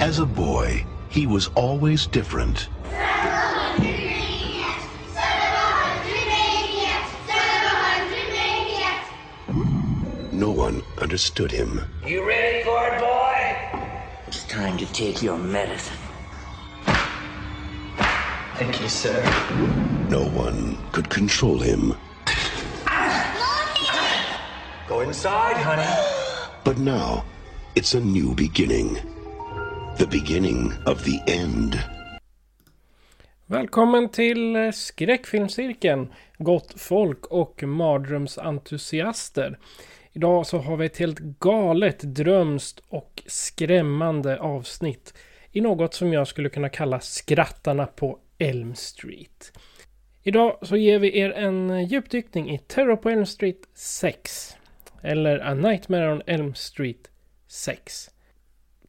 As a boy, he was always different. No one understood him. You ready for it, boy? It's time to take your medicine. Thank you, sir. No one could control him. Go inside, honey. But now, it's a new beginning. The beginning of the end. Välkommen till skräckfilmscirkeln, gott folk och mardrömsentusiaster. Idag så har vi ett helt galet, drömst och skrämmande avsnitt i något som jag skulle kunna kalla skrattarna på Elm Street. Idag så ger vi er en djupdykning i Terror på Elm Street 6. Eller A Nightmare on Elm Street 6.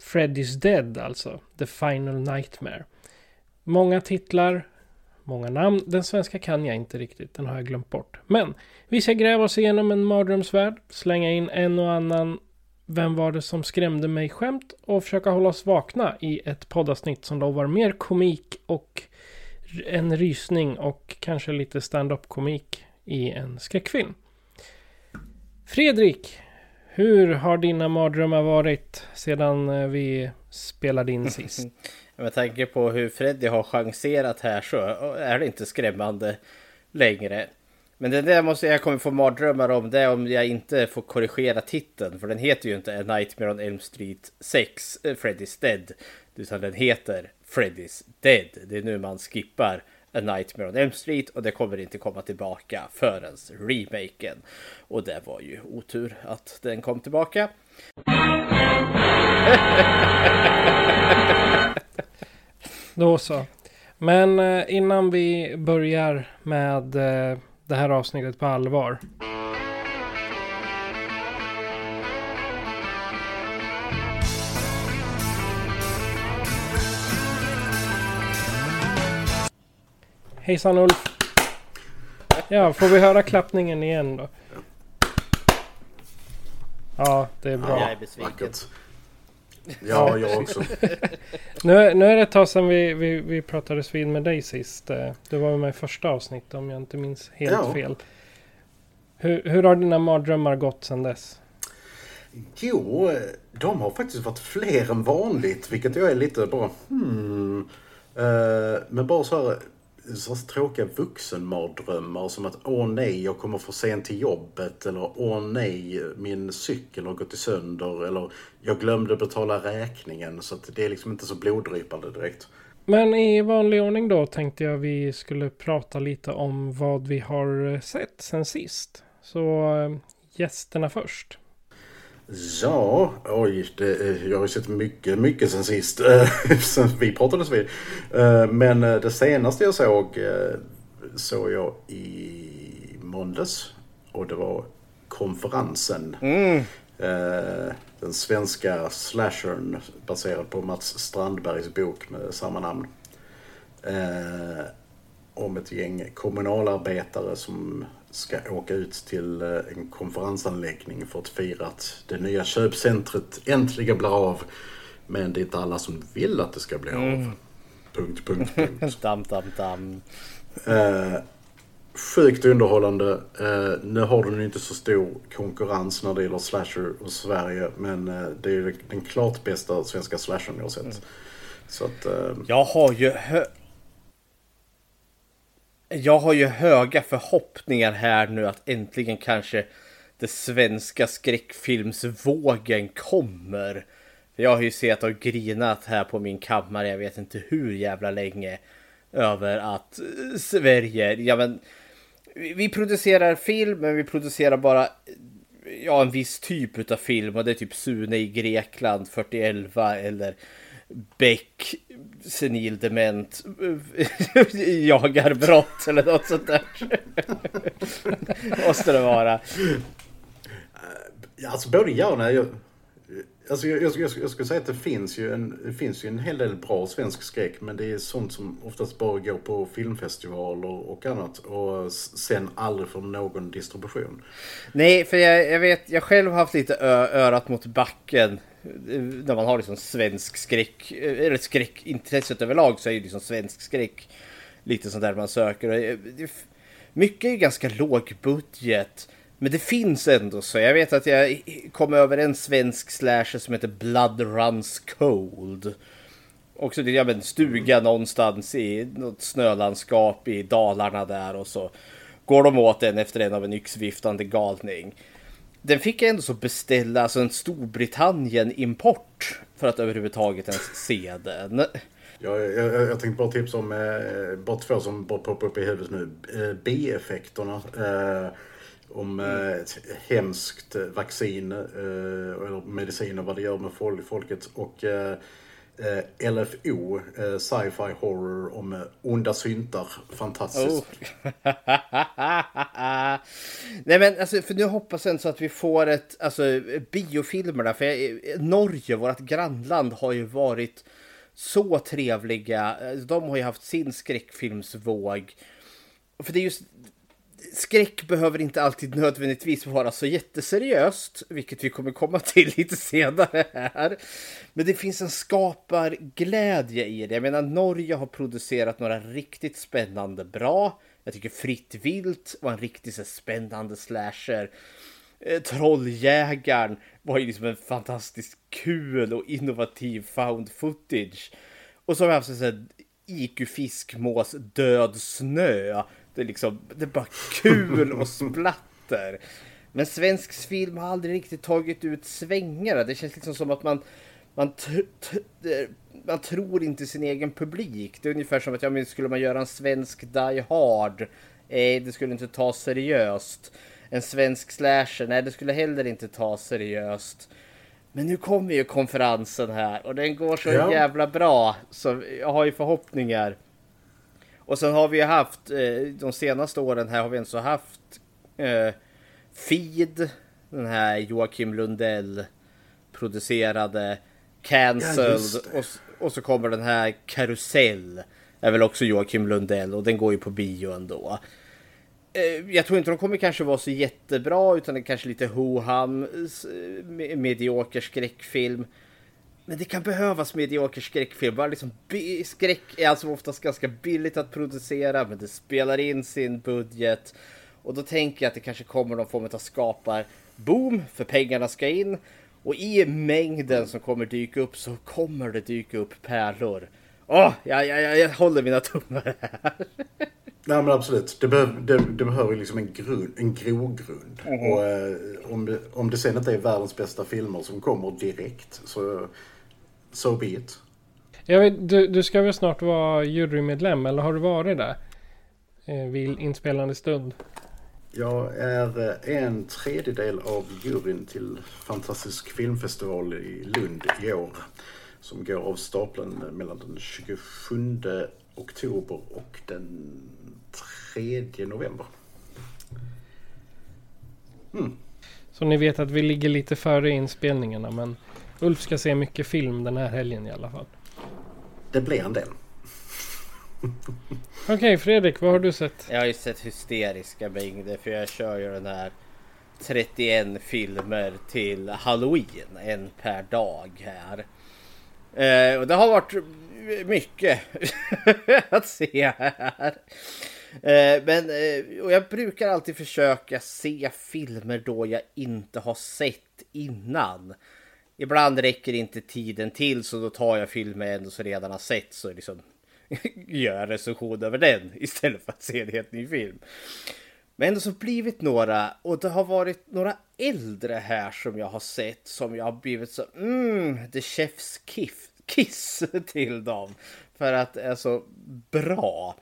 Freddy's Dead alltså, The Final Nightmare. Många titlar, många namn. Den svenska kan jag inte riktigt, den har jag glömt bort. Men vi ska gräva oss igenom en mardrömsvärld, slänga in en och annan Vem var det som skrämde mig skämt och försöka hålla oss vakna i ett poddavsnitt som lovar mer komik och en rysning och kanske lite stand-up komik i en skräckfilm. Fredrik, hur har dina mardrömmar varit sedan eh, vi spelade in sist? Med tanke på hur Freddy har chanserat här så är det inte skrämmande längre. Men det där måste jag kommer få mardrömmar om det är om jag inte får korrigera titeln. För den heter ju inte A Nightmare on Elm Street 6, eh, Freddy's Dead. Utan den heter Freddy's Dead. Det är nu man skippar A Nightmare on Elm Street och det kommer inte komma tillbaka förrän remaken. Och det var ju otur att den kom tillbaka. Då så. Men eh, innan vi börjar med eh, det här avsnittet på allvar. Hejsan Ulf. Ja, får vi höra klappningen igen då? Ja, det är bra. Jag är besviken. Vackert. Ja, jag också. Nu, nu är det ett tag sedan vi, vi, vi pratades vid med dig sist. Eh, Du var med i första avsnittet om jag inte minns helt Ja. fel. Hur, hur har dina mardrömmar gått sedan dess? Jo, de har faktiskt varit fler än vanligt, vilket jag är lite bara hmm. Eh, Men bara så här, så tråkiga vuxenmardrömmar som att åh nej, jag kommer för sent till jobbet eller åh nej, min cykel har gått sönder eller jag glömde betala räkningen så att det är liksom inte så bloddrypande direkt. Men i vanlig ordning då tänkte jag vi skulle prata lite om vad vi har sett sen sist. Så eh, gästerna först. Ja, oj, det, jag har ju sett mycket, mycket sen sist. eh, sen vi pratades vid. Eh, Men eh, det senaste jag såg såg jag i måndags. Och det var konferensen. Eh, Den svenska slashern baserad på Mats Strandbergs bok med samma namn. Om ett gäng kommunalarbetare som ska åka ut till eh, en konferensanläggning för att fira att det nya köpcentret äntligen blir av. Men det är inte alla som vill att det ska bli av. Punkt, punkt, punkt. Dam, dam, dam. Eh, sjukt underhållande. Eh, nu har den inte så stor konkurrens när det gäller slasher hos Sverige. Men eh, det är den klart bästa svenska slashern jag har sett. Så att, eh, Jag har ju hö... Jag har ju höga förhoppningar här nu att äntligen kanske det svenska skräckfilmsvågen kommer. För Jag har ju sett och grinat här på min kammare, jag vet inte hur jävla länge, över att eh, Sverige, ja men vi producerar film, men vi producerar bara ja, en viss typ av film och det är typ Sune i Grekland 41 eller Beck senil dement jagar brott eller något sånt där. Måste det vara. Alltså både ja och nej. Alltså jag, jag, jag, jag skulle säga att det finns, ju en, det finns ju en hel del bra svensk skräck. Men det är sånt som oftast bara går på filmfestivaler och annat. Och sen aldrig får någon distribution. Nej, för jag, jag vet, jag själv har haft lite ö, örat mot backen. Eh, När man har liksom svensk skräck, eh, eller skräckintresset överlag så är ju liksom svensk skräck lite sånt där man söker. Eh, Mycket är ju ganska låg budget. Men det finns ändå så. Jag vet att jag kom över en svensk slasher som heter Blood Runs Cold. Också det, ja, men stuga någonstans i något snölandskap i Dalarna där och så går de åt en efter en av en yxviftande galning. Den fick jag ändå så beställa, alltså en Storbritannien-import för att överhuvudtaget ens se den. Jag, jag, jag tänkte bara tipsa om eh, bara två som bara poppar upp i huvudet nu. Eh, bieffekterna. Eh, om eh, ett hemskt vaccin eh, eller mediciner, vad det gör med folk, folket. Och eh, Eh, LFO, eh, sci-fi horror om onda syntar. Fantastiskt. Oh. Nej men alltså, för nu hoppas jag ändå så att vi får ett, alltså biofilmerna, för jag, eh, Norge, vårt grannland, har ju varit så trevliga. De har ju haft sin skräckfilmsvåg. För det är just, skräck behöver inte alltid nödvändigtvis vara så jätteseriöst, vilket vi kommer komma till lite senare här. Men det finns en skaparglädje i det. Jag menar, Norge har producerat några riktigt spännande bra. Jag tycker Fritt Vilt var en riktigt så spännande slasher. Eh, Trolljägaren var ju liksom en fantastiskt kul och innovativ found footage. Och så har vi haft en sån här IQ Fiskmås Död Snö. Det är liksom, det är bara kul och splatter. Men svensk film har aldrig riktigt tagit ut svängarna. Det känns liksom som att man man, man tror inte sin egen publik. Det är ungefär som att ja, men skulle man göra en svensk Die Hard? Nej, det skulle inte ta seriöst. En svensk slasher? Nej, det skulle heller inte ta seriöst. Men nu kommer ju konferensen här och den går så Ja. jävla bra. Så jag har ju förhoppningar. Och sen har vi ju haft, eh, de senaste åren här har vi alltså haft eh, Feed, den här Joakim Lundell producerade, Ja, Cancelled det. och, och så kommer den här Karusell. Är väl också Joakim Lundell och den går ju på bio ändå. Eh, Jag tror inte de kommer kanske vara så jättebra utan det kanske lite ho-ham, medioker skräckfilm. Men det kan behövas medioker skräckfilm. Bara liksom skräck är alltså oftast ganska billigt att producera men det spelar in sin budget. Och då tänker jag att det kanske kommer någon form av skapar boom för pengarna ska in. Och i mängden som kommer dyka upp så kommer det dyka upp pärlor. Åh, jag, jag, jag, jag håller mina tummar här. Nej men absolut. Det, behöv, det, det behöver liksom en, grund, en grogrund. Mhm. Och eh, om, det, om det sen inte är världens bästa filmer som kommer direkt så so be it. Jag vet, du, du ska väl snart vara jurymedlem, eller har du varit där? Eh, vid inspelande stund. Jag är eh, en tredjedel av juryn till Fantastisk filmfestival i Lund i år. Som går av stapeln mellan den 27 oktober och den 3 november. Så ni vet att vi ligger lite före inspelningarna, men Ulf ska se mycket film den här helgen i alla fall. Det blir en del. Okej, Fredrik, vad har du sett? Jag har ju sett hysteriska mängder för jag kör ju den här 31 filmer till Halloween, en per dag här. Eh, och det har varit mycket att se här. Eh, men eh, och jag brukar alltid försöka se filmer då jag inte har sett innan. Ibland räcker inte tiden till så då tar jag filmer jag ändå så redan har sett så liksom gör jag recension över den istället för att se en helt ny film. Men ändå så blivit några och det har varit några äldre här som jag har sett som jag har blivit så mm, the chef's kiff, kiss till dem. För att det är så bra.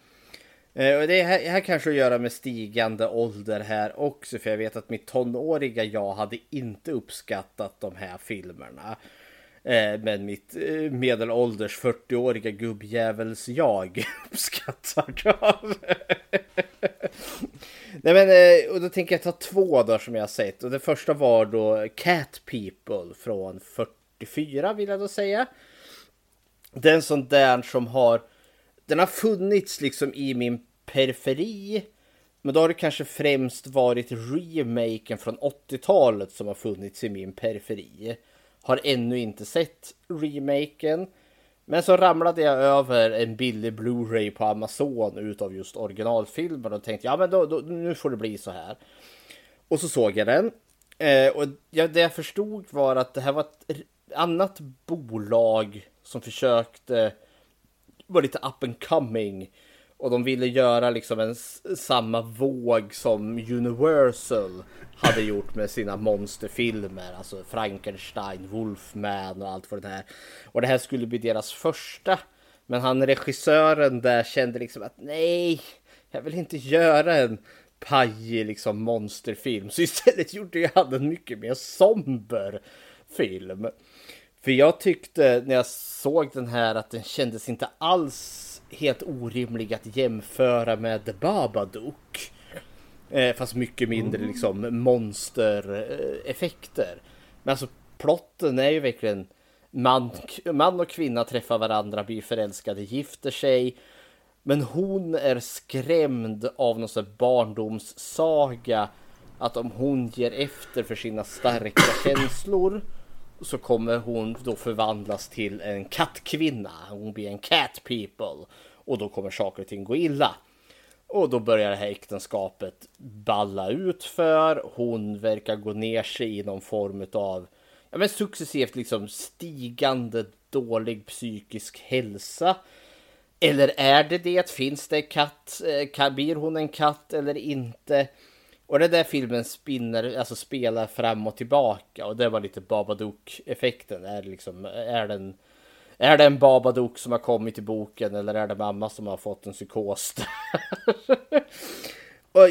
Eh, och det här, här kanske att göra med stigande ålder här också. För jag vet att mitt tonåriga jag hade inte uppskattat de här filmerna. Eh, men mitt eh, medelålders 40-åriga gubbjävels jag uppskattar dem. Nej men, och då tänker jag ta två då som jag har sett. Och det första var då Cat People från 44 vill jag då säga. Den sån där som har den har funnits liksom i min periferi. Men då har det kanske främst varit remaken från 80-talet som har funnits i min periferi. Har ännu inte sett remaken. Men så ramlade jag över en billig Blu-ray på Amazon utav just originalfilmen och tänkte ja men då, då, nu får det bli så här. Och så såg jag den. Eh, och jag, det jag förstod var att det här var ett annat bolag som försökte vara lite up and coming. Och de ville göra liksom en samma våg som Universal hade gjort med sina monsterfilmer. Alltså Frankenstein, Wolfman och allt vad det här. Och det här skulle bli deras första. Men han regissören där kände liksom att nej, jag vill inte göra en pajig liksom monsterfilm. Så istället gjorde han en mycket mer somber film. För jag tyckte när jag såg den här att den kändes inte alls helt orimlig att jämföra med The Babadook. Eh, fast mycket mindre liksom monstereffekter. Men alltså plotten är ju verkligen man, man och kvinna träffar varandra, blir förälskade, gifter sig. Men hon är skrämd av någon sån barndomssaga. Att om hon ger efter för sina starka känslor så kommer hon då förvandlas till en kattkvinna. Hon blir en cat people. Och då kommer saker och ting gå illa. Och då börjar det här äktenskapet balla ut för. Hon verkar gå ner sig i någon form av ja, men successivt liksom stigande dålig psykisk hälsa. Eller är det det? Finns det katt? Eh, blir hon en katt eller inte? Och det där filmen spinner, alltså spelar fram och tillbaka och det var lite Babadook-effekten. Är, liksom, är, den, är det en Babadook som har kommit i boken eller är det mamma som har fått en psykos? och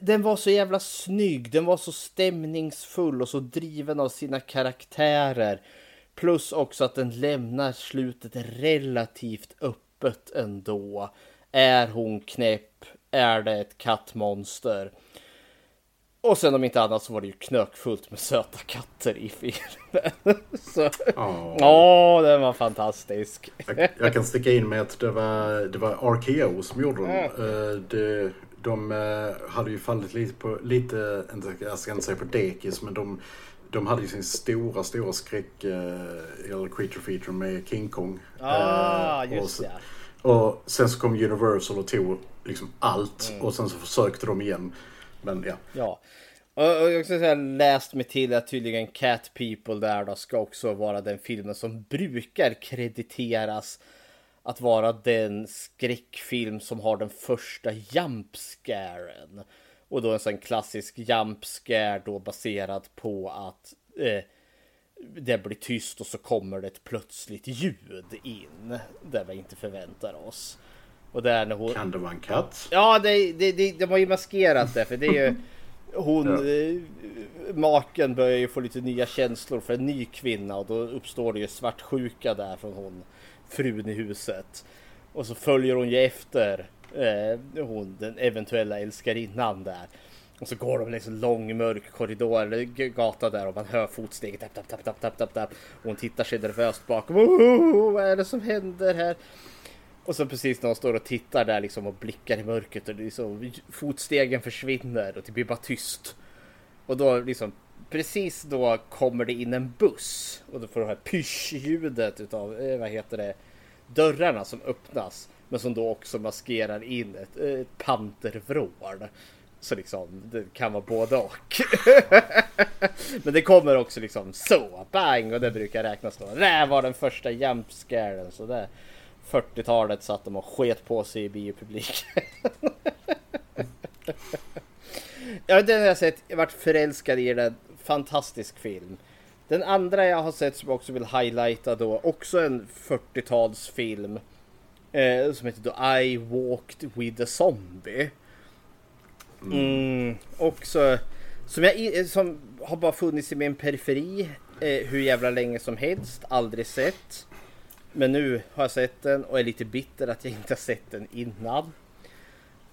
den var så jävla snygg, den var så stämningsfull och så driven av sina karaktärer. Plus också att den lämnar slutet relativt öppet ändå. Är hon knäpp? Är det ett kattmonster? Och sen om inte annat så var det ju knökfullt med söta katter i filmen. så, oh. oh, den var fantastisk. jag, jag, kan sticka in med att det var, det var RKO som gjorde den. Mm. Det, de eh, hade ju fallit lite på, lite, jag ska inte säga på dekis, men de, de hade ju sin stora, stora skräck, eh, eller creature feature med King Kong. Ah, just och, så, och sen så kom Universal och tog liksom allt mm. och sen så försökte de igen. Men ja. Ja. Och jag ska säga läst mig till att tydligen Cat People där då ska också vara den filmen som brukar krediteras att vara den skräckfilm som har den första jumpscaren. Och då en sån klassisk jumpscare då baserad på att eh, det blir tyst och så kommer det ett plötsligt ljud in. Där vi inte förväntar oss. Och där när hon... Kan det vara en katt? Ja, det, det, det, de har ju maskerat det för det är ju hon, ja. eh, maken börjar ju få lite nya känslor för en ny kvinna och då uppstår det ju svartsjuka där från hon, frun i huset. Och så följer hon ju efter eh, hon, den eventuella älskarinnan där. Och så går de liksom lång mörk korridor eller gata där och man hör fotsteg. Tapp, tapp, tapp, tapp, tapp, tapp, tapp. Och hon tittar sig nervöst bakom. Oh, vad är det som händer här? Och så precis när hon står och tittar där liksom och blickar i mörkret och liksom fotstegen försvinner och det blir bara tyst. Och då liksom precis då kommer det in en buss och då får du här pysch-ljudet utav, eh, vad heter det, dörrarna som öppnas. Men som då också maskerar in ett, eh, ett pantervrål. Så liksom, det kan vara både och. Men det kommer också liksom så, bang! Och det brukar räknas då. Det var den första jumpscaren. Så det, 40-talet satt de och sket på sig i biopubliken. ja, den har jag sett. Jag varit förälskad i den. Fantastisk film. Den andra jag har sett som jag också vill highlighta då, också en 40-talsfilm. Eh, som heter då I walked with a zombie. Mm, och så, som, jag, i- som har bara funnits i min periferi eh, hur jävla länge som helst. Aldrig sett. Men nu har jag sett den och är lite bitter att jag inte har sett den innan.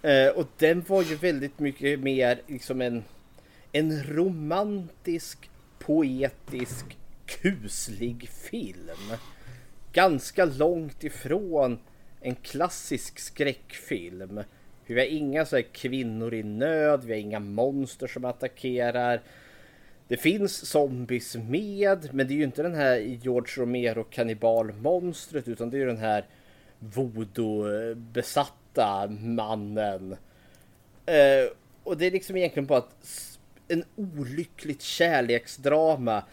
Eh, och den var ju väldigt mycket mer liksom en, en romantisk, poetisk, kuslig film. Ganska långt ifrån en klassisk skräckfilm. Vi har inga så här kvinnor i nöd, vi har inga monster som attackerar. Det finns zombies med, men det är ju inte den här George Romero kannibalmonstret utan det är ju den här voodoo-besatta mannen. Eh, och det är liksom egentligen bara att en olyckligt kärleksdrama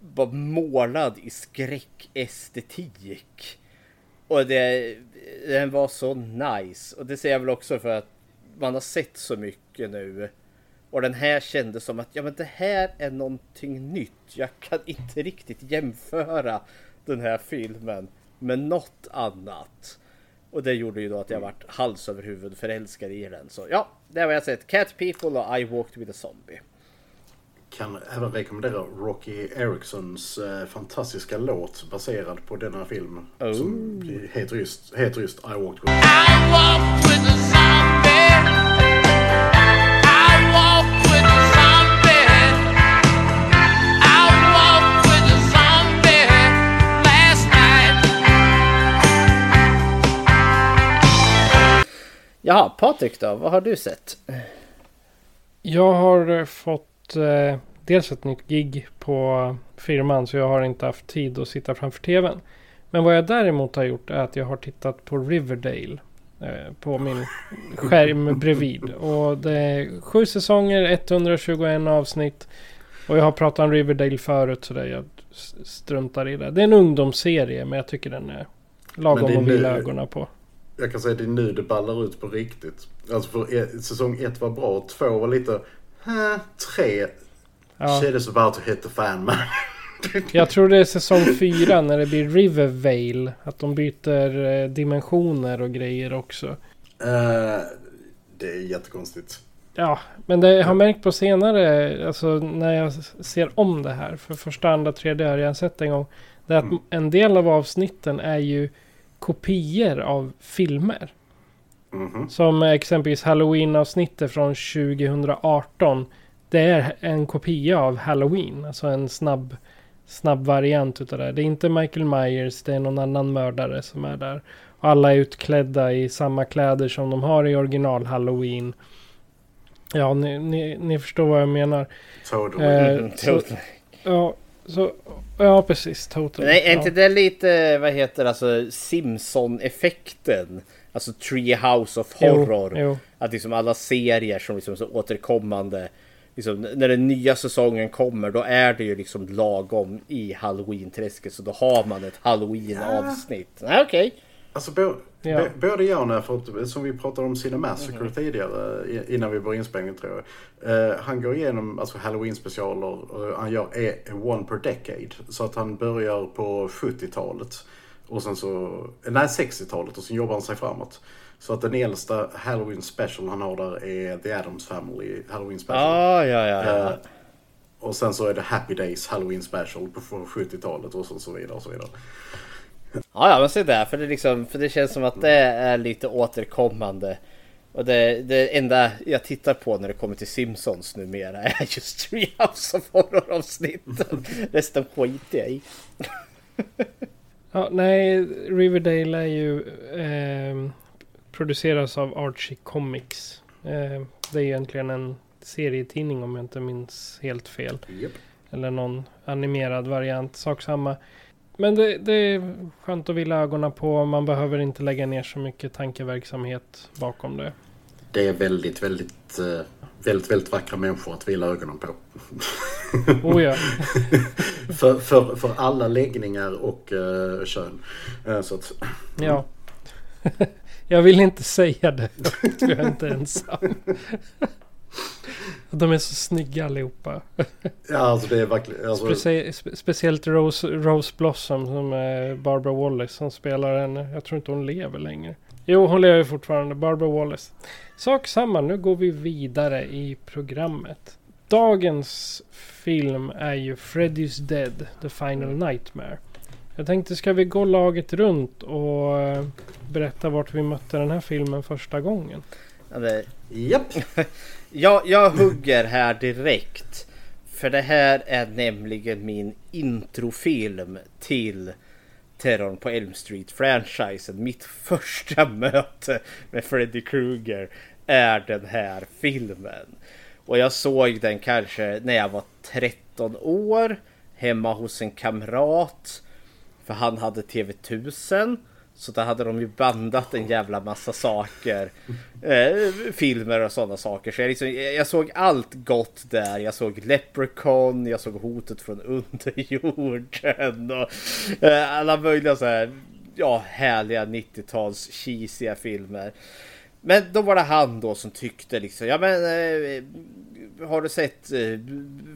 bara målad i skräckestetik. Och det, den var så nice. Och det säger jag väl också för att man har sett så mycket nu. Och den här kändes som att ja men det här är någonting nytt. Jag kan inte riktigt jämföra den här filmen med något annat. Och det gjorde ju då att jag vart hals över huvud förälskad i den. Så ja, det har jag sett. Cat People och I Walked With A Zombie. Kan även rekommendera Rocky Ericssons eh, fantastiska låt baserad på denna film. Som heter just, heter just I walked with I walk with a zombie. Jaha, Patrik då? Vad har du sett? Jag har eh, fått eh, dels ett nytt gig på firman så jag har inte haft tid att sitta framför tvn. Men vad jag däremot har gjort är att jag har tittat på Riverdale. Eh, på min skärm bredvid. Och det är sju säsonger, 121 avsnitt. Och jag har pratat om Riverdale förut så det jag struntar i det. Det är en ungdomsserie men jag tycker den är lagom är att vila ögonen på. Jag kan säga att det är nu det ballar ut på riktigt. Alltså för e- säsong ett var bra, två var lite... Huh, tre... Ja. Shit is about to hit the fan man. Jag tror det är säsong fyra när det blir Rivervale. Att de byter eh, dimensioner och grejer också. Eh, det är jättekonstigt. Ja, men det jag har märkt på senare, alltså när jag ser om det här. För första, andra, tredje har jag sett en gång. Det är att en del av avsnitten är ju kopior av filmer. Mhm. Som exempelvis Halloween-avsnittet från 2018. Det är en kopia av Halloween. Alltså en snabb, snabb variant utav det. Det är inte Michael Myers, det är någon annan mördare som är där. Och alla är utklädda i samma kläder som de har i original Halloween. Ja, ni, ni, ni förstår vad jag menar. Totally. Eh, Mm, så, ja, så, ja, precis. Totally. Men är ja. inte det lite, vad heter alltså Simpson-effekten? Alltså Treehouse of Horror. Jo, jo. Att liksom alla serier som liksom är så återkommande. Liksom, när den nya säsongen kommer då är det ju liksom lagom i halloween-träsket. Så då har man ett halloween-avsnitt. Nej okej. Alltså bo, Ja. både när, för att, som vi pratade om Cinemassacre tidigare i- innan vi började inspelningen tror jag. Eh, han går igenom alltså Halloween specialer och han gör e- one per decade. Så att han börjar på 70-talet. Och sen så, nej 60-talet och sen jobbar han sig framåt. Så att den äldsta Halloween special han har där är The Addams Family Halloween special. Ah, ja, ja, ja. Eh, och sen så är det Happy Days Halloween special på från 70-talet och så vidare och så vidare. Ja, ja, men se där. För det, liksom, för det känns som att det är lite återkommande. Och det, det enda jag tittar på när det kommer till Simpsons numera är just Treehouse of Horror-avsnitten. Resten skiter jag i. Ja, nej, Riverdale är ju eh, produceras av Archie Comics. Eh, det är egentligen en serietidning om jag inte minns helt fel. Japp. Eller någon animerad variant, sak samma. Men det, det är skönt att vila ögonen på. Man behöver inte lägga ner så mycket tankeverksamhet bakom det. Det är väldigt, väldigt, eh, väldigt, väldigt vackra människor att vila ögonen på. Oh ja. för, för, för alla läggningar och uh, kön. Eh, så att, ja. Jag vill inte säga det. Jag är inte ensam. De är så snygga allihopa. Ja, alltså det är verkligen... Alltså, Specie spe speciellt Rose, Rose Blossom som är Barbara Wallace som spelar henne. Jag tror inte hon lever längre. Jo, hon lever fortfarande. Barbara Wallace. Sak samma, nu går vi vidare i programmet. Dagens film är ju Freddy's Dead, The Final Nightmare. Jag tänkte, ska vi gå laget runt och eh, berätta vart vi mötte den här filmen första gången? Ja, det, japp jag, jag hugger här direkt. För det här är nämligen min introfilm till Terrorn på Elm Street-franchisen. Mitt första möte med Freddy Krueger är den här filmen. Och jag såg den kanske när jag var 13 år hemma hos en kamrat. För han hade TV1000. Så där hade de ju bandat en jävla massa saker. Eh, filmer och sådana saker. Så jag, liksom, jag såg allt gott där. Jag såg Leprechaun, jag såg Hotet från underjorden. Och, eh, alla möjliga så här, ja, härliga 90-tals cheesiga filmer. Men då var det han då som tyckte liksom, ja men eh, har du sett eh,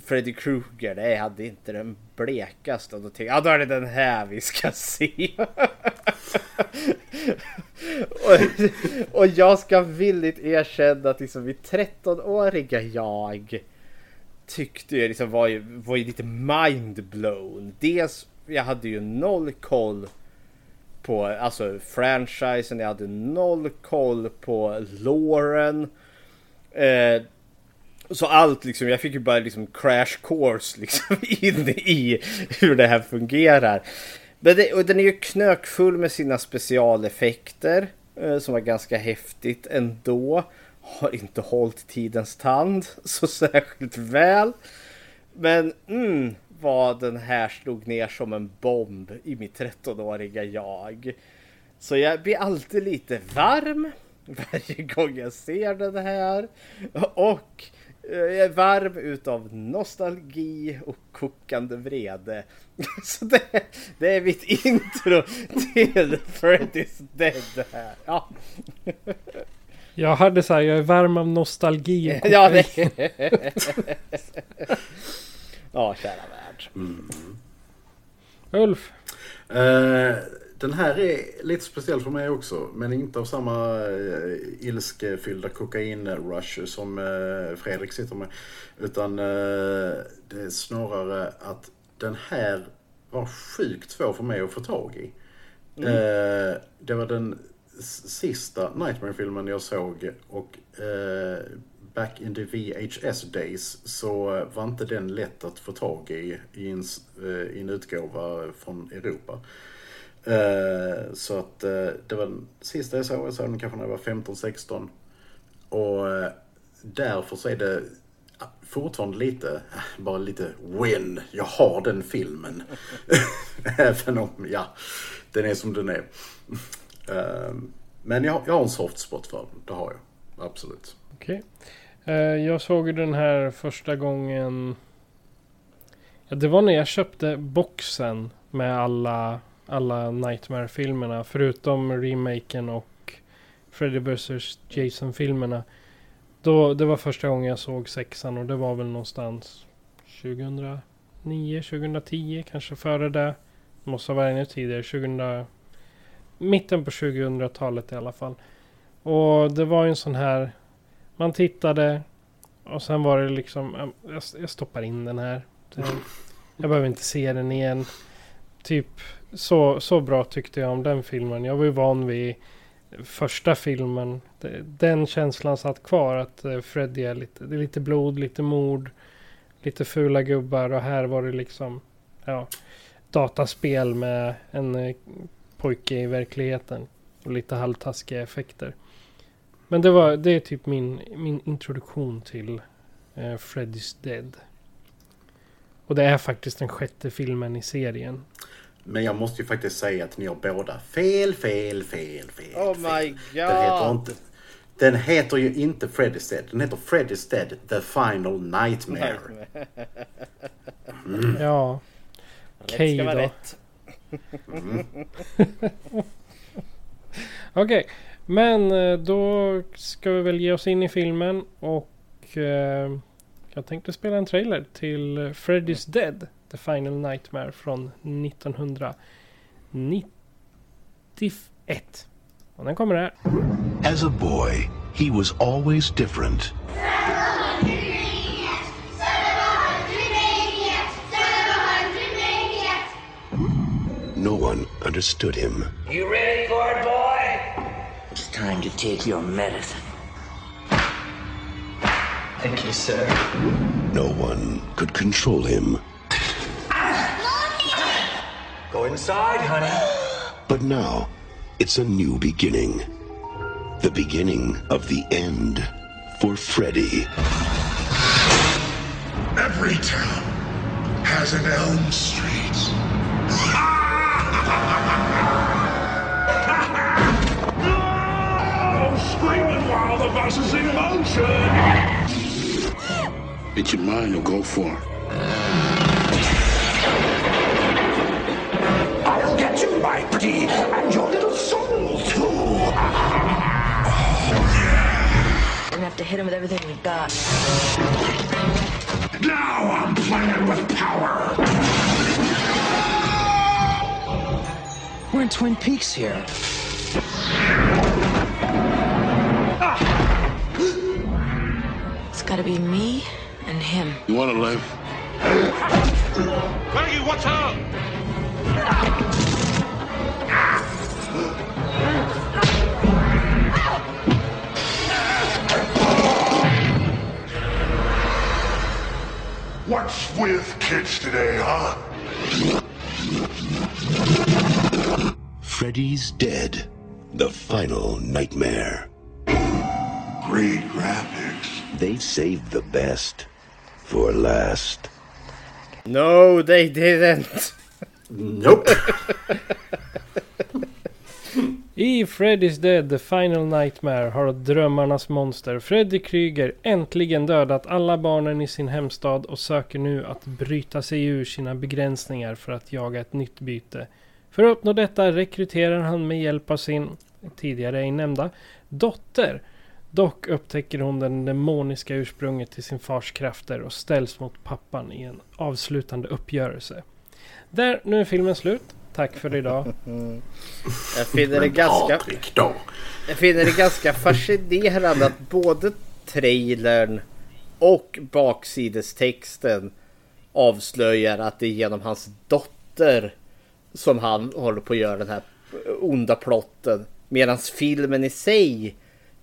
Freddy Krueger? Nej, jag hade inte den blekaste. Och då tänkte jag, ja då är det den här vi ska se. och, och jag ska villigt erkänna att liksom vid 13-åriga jag tyckte jag liksom var ju, var ju lite mindblown. Dels, jag hade ju noll koll på alltså franchisen, jag hade noll koll på Lauren. Eh, så allt liksom, jag fick ju bara liksom crash course liksom in i hur det här fungerar. Men det, och den är ju knökfull med sina specialeffekter eh, som var ganska häftigt ändå. Har inte hållit tidens tand så särskilt väl. Men mm, vad den här slog ner som en bomb i mitt 13-åriga jag. Så jag blir alltid lite varm varje gång jag ser den här. Och jag är varm utav nostalgi och kokande vrede. Så det, det är mitt intro till Freddy's Dead här. Ja. Jag hade så här, jag är varm av nostalgi. och Ja, kokain. det... ja, kära värld. Ulf, Eh, den här är lite speciell för mig också, men inte av samma uh, ilskefyllda kokain-rush som eh, Fredrik sitter med. Utan eh, det är snarare att den här var sjukt svår för mig att få tag i. Eh, det var den sista Nightmare-filmen jag såg och eh, back in the VHS days så var inte den lätt att få tag i i en, eh, i en utgåva från Europa. Eh, så att eh, det var den sista jag såg. Jag såg den kanske när jag var 15-16. Och eh, därför så är det fortfarande lite, bara lite win. Jag har den filmen. Även om, ja, den är som den är. Men jag, jag har en soft spot för den, det har jag. Absolut. okej. Okay. jag såg ju den här första gången. Ja, det var när jag köpte boxen med alla, alla Nightmare-filmerna. Förutom remaken och Freddy vs. Jason-filmerna. Då, det var första gången jag såg sexan och det var väl någonstans 2009, 2010 kanske före det. Måste ha varit ännu tidigare. 2000, mitten på 2000-talet i alla fall. Och det var ju en sån här man tittade och sen var det liksom, jag, jag stoppar in den här. Jag behöver inte se den igen. Typ så, så bra tyckte jag om den filmen. Jag var ju van vid första filmen. Den känslan satt kvar att eh, Freddy är lite, det är lite blod, lite mord, lite fula gubbar och här var det liksom ja, dataspel med en eh, pojke i verkligheten och lite halvtaskiga effekter. Men det, var, det är typ min, min introduktion till eh, Freddy's Dead. Och det är faktiskt den sjätte filmen i serien. Men jag måste ju faktiskt säga att ni har båda fel, fel, fel, fel. Oh fel. my Den heter, god. inte, den heter ju inte Freddy's Dead. Den heter Freddy's Dead The Final Nightmare. Ja. Rätt Okej ska vara då. rätt. Okej. Men eh, då ska vi väl ge oss in i filmen. Och och eh, jag tänkte spela en trailer till Freddy's Dead, The Final Nightmare från 1991. Och den kommer här. As a boy, he was always different. No one understood him. You ready, Gourd boy? It's time to take your medicine. Thank you, sir. No one could control him. Go inside, honey. But now, it's a new beginning. The beginning of the end for Freddy. Every town has an Elm Street. Screaming while the bus is in motion. It's your mind to go for. I'll get you, my pretty, and your little soul too. We're gonna have to hit him with everything we got. Now I'm playing with power. We're in Twin Peaks here. It's gotta be me and him. You want to live? Maggie, watch out! What's with kids today, huh? Freddy's dead. The final nightmare. Great graphics. They saved the best for last. No, they didn't. Nope. I Freddy's Dead The Final Nightmare har drömmarnas monster Freddy Krueger äntligen dödat alla barnen i sin hemstad och söker nu att bryta sig ur sina begränsningar för att jaga ett nytt byte. För att uppnå detta rekryterar han med hjälp av sin, tidigare ej nämnda, dotter. Dock upptäcker hon den demoniska ursprunget till sin fars krafter och ställs mot pappan i en avslutande uppgörelse. Där, nu är filmen slut. Tack för idag. Jag finner det ganska... Jag finner det ganska fascinerande att både trailern och baksidestexten avslöjar att det är genom hans dotter som han håller på att göra den här onda plotten. Medan filmen i sig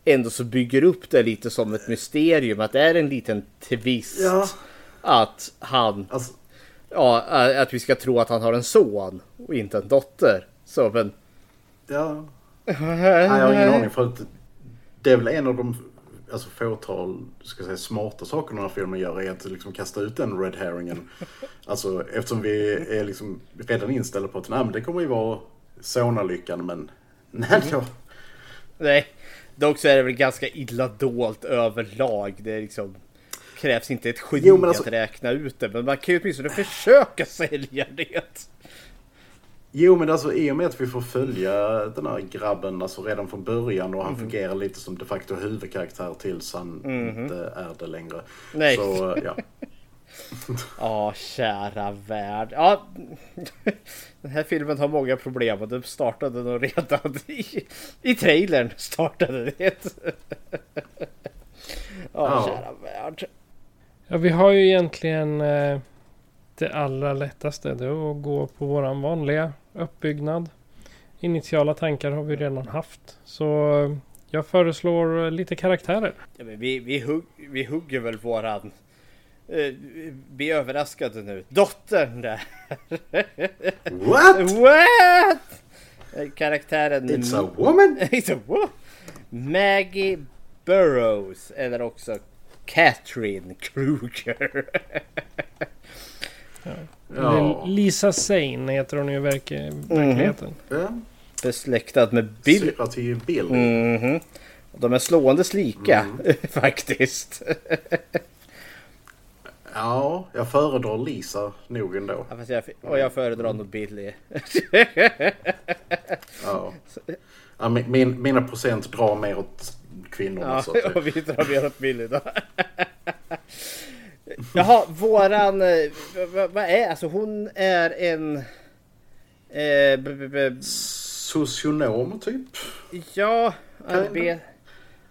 ändå så bygger upp det lite som ett mysterium. Att det är en liten twist. Ja. Att han... Alltså, Ja, att vi ska tro att han har en son och inte en dotter. Så men... ja. Nej, jag har ingen aning. För att det är väl en av de alltså, fåtal ska säga, smarta sakerna den här filmen gör är att liksom kasta ut den red herringen. Alltså eftersom vi är liksom redan inställda på att nej, men det kommer ju vara sonalyckan men nej då. Nej, dock så är det väl ganska illa dolt överlag. Det är liksom krävs inte ett geni Jo, alltså- att räkna ut det, men man kan ju åtminstone försöka sälja det. Jo men alltså i och med att vi får följa den här grabben alltså redan från början och han fungerar lite som de facto huvudkaraktär tills han inte är det längre. Nej. Så ja. Ja, kära värld. Ja, den här filmen har många problem och det startade nog redan i, i trailern. Startade det. Ja, Ja. kära värld. Ja, vi har ju egentligen eh, det allra lättaste. Det är att gå på våran vanliga uppbyggnad. Initiala tankar har vi redan haft. Så eh, jag föreslår lite karaktärer. Ja, men vi, vi, hugg, vi hugger väl våran... Eh, vi är överraskade nu. Dottern där. What? What? Eh, Karaktären... It's a woman? It's a wo- Maggie Burrows. Eller också Catherine Kruger. Ja. Lisa Sane heter hon ju i verk- verkligheten. ja. Besläktad med Bill. Syrra till Bill. Mhm. De är slåendes lika faktiskt. Ja, jag föredrar Lisa nog ändå. Ja, jag, och jag föredrar nog Billy. Ja. Ja, min, min, mina procent drar mer åt kvinnorna. Ja, så att, och vi drar mer åt Billy då. Jaha, våran... eh, Vad är... Alltså hon är en... Eh, b, b, Socionom typ? ja, arbe,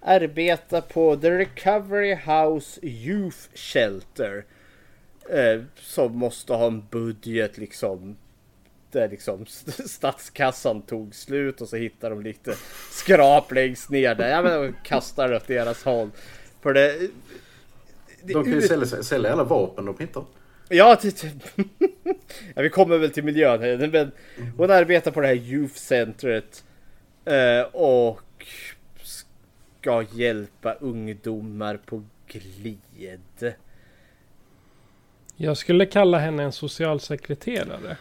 arbetar på The Recovery House Youth Shelter. Eh, som måste ha en budget liksom. Där liksom st- statskassan tog slut och så hittar de lite skrap längst ner där. Ja men kastar åt deras håll. För det... det De kan ju ut- sälja, sälja alla vapen de hittar. Ja, ja, vi kommer väl till miljön. här, Men hon arbetar på det här Youth Centret eh, och ska hjälpa ungdomar på glid. Jag skulle kalla henne en socialsekreterare.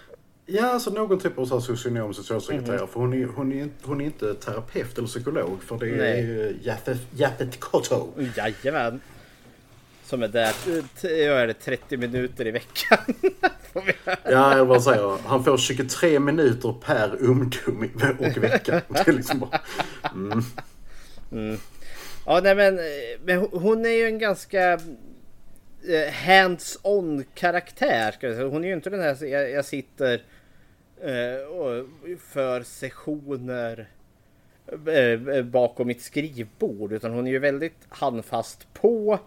Ja, alltså någon typ av så här socionom, socialsekreterare. Mhm. För hon är, hon, är, inte- hon är inte terapeut eller psykolog. För det är Nej. ju Japhet, Japhet Kotto. Jajamän. Som är där, jag är det 30 minuter i veckan. Ja, jag bara säger. Han får 23 minuter per ungdom i- och vecka. Det är liksom bara... Mm. Ja, nej men, eh, men hon- är ju en ganska eh, hands-on karaktär. Hon är ju inte den här, jag, jag sitter eh, för sessioner eh, bakom mitt skrivbord. Utan hon är ju väldigt handfast på.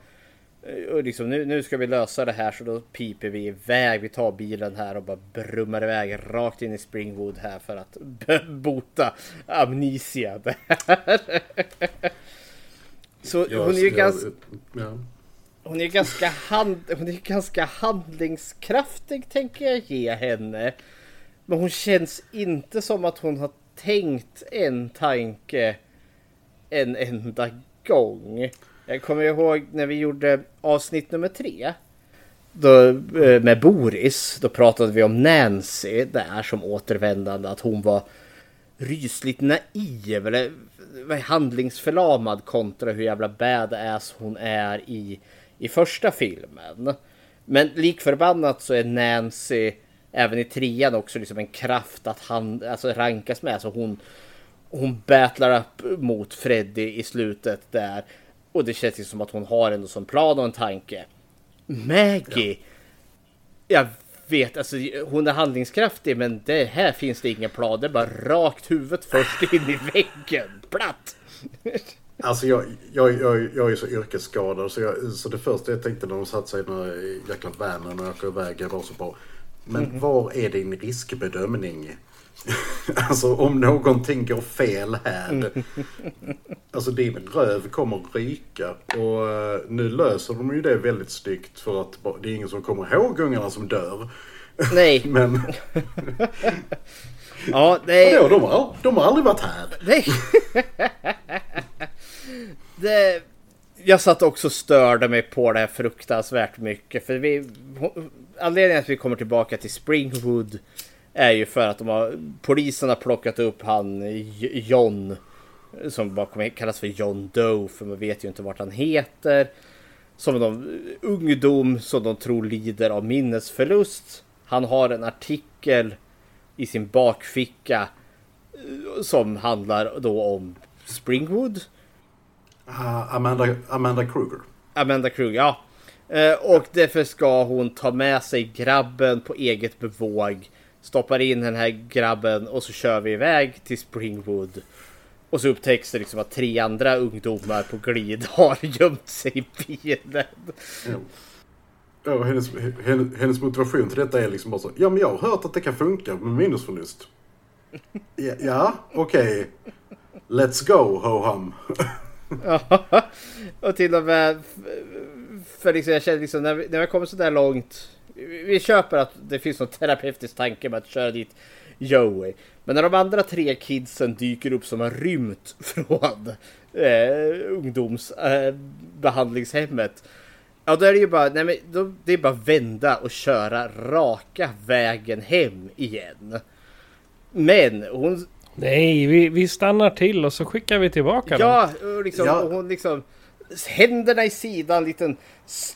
Eh, Och liksom, nu, nu ska vi lösa det här så då piper vi iväg. Vi tar bilen här och bara brummar iväg rakt in i Springwood här för att bota amnesia. Så hon är ju ganska... Ja. Hon är ganska, hand, hon är ganska handlingskraftig tänker jag ge henne. Men hon känns inte som att hon har tänkt en tanke en enda gång. Jag kommer ihåg när vi gjorde avsnitt nummer tre. Då, eh, med Boris. Då pratade vi om Nancy där som återvändande. Att hon var rysligt naiv. Eller eh, handlingsförlamad kontra hur jävla badass hon är i, i första filmen. Men lik förbannat så är Nancy även i trean också liksom en kraft att han, alltså rankas med. Så hon, hon battlar upp mot Freddy i slutet där. Och det känns ju som att hon har ändå som plan och en tanke. Maggie! Jag vet, alltså hon är handlingskraftig men det här finns det ingen plan. Det är bara rakt huvudet först in i väggen. Platt! Alltså jag, jag, jag, jag är så yrkesskadad så, jag, så det första jag tänkte när de satt sig i den här jäkla vanen och åker iväg var så bara Men Mhm. var är din riskbedömning? alltså om någonting går fel här. Alltså din röv kommer ryka och eh, nu löser de ju det väldigt snyggt för att det är ingen som kommer ihåg ungarna som dör. Nej, Men ja, nej. vadå, de, har, de har aldrig varit här. Nej det, jag satt också och störde mig på det här fruktansvärt mycket. För vi, anledningen att vi kommer tillbaka till Springwood är ju för att de har, polisen har plockat upp han John. Som bara kommer kallas för John Doe för man vet ju inte vart han heter. Som de ungdom som de tror lider av minnesförlust. Han har en artikel i sin bakficka eh, som handlar då om Springwood. Amanda, Amanda Kruger. Amanda Krug, ja. Eh, och därför ska hon ta med sig grabben på eget bevåg. Stoppar in den här grabben och så kör vi iväg till Springwood. Och så upptäcks det liksom att tre andra ungdomar på glid har gömt sig i bilen. Ja, hennes, hennes, hennes motivation till detta är liksom bara så. Ja, men jag har hört att det kan funka med minnesförlust. Ja, ja okej. Let's go, Ja, och till och med... För liksom jag känner liksom när vi, när vi kommer så där långt. Vi köper att det finns någon terapeutisk tanke med att köra dit Joey. Men när de andra tre kidsen dyker upp som har rymt från eh, ungdomsbehandlingshemmet. Eh, ja då är det ju bara, nej men då, det är bara vända och köra raka vägen hem igen. Men hon Nej, vi, vi stannar till och så skickar vi tillbaka dem. Ja, och liksom, Ja. och hon liksom händerna i sidan, liten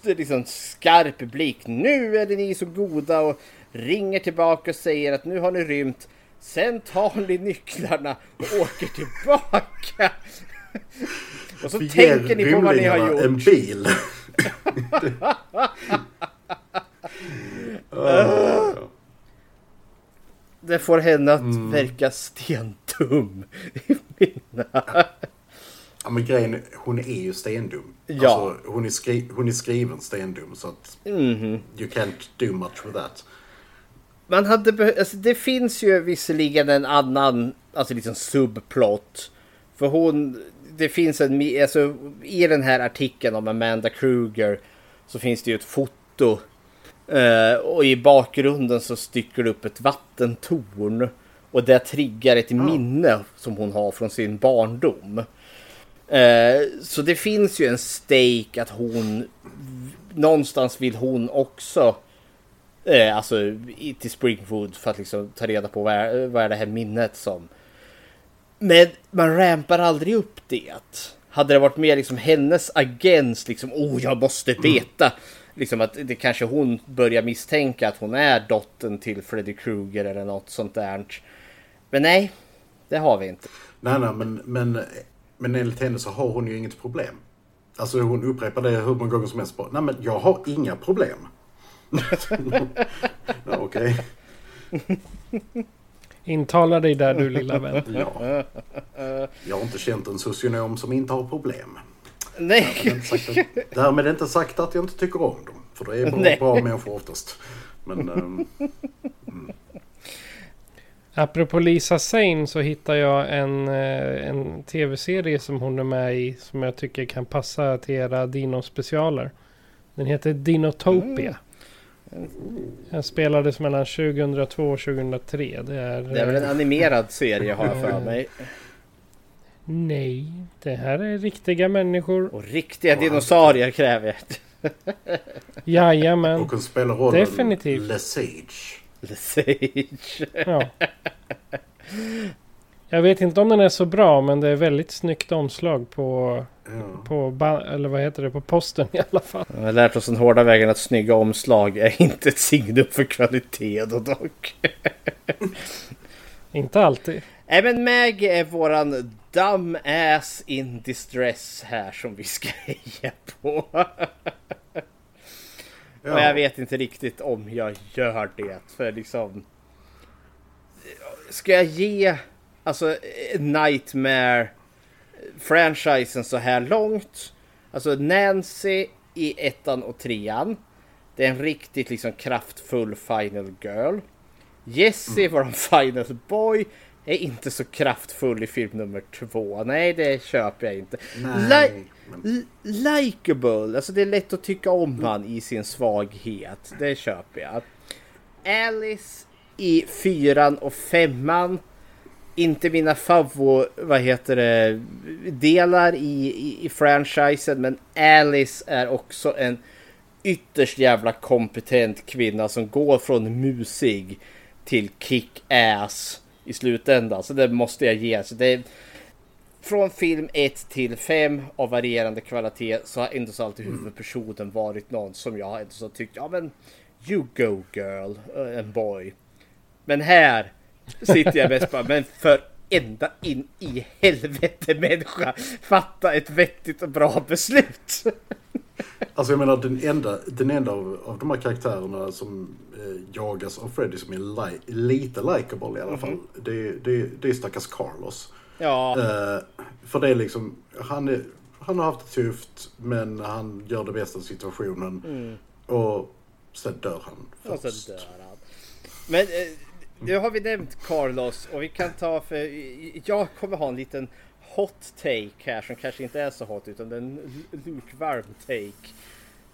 liksom skarp blick. Nu är det ni så goda och ringer tillbaka och säger att nu har ni rymt. Sen tar ni nycklarna och åker tillbaka. och så Vi tänker ni på vad ni har gjort. en bil. Ja. Det får henne att Mm. verka stendum i mina... Ja men grejen hon är ju stendum. Ja. Alltså, hon, är skri- hon är skriven stendum så att Mhm. you can't do much with that. Man hade alltså, det finns ju visserligen en annan, alltså liksom subplot. För hon, det finns en, alltså i den här artikeln om Amanda Kruger så finns det ju ett foto. Eh, och i bakgrunden så sticker det upp ett vattentorn. Och det triggar ett minne som hon har från sin barndom. Eh, så det finns ju en stake att hon någonstans vill hon också eh, alltså till Springwood för att liksom ta reda på vad är, vad är det här minnet som. Men man rampar aldrig upp det. Hade det varit mer liksom hennes agens liksom, oh jag måste veta. Liksom att det kanske hon börjar misstänka att hon är dottern till Freddy Krueger eller något sånt där. Men nej, det har vi inte. Nej, nej, men, men, men enligt henne så har hon ju inget problem. Alltså hon upprepar det hur många gånger som helst. Nej, men jag har inga problem. ja, Okej. Intala dig där du lilla vän. Ja. Jag har inte känt en socionom som inte har problem. Nej. Därmed inte sagt att, därmed inte sagt att jag inte tycker om dem. För det är bra, Nej. bra människor oftast. Men ehm, Apropå Lisa Sane så hittar jag en, eh, en tv-serie som hon är med i. Som jag tycker kan passa till era Dino-specialer. Den heter Dinotopia. Den spelades mellan 2002 och 2003. Det är... Det är väl en eh, animerad serie har jag för mig. Nej, det här är riktiga människor. Och riktiga dinosaurier kräver jag. Jajamän. och hon spelar rollen Definitivt. Lesage. Lesage. Ja. Jag vet inte om den är så bra men det är väldigt snyggt omslag på, Ja. på, ba- eller vad heter det, på posten i alla fall. Vi har lärt oss den hårda vägen att snygga omslag är inte ett signum för kvalitet då dock. Inte alltid. Nej men Maggie är våran dumb ass in distress här som vi ska heja på. Ja. Och jag vet inte riktigt om jag gör det. För liksom... Ska jag ge alltså Nightmare franchisen så här långt? Alltså Nancy i ettan och trean. Det är en riktigt liksom kraftfull final girl. Jesse, våran final boy, är inte så kraftfull i film nummer två. Nej, det köper jag inte. Nej, Li- Likeable, alltså det är lätt att tycka om han i sin svaghet. Det köper jag. Alice i fyran och femman. Inte mina favvo, vad heter det, delar i, i, i franchisen. Men Alice är också en ytterst jävla kompetent kvinna som går från musig till kick-ass i slutändan. Så det måste jag ge. Så det är, från film 1 till 5 av varierande kvalitet så har ändå så alltid huvudpersonen varit någon som jag har ändå så tyckt, ja men you go girl, eh, and boy. Men här sitter jag mest bara, men för ända in i helvete människa, fatta ett vettigt och bra beslut. Alltså jag menar den enda, den enda av, av de här karaktärerna som eh, jagas av Freddy som är li, lite likeable i alla fall. Det, det, det är stackars Carlos. Ja, Eh, för det är liksom, han, är, han har haft det tufft men han gör det bästa av situationen. Och sen dör han och först. så dör han. Men eh, nu har vi nämnt Carlos och vi kan ta för jag kommer ha en liten hot take här som kanske inte är så hot utan det är en lukvarm take.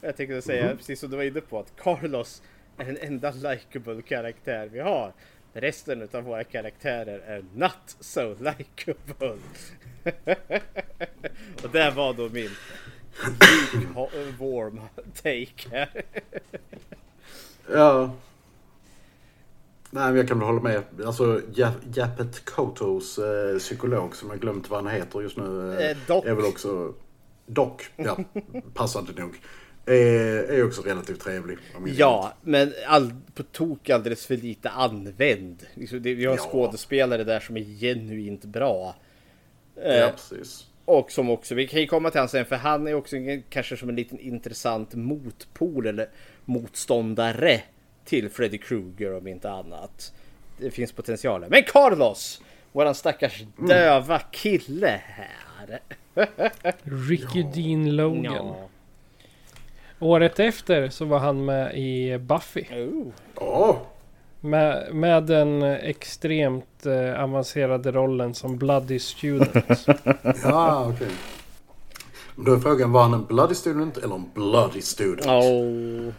Jag tänkte säga precis som du var inne på att Carlos är den enda likable karaktär vi har. Resten av våra karaktärer är not so likable. och det var då min warm take här. Ja. Nej, men jag kan väl hålla med. Alltså Ja- Japet Kotos eh, psykolog som jag glömt vad han heter just nu. Eh, Eh, Doc. Är väl också... Doc, ja. passande nog. Är, är också relativt trevlig. Ja, men all, på tok alldeles för lite använd. Liksom det, vi har Ja. skådespelare där som är genuint bra. minns. Ja, Eh, precis. Och som också, vi kan ju komma till han sen för han är också en- kanske som en liten intressant motpol eller motståndare till Freddy Krueger om inte annat. Det finns potential där. Men Carlos! Våran stackars döva kille här. Ricky Dean Logan. Ja. Året efter så var han med i Buffy. Oh. Ja, Med, med den extremt eh, avancerade rollen som Bloody Student. ja okej. Men Då är frågan, var han en bloody student eller en bloody student? Oh.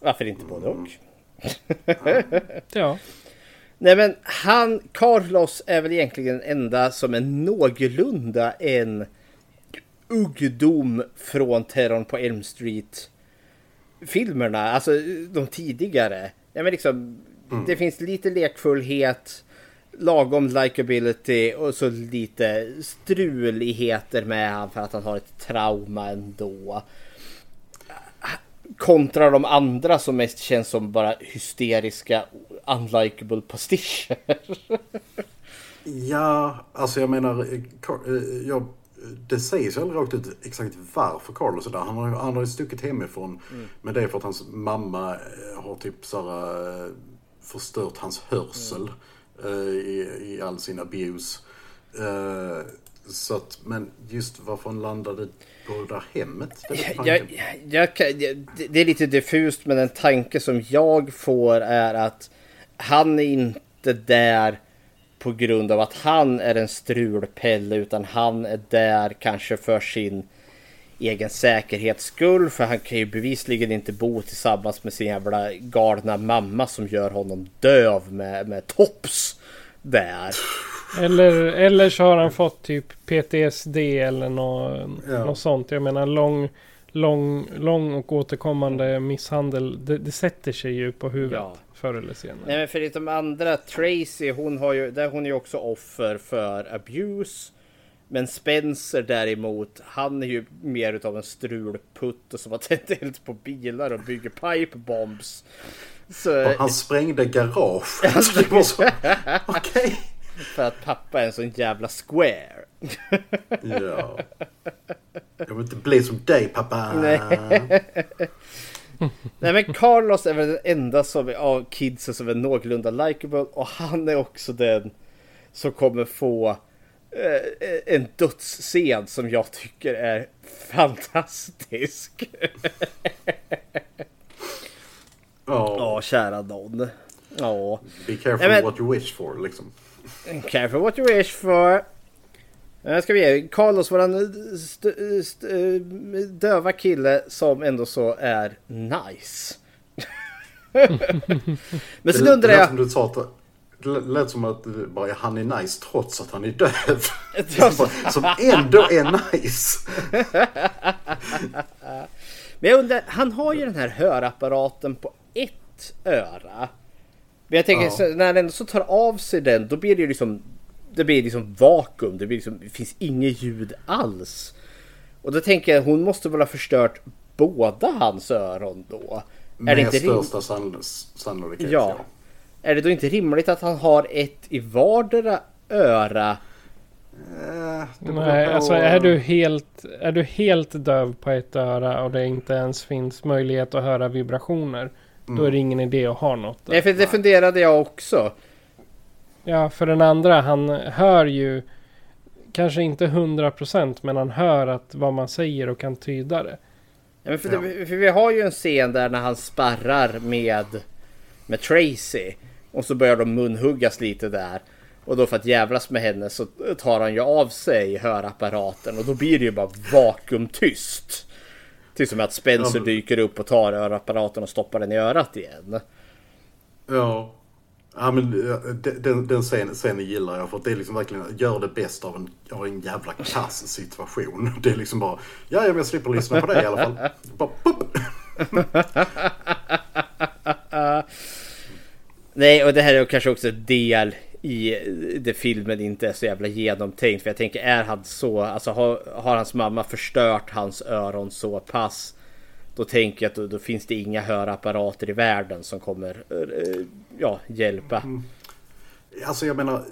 Varför inte både och? Ja. Nej men han, Carlos är väl egentligen den enda som är någorlunda en ungdom från Terrorn på Elm Street filmerna, alltså de tidigare. Ja, men liksom, Det finns lite lekfullhet, lagom likability och så lite struligheter med han för att han har ett trauma ändå. Kontra de andra som mest känns som bara hysteriska unlikable pastischer. Ja, alltså jag menar, eh, eh, jag, det sägs ju aldrig rakt ut exakt varför Carlos är där. Han har, han har ju stuckit hemifrån. Men det är för att hans mamma eh, har typ så här, eh, förstört hans hörsel eh, i, i all sin abuse. Så att, men just varför han landade där hemmet. Det jag, jag, jag, det är lite diffust men en tanke som jag får är att han är inte där på grund av att han är en strulpelle utan han är där kanske för sin egen säkerhets skull för han kan ju bevisligen inte bo tillsammans med sin jävla galna mamma som gör honom döv med, med tops där. Eller, eller så har han fått typ PTSD eller något, Ja. något sånt. Jag menar lång, lång, lång och återkommande misshandel. Det, det sätter sig ju på huvudet Ja. förr eller senare. Nej men för de andra, Tracy hon har ju, där hon är ju också offer för abuse. Men Spencer däremot, han är ju mer utav en strulputte som har tänt eld på bilar och bygger pipe bombs. Så, Och han sprängde garage. okej. För att pappa är en sån jävla square. Ja. Jag vill inte bli som dig pappa. Nej. Nej men Carlos är väl den enda som är, av kidsen som är någorlunda likable och han är också den som kommer få eh, en dödsscen som jag tycker är fantastisk. Ja. Ja, kära nån. Ja, Be careful men- what you wish for liksom. Careful what you wish for. Nu ska vi ge Carlos, våran st- st- eh, döva kille som ändå så är nice. Men sen undrar det lät jag... som du sa att det lät som att bara, han är nice trots att han är död. som ändå är nice. Men jag undrar, han har ju den här hörapparaten på ett öra. Men jag tänker, Ja. så, när ändå så tar av sig den, då blir det ju liksom... Det blir liksom vakuum, det, blir liksom, det finns inget ljud alls. Och då tänker jag, hon måste väl ha förstört båda hans öron då? är det Med inte rim- största sann, sannolikhet. Ja. Är det då inte rimligt att han har ett i vardera öra? Eh, det Nej, på- alltså är du, helt, är du helt döv på ett öra och det inte ens finns möjlighet att höra vibrationer. Då är det ingen idé att ha något. Nej, för det funderade jag också. Ja, för den andra, han hör ju kanske inte 100% men han hör att vad man säger och kan tyda det. Ja, men för, det, för vi har ju en scen där när han sparrar med, med Tracy. Och så börjar de munhuggas lite där. Och då för att jävlas med henne så tar han ju av sig hörapparaten och då blir det ju bara vakuumtyst. Tills som att Spencer Ja, dyker upp och tar hörapparaten och stoppar den i örat igen. Ja. Ja men den, den, scenen, scenen gillar jag för att det är liksom verkligen gör det bästa av en, av en jävla kass situation. Det är liksom bara, ja jag slipper lyssna på det i alla fall. Bara. Nej, och det här är kanske också en del i det filmen inte är så jävla genomtänkt. För jag tänker, är han så, alltså har, har hans mamma förstört hans öron så pass? Då tänker jag att då, då finns det inga hörapparater i världen som kommer eh, ja, hjälpa. Mm. Alltså jag menar,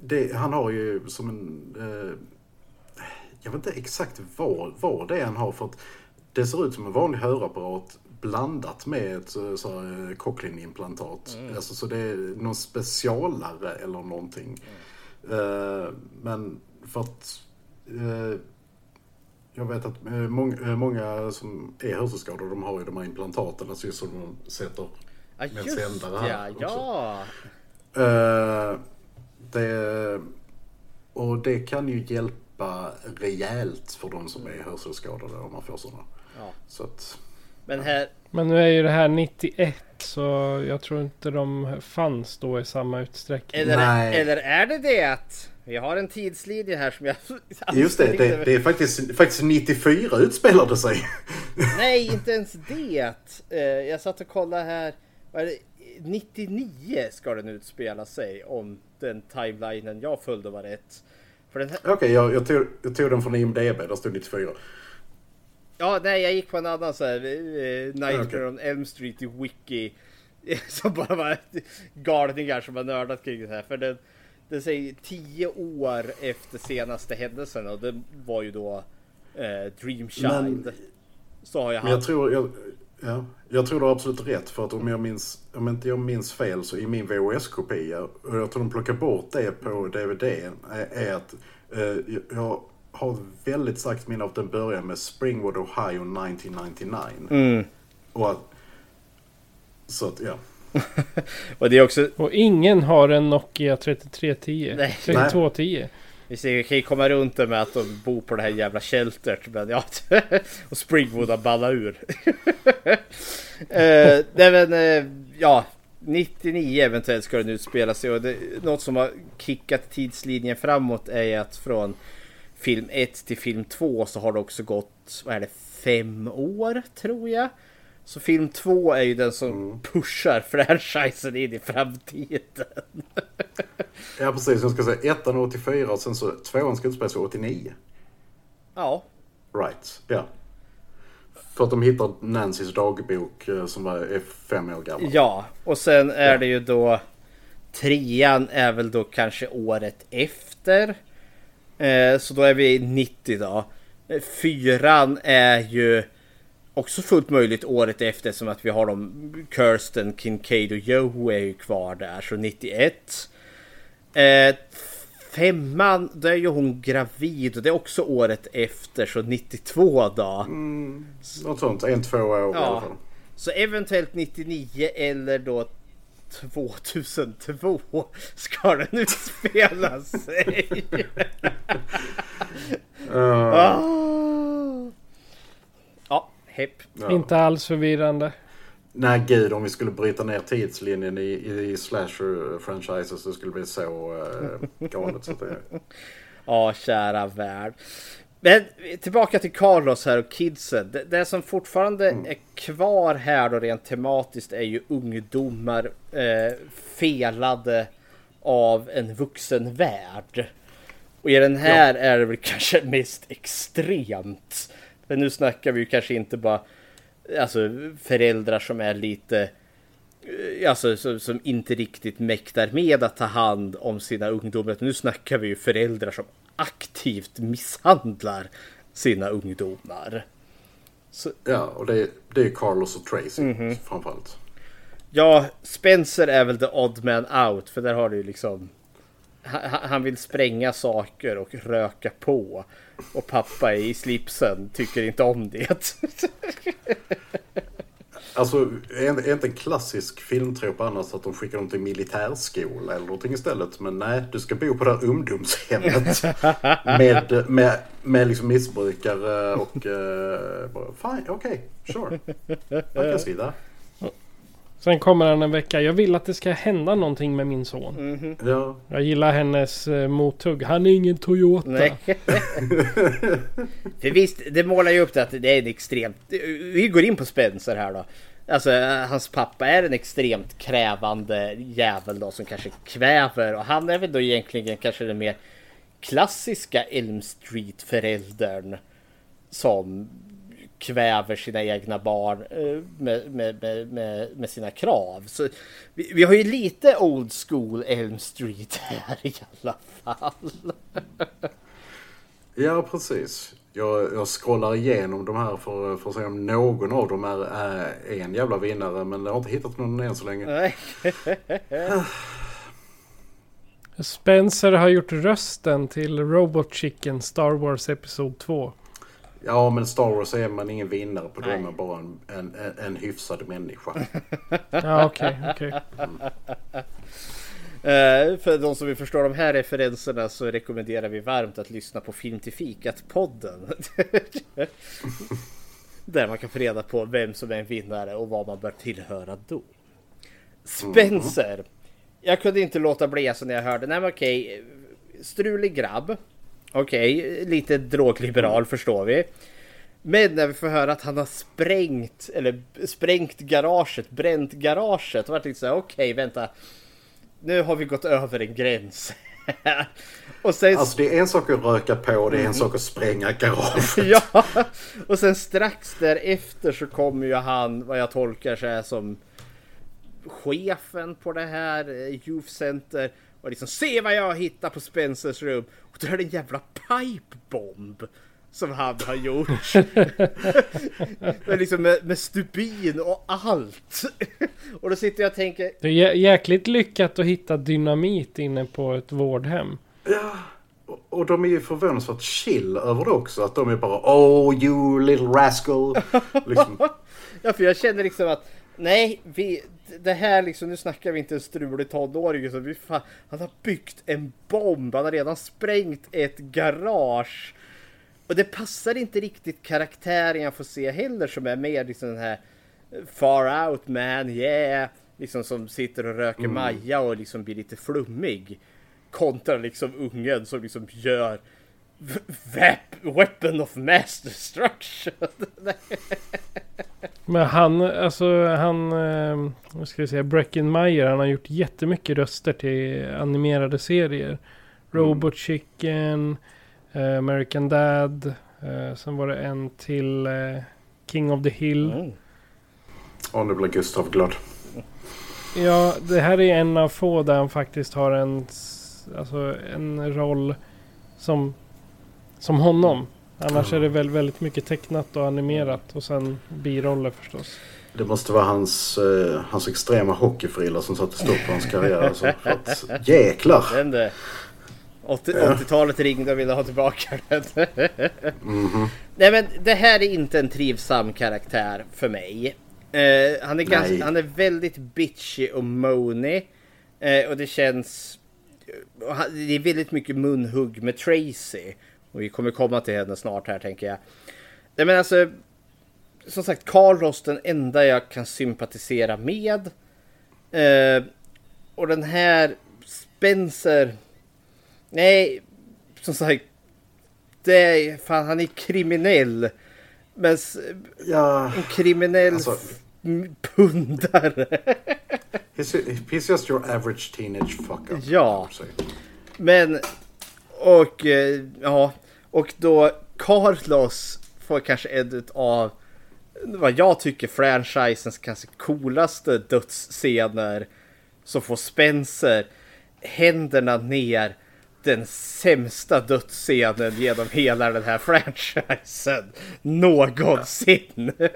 det, han har ju som en... Eh, jag vet inte exakt vad, vad det är han har för att det ser ut som en vanlig hörapparat blandat med ett så här, eh, Cochlin-implantat. Alltså, så det är någon specialare eller någonting. Eh, men för att eh, jag vet att många, många som är hörselskadade de har ju de här implantaten, alltså som de sätter Ja, med sändare här ja, ja. Eh, det, och det kan ju hjälpa rejält för de som är hörselskadade om man får sådana. Ja. Så att, Men här, Men nu är ju det här 91 så jag tror inte de fanns då i samma utsträckning. eller, Nej. eller är det det att vi har en tidslinje här som jag... just det, det, det är faktiskt, faktiskt 94 utspelar det sig. Nej, inte ens det. Eh, jag satt och kollade här. Vad är det? 99 ska den utspela sig om den timelinen jag följde var rätt. Här, Okej, jag, jag, tog, jag tog den från IMDB, där stod 94. Ja, nej, jag gick på en annan så här, eh, Nightmare Okej. on Elm Street i Wiki. Som bara var galningar som har nördat kring det här. För den, den säger 10 år efter senaste händelsen och det var ju då eh, Dream Child. Men- så har jag Men jag tror, jag, ja, jag tror du har absolut rätt för att om jag minns, om inte jag minns fel så i min VHS-kopia, och jag tror de plockar bort det på DVD, är, är att eh, jag har ett väldigt starkt minne av att den börjar med Springwood, Ohio 1999. Och att, så att, ja. Och det är också Och ingen har en Nokia 3310. Nej. 3210. Vi ser, kan ju komma runt det med att de bor på det här jävla sheltert. Men ja, och Springwood har ballat ur. eh, nej men, eh, ja. 99 eventuellt ska den utspela sig. Och det, något som har kickat tidslinjen framåt är att från film 1 till film 2 så har det också gått, vad är det, fem år tror jag. Så film 2 är ju den som pushar franchisen in i framtiden. Ja precis, jag ska säga ettan 84 och sen så tvåan ska utspelas 89. Ja, Right, ja. För att de hittar Nancys dagbok eh, som var, är fem år gammal. Ja, och sen är det ju då trean är väl då kanske året efter. Eh, så då är vi 90 då. Eh, Fyran är ju också fullt möjligt året efter som att vi har de Kirsten, Kincaid och Joe är ju kvar där så 91. Eh, femman, då är ju hon gravid och det är också året efter så 92 då. Något sånt, en, två år i alla fall. Så eventuellt 99 eller då 2002 ska den utspela sig. Ah. Ja, hepp. Ja. Inte alls förvirrande. Nej gud, om vi skulle bryta ner tidslinjen i, i slasher-franchises så skulle det bli så uh, galet. Så det, Ja, kära värld. Men tillbaka till Carlos här och kidsen. Det, det som fortfarande är kvar här då rent tematiskt är ju ungdomar eh, felade av en vuxen värld. Och i den här är det väl kanske mest extremt. För nu snackar vi ju kanske inte bara alltså föräldrar som är lite eh, Alltså som, som inte riktigt mäktar med att ta hand om sina ungdomar. Nu snackar vi ju föräldrar som aktivt misshandlar sina ungdomar. ja, och det, det är Carlos och Tracy Mhm. framförallt. Ja, Spencer är väl the odd man out. För där har du ju liksom han vill spränga saker och röka på. Och pappa i slipsen tycker inte om det. Alltså, är inte en klassisk filmtrop annars att de skickar dem till militärskola eller någonting istället? Men nej, du ska bo på det här ungdomshemmet med, med, med liksom missbrukare och... Uh, bara, Fine, okej, sure. Jag kan skriva. Sen kommer han en vecka. Jag vill att det ska hända någonting med min son. Mm. Ja, Jag gillar hennes eh, mothugg. Han är ingen Toyota. Nej. För visst, det målar ju upp det att det är en extremt... Vi går in på Spencer här då. Alltså hans pappa är en extremt krävande jävel då som kanske kväver och han är väl då egentligen kanske den mer klassiska Elm Street föräldern som kväver sina egna barn eh, med, med, med, med, med sina krav. Så vi, vi har ju lite old school Elm Street här i alla fall. Ja, precis. Jag, jag scrollar igenom de här för, för att se om någon av dem är, är en jävla vinnare. Men jag har inte hittat någon än så länge. Nej. Spencer har gjort rösten till Robot Chicken Star Wars Episod 2. Ja, men Star Wars är man ingen vinnare på. Då är man bara en, en, en, hyfsad människa. Ja, okej, okej. Eh, för de som vill förstå de här referenserna så rekommenderar vi varmt att lyssna på Film till fikat-podden. Där man kan få reda på vem som är en vinnare och vad man bör tillhöra då. Spencer. Jag kunde inte låta bli alltså när jag hörde, nej men okej, strulig grabb. Okej, lite drogliberal förstår vi. Men när vi får höra att han har sprängt, eller sprängt garaget, bränt garaget. Då var det lite så här, okej vänta. Nu har vi gått över en gräns. och sen... Alltså det är en sak att röka på, det är en sak att spränga garage. ja! Och sen strax därefter så kommer ju han, vad jag tolkar så här som chefen på det här eh, Youth Center och liksom se vad jag hittar på Spencers rum. Och då är det en jävla pipebomb som han har gjort. med, liksom med, med stubin och allt. och då sitter jag och tänker, Det är jä- jäkligt lyckat att hitta dynamit inne på ett vårdhem. Och de är ju förvånansvärt chill över det också. Att de är bara Oh you little rascal. Liksom, Ja, för jag känner liksom att nej, vi, det här liksom, nu snackar vi inte en strulig tonåring. utan vi fan, han har byggt en bomb, han har redan sprängt ett garage. Och det passar inte riktigt karaktären jag får se heller som är mer liksom den här far out man, yeah. Liksom som sitter och röker maja och liksom blir lite flummig. Kontra liksom ungen som liksom gör Weapon of mass destruction. Men han, alltså han, eh, vad ska vi säga, Breckenmeyer, han har gjort jättemycket röster till animerade serier. Robot Chicken, eh, American Dad, eh, sen var det en till eh, King of the Hill. Mm. och nu blir Gustav glad. Ja, det här är en av få där han faktiskt har en, alltså en roll som, som honom. Annars är det väl väldigt mycket tecknat och animerat och sen biroller förstås. Det måste vara hans, eh, hans extrema hockeyfrilla som satte stopp på hans karriär. Alltså, för att, jäklar! Den där. 80 80-talet ringde och ville ha tillbaka den. Nej men det här är inte en trivsam karaktär för mig. Eh, han, är ganska, han är väldigt bitchy och moany. Eh, och det känns... och han- Det är väldigt mycket munhugg med Tracy. Och vi kommer komma till henne snart här tänker jag. Nej men alltså... Som sagt, Carlos den enda jag kan sympatisera med. Eh, och den här Spencer... Nej, som sagt. Det är, fan, han är kriminell. Men Ja, en kriminell Alltså- pundare. he's, just your average teenage fuck up. Ja. Men, och eh, ja, och då Carlos får kanske en av vad jag tycker franchisens kanske coolaste dödsscener. Så får Spencer händerna ner den sämsta dödsscenen genom hela den här franchisen någonsin.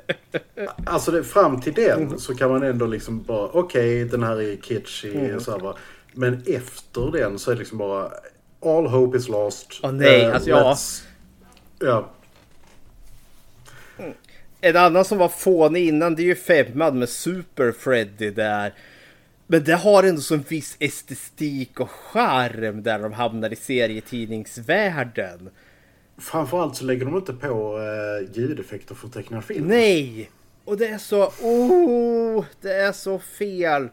Alltså det, fram till den så kan man ändå liksom bara okej den här är kitschy Mm. och så här bara. Men efter den så är det liksom bara all hope is lost. Åh, nej, Eh, alltså, ja. Ja, En annan som var fånig innan det är ju femman med Super Freddy där. Men det har ändå så en viss estetik och charm där de hamnar i serietidningsvärlden. framförallt så lägger de inte på uh, ljudeffekter för tecknad film. Nej! Och det är så... Oh, det är så fel.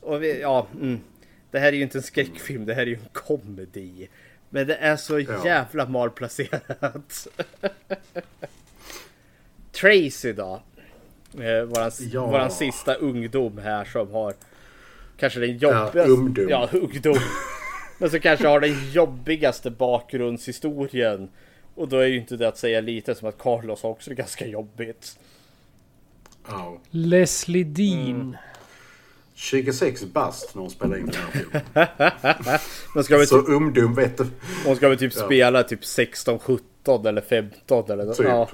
Och vi, ja, mm. Det här är ju inte en skräckfilm, det här är ju en komedi. Men det är så Ja. jävla malplacerat. Tracy då. Eh, våran, Ja. våran sista ungdom här som har kanske den jobbigaste... ungdom. Ja, ungdom. Men som kanske har den jobbigaste bakgrundshistorien. Och då är ju inte det att säga lite som att Carlos också det ganska jobbigt. Ja. Leslie Dean. Mm. 26 bast när hon spelar in den här filmen. Men ska vi Så typ, ungdom vet du. hon ska väl typ Ja. spela typ 16, 17 eller 15 eller något. Typ. Ja.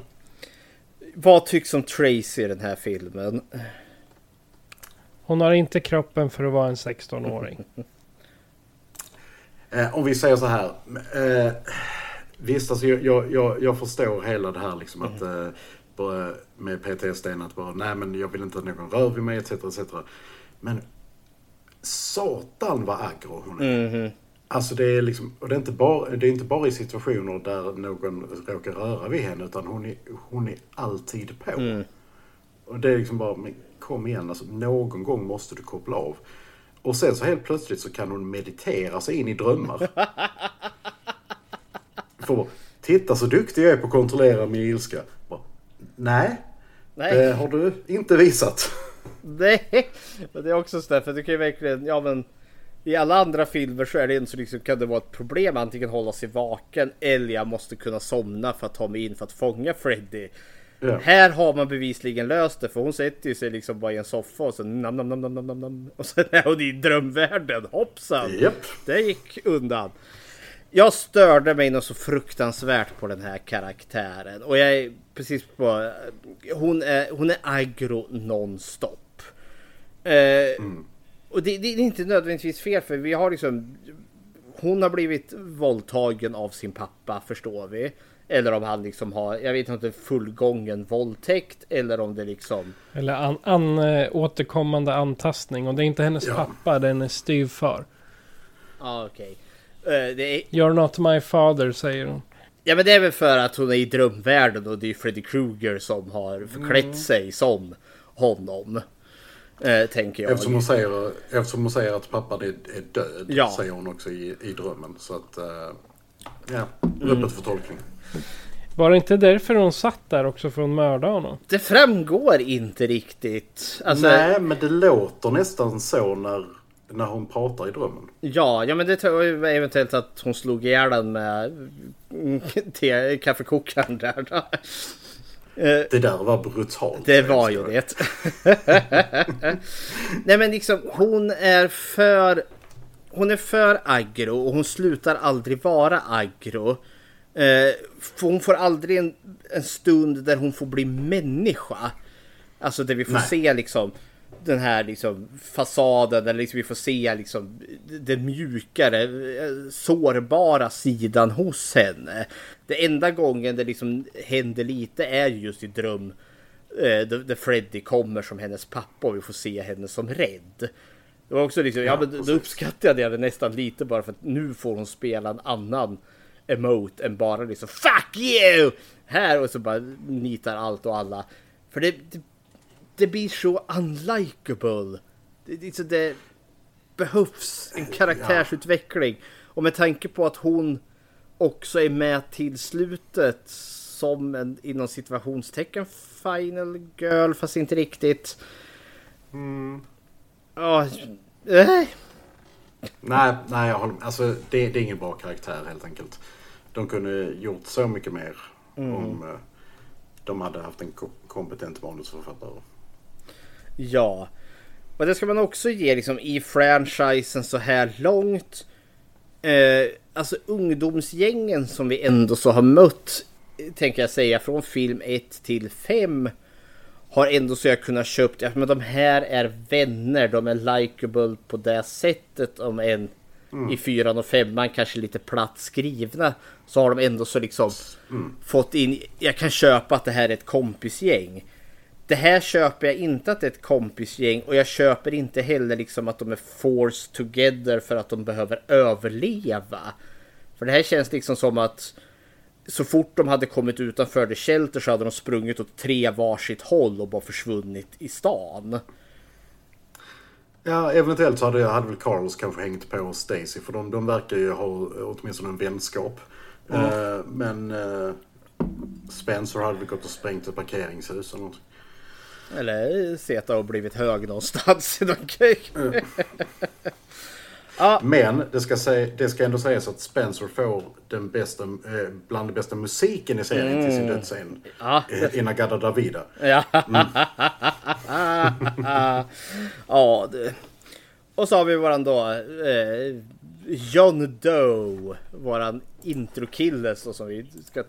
Vad tycks om Tracy i den här filmen? Hon har inte kroppen för att vara en 16-åring. Eh, om vi säger så här. Eh, visst, alltså, jag, jag, jag, förstår hela det här liksom att eh, med PTSD att bara nej men jag vill inte att någon rör vid mig etc. etc. Men satan vad aggro hon är. Alltså det är liksom, och det är, inte bara, det är inte bara i situationer där någon råkar röra vid henne utan hon är, hon är alltid på. Och det är liksom bara, men kom igen alltså, någon gång måste du koppla av. Och sen så helt plötsligt så kan hon meditera sig in i drömmar. För titta så duktig jag är på att kontrollera min ilska. Bara, Nej, Nej. det har du inte visat. Nej, men det är också så där, för du kan ju verkligen, ja men i alla andra filmer så är det inte så liksom, kan det vara ett problem antingen hålla sig vaken eller jag måste kunna somna för att ta mig in för att fånga Freddy. Ja. Här har man bevisligen löst det för hon sätter ju sig liksom bara i en soffa och så nam nam nam nam nam nam och sen är hon i drömvärlden. Hoppsan! Japp. Det gick undan. Jag störde mig något så fruktansvärt på den här karaktären och jag precis på. Hon är, hon är aggro nonstop. Eh, Och det, det är inte nödvändigtvis fel för vi har liksom. Hon har blivit våldtagen av sin pappa förstår vi. Eller om han liksom har, jag vet inte fullgången våldtäkt eller om det liksom. Eller an, an, äh, återkommande antastning. Och det är inte hennes Ja. pappa, det är hennes styvfar. Ja okej. Eh, det är, You're not my father, säger hon. Ja men det är väl för att hon är i drömvärlden och det är Freddy Krueger som har förklätt sig som honom. Eh, tänker jag. Eftersom hon säger, eftersom hon säger att pappan är, är död, Ja. säger hon också i, i drömmen. Så att, eh, ja, öppet för tolkning. Var det inte därför hon satt där också för att mörda honom? Det framgår inte riktigt. Alltså, Nej, men det låter nästan så när, när hon pratar i drömmen. Ja, ja men det tror eventuellt att hon slog ihjäl den med mm, te, kaffekokaren där. då. Eh, Det där var brutalt. Det var ju det. Nej men liksom hon är för Hon är för aggro och hon slutar aldrig vara aggro. Eh, hon får aldrig en, en stund där hon får bli människa. Alltså där vi får Nej. se liksom den här liksom fasaden eller liksom vi får se liksom den mjukare eh, sårbara sidan hos henne. Det enda gången det liksom händer lite är ju just i dröm eh, där där Freddy kommer som hennes pappa och vi får se henne som rädd. Det var också liksom, ja, men då uppskattade jag det nästan lite bara för att nu får hon spela en annan emote än bara liksom Fuck you! Här och så bara nitar allt och alla. För det, det, det blir så unlikable. Det, det, det behövs en karaktärsutveckling. Och med tanke på att hon också är med till slutet som en inom situationstecken final girl fast inte riktigt. Ja, eh, Nej, nej jag håller med. Alltså, det, det är ingen bra karaktär helt enkelt. De kunde gjort så mycket mer om eh, de hade haft en ko- kompetent manusförfattare. Ja. Och det ska man också ge liksom i franchisen så här långt. Eh, alltså ungdomsgängen som vi ändå så har mött. eh, Tänker jag säga från film 1 till 5. Har ändå så jag kunnat köpt. Ja, men de här är vänner. De är likable på det sättet. Om en i fyran och femman kanske lite platt skrivna. Så har de ändå så liksom fått in. Jag kan köpa att det här är ett kompisgäng. Det här köper jag inte att det är ett kompisgäng och jag köper inte heller liksom att de är forced together för att de behöver överleva. För det här känns liksom som att så fort de hade kommit utanför The Shelter så hade de sprungit åt tre varsitt håll och bara försvunnit i stan. Ja, eventuellt så hade, hade väl Carlos kanske hängt på Stacy för de, de verkar ju ha åtminstone en vänskap. Eh, men eh, Spencer hade väl gått och sprängt ett parkeringshus eller något. Eller Zeta och blivit hög någonstans i någon kök. Men det ska, säga, det ska ändå sägas att Spencer får den bästa, eh, bland den bästa musiken i serien till sin dödsscen. Ja. Eh, Inagada Davida. Ja. ja, det. Och så har vi våran då eh, John Doe, våran introkille som vi ska eh,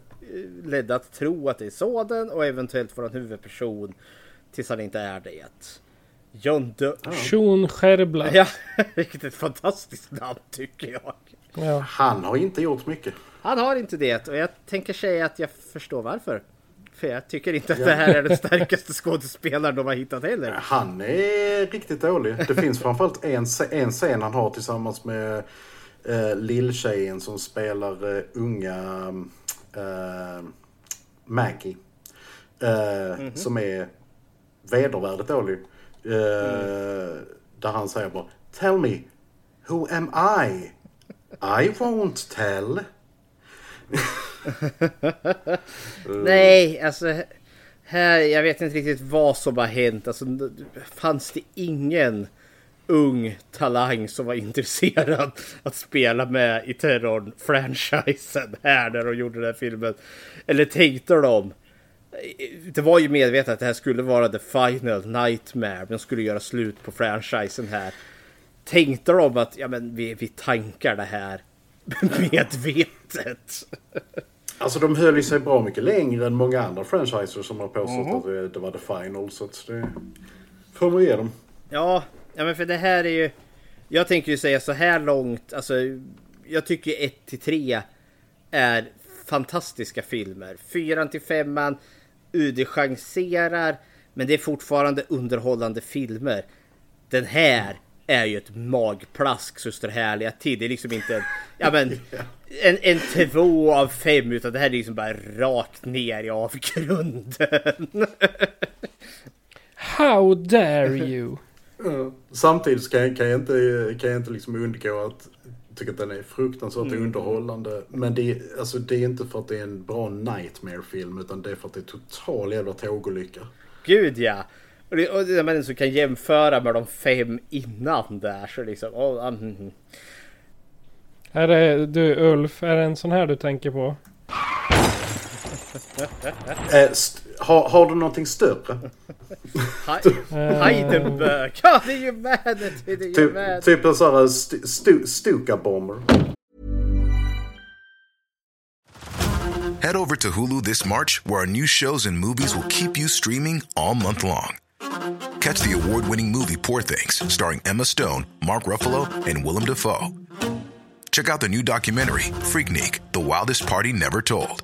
ledda att tro att det är sådan och eventuellt våran huvudperson tills han inte är det. John Doe. Sean Scherbla. Ja, vilket ett fantastiskt namn tycker jag. Ja. Han har inte gjort mycket. Han har inte det och jag tänker säga att jag förstår varför. För jag tycker inte att det här är den starkaste skådespelaren de har hittat heller. Han är riktigt dålig. Det finns framförallt en, en scen han har tillsammans med eh, lilltjejen som spelar eh, unga eh, Maggie. Eh, Som är vedervärdigt dålig. Eh, Där han säger bara Tell me, who am I? I won't tell. Nej, alltså här, jag vet inte riktigt vad som har hänt. Alltså, fanns det ingen ung talang som var intresserad att spela med i terrorn-franchisen här när de gjorde den här filmen? Eller tänkte de? Det var ju medvetet att det här skulle vara the final nightmare. De skulle göra slut på franchisen här. Tänkte de att ja, men vi, vi tankar det här medvetet? Alltså de höll ju sig bra mycket längre än många andra franchiser som har påstått att det, det var the final. Så att det får man ge dem. Ja, ja, men för det här är ju... Jag tänker ju säga så här långt, alltså jag tycker 1 till 3 är fantastiska filmer. 4 till 5 UD chanserar, men det är fortfarande underhållande filmer. Den här är ju ett magplask så står härliga till. Det är liksom inte en, ja, men, en, en två av fem utan det här är liksom bara rakt ner i avgrunden. How dare you? Samtidigt kan jag, kan jag inte, kan jag inte liksom undgå att tycka att den är fruktansvärt underhållande. Men det, är- alltså, det är inte för att det är en bra nightmare-film utan det är för att det är total jävla tågolycka. Gud ja! Och det, och det man så kan jämföra med de fem innan där så liksom... Oh, mm, mm. Är det, du Ulf, är det en sån här du tänker på? Eh, st- har, har du någonting större? Hei- Heidenberg! Ja, det är ju Manet! Det är ju Typ, typ en sån här stu, stu, Stuka-bomber. Head over to Hulu this March, where our new shows and movies will keep you streaming all month long. Catch the award winning movie Poor Things, starring Emma Stone, Mark Ruffalo, and Willem Dafoe. Check out the new documentary, Freaknik The Wildest Party Never Told,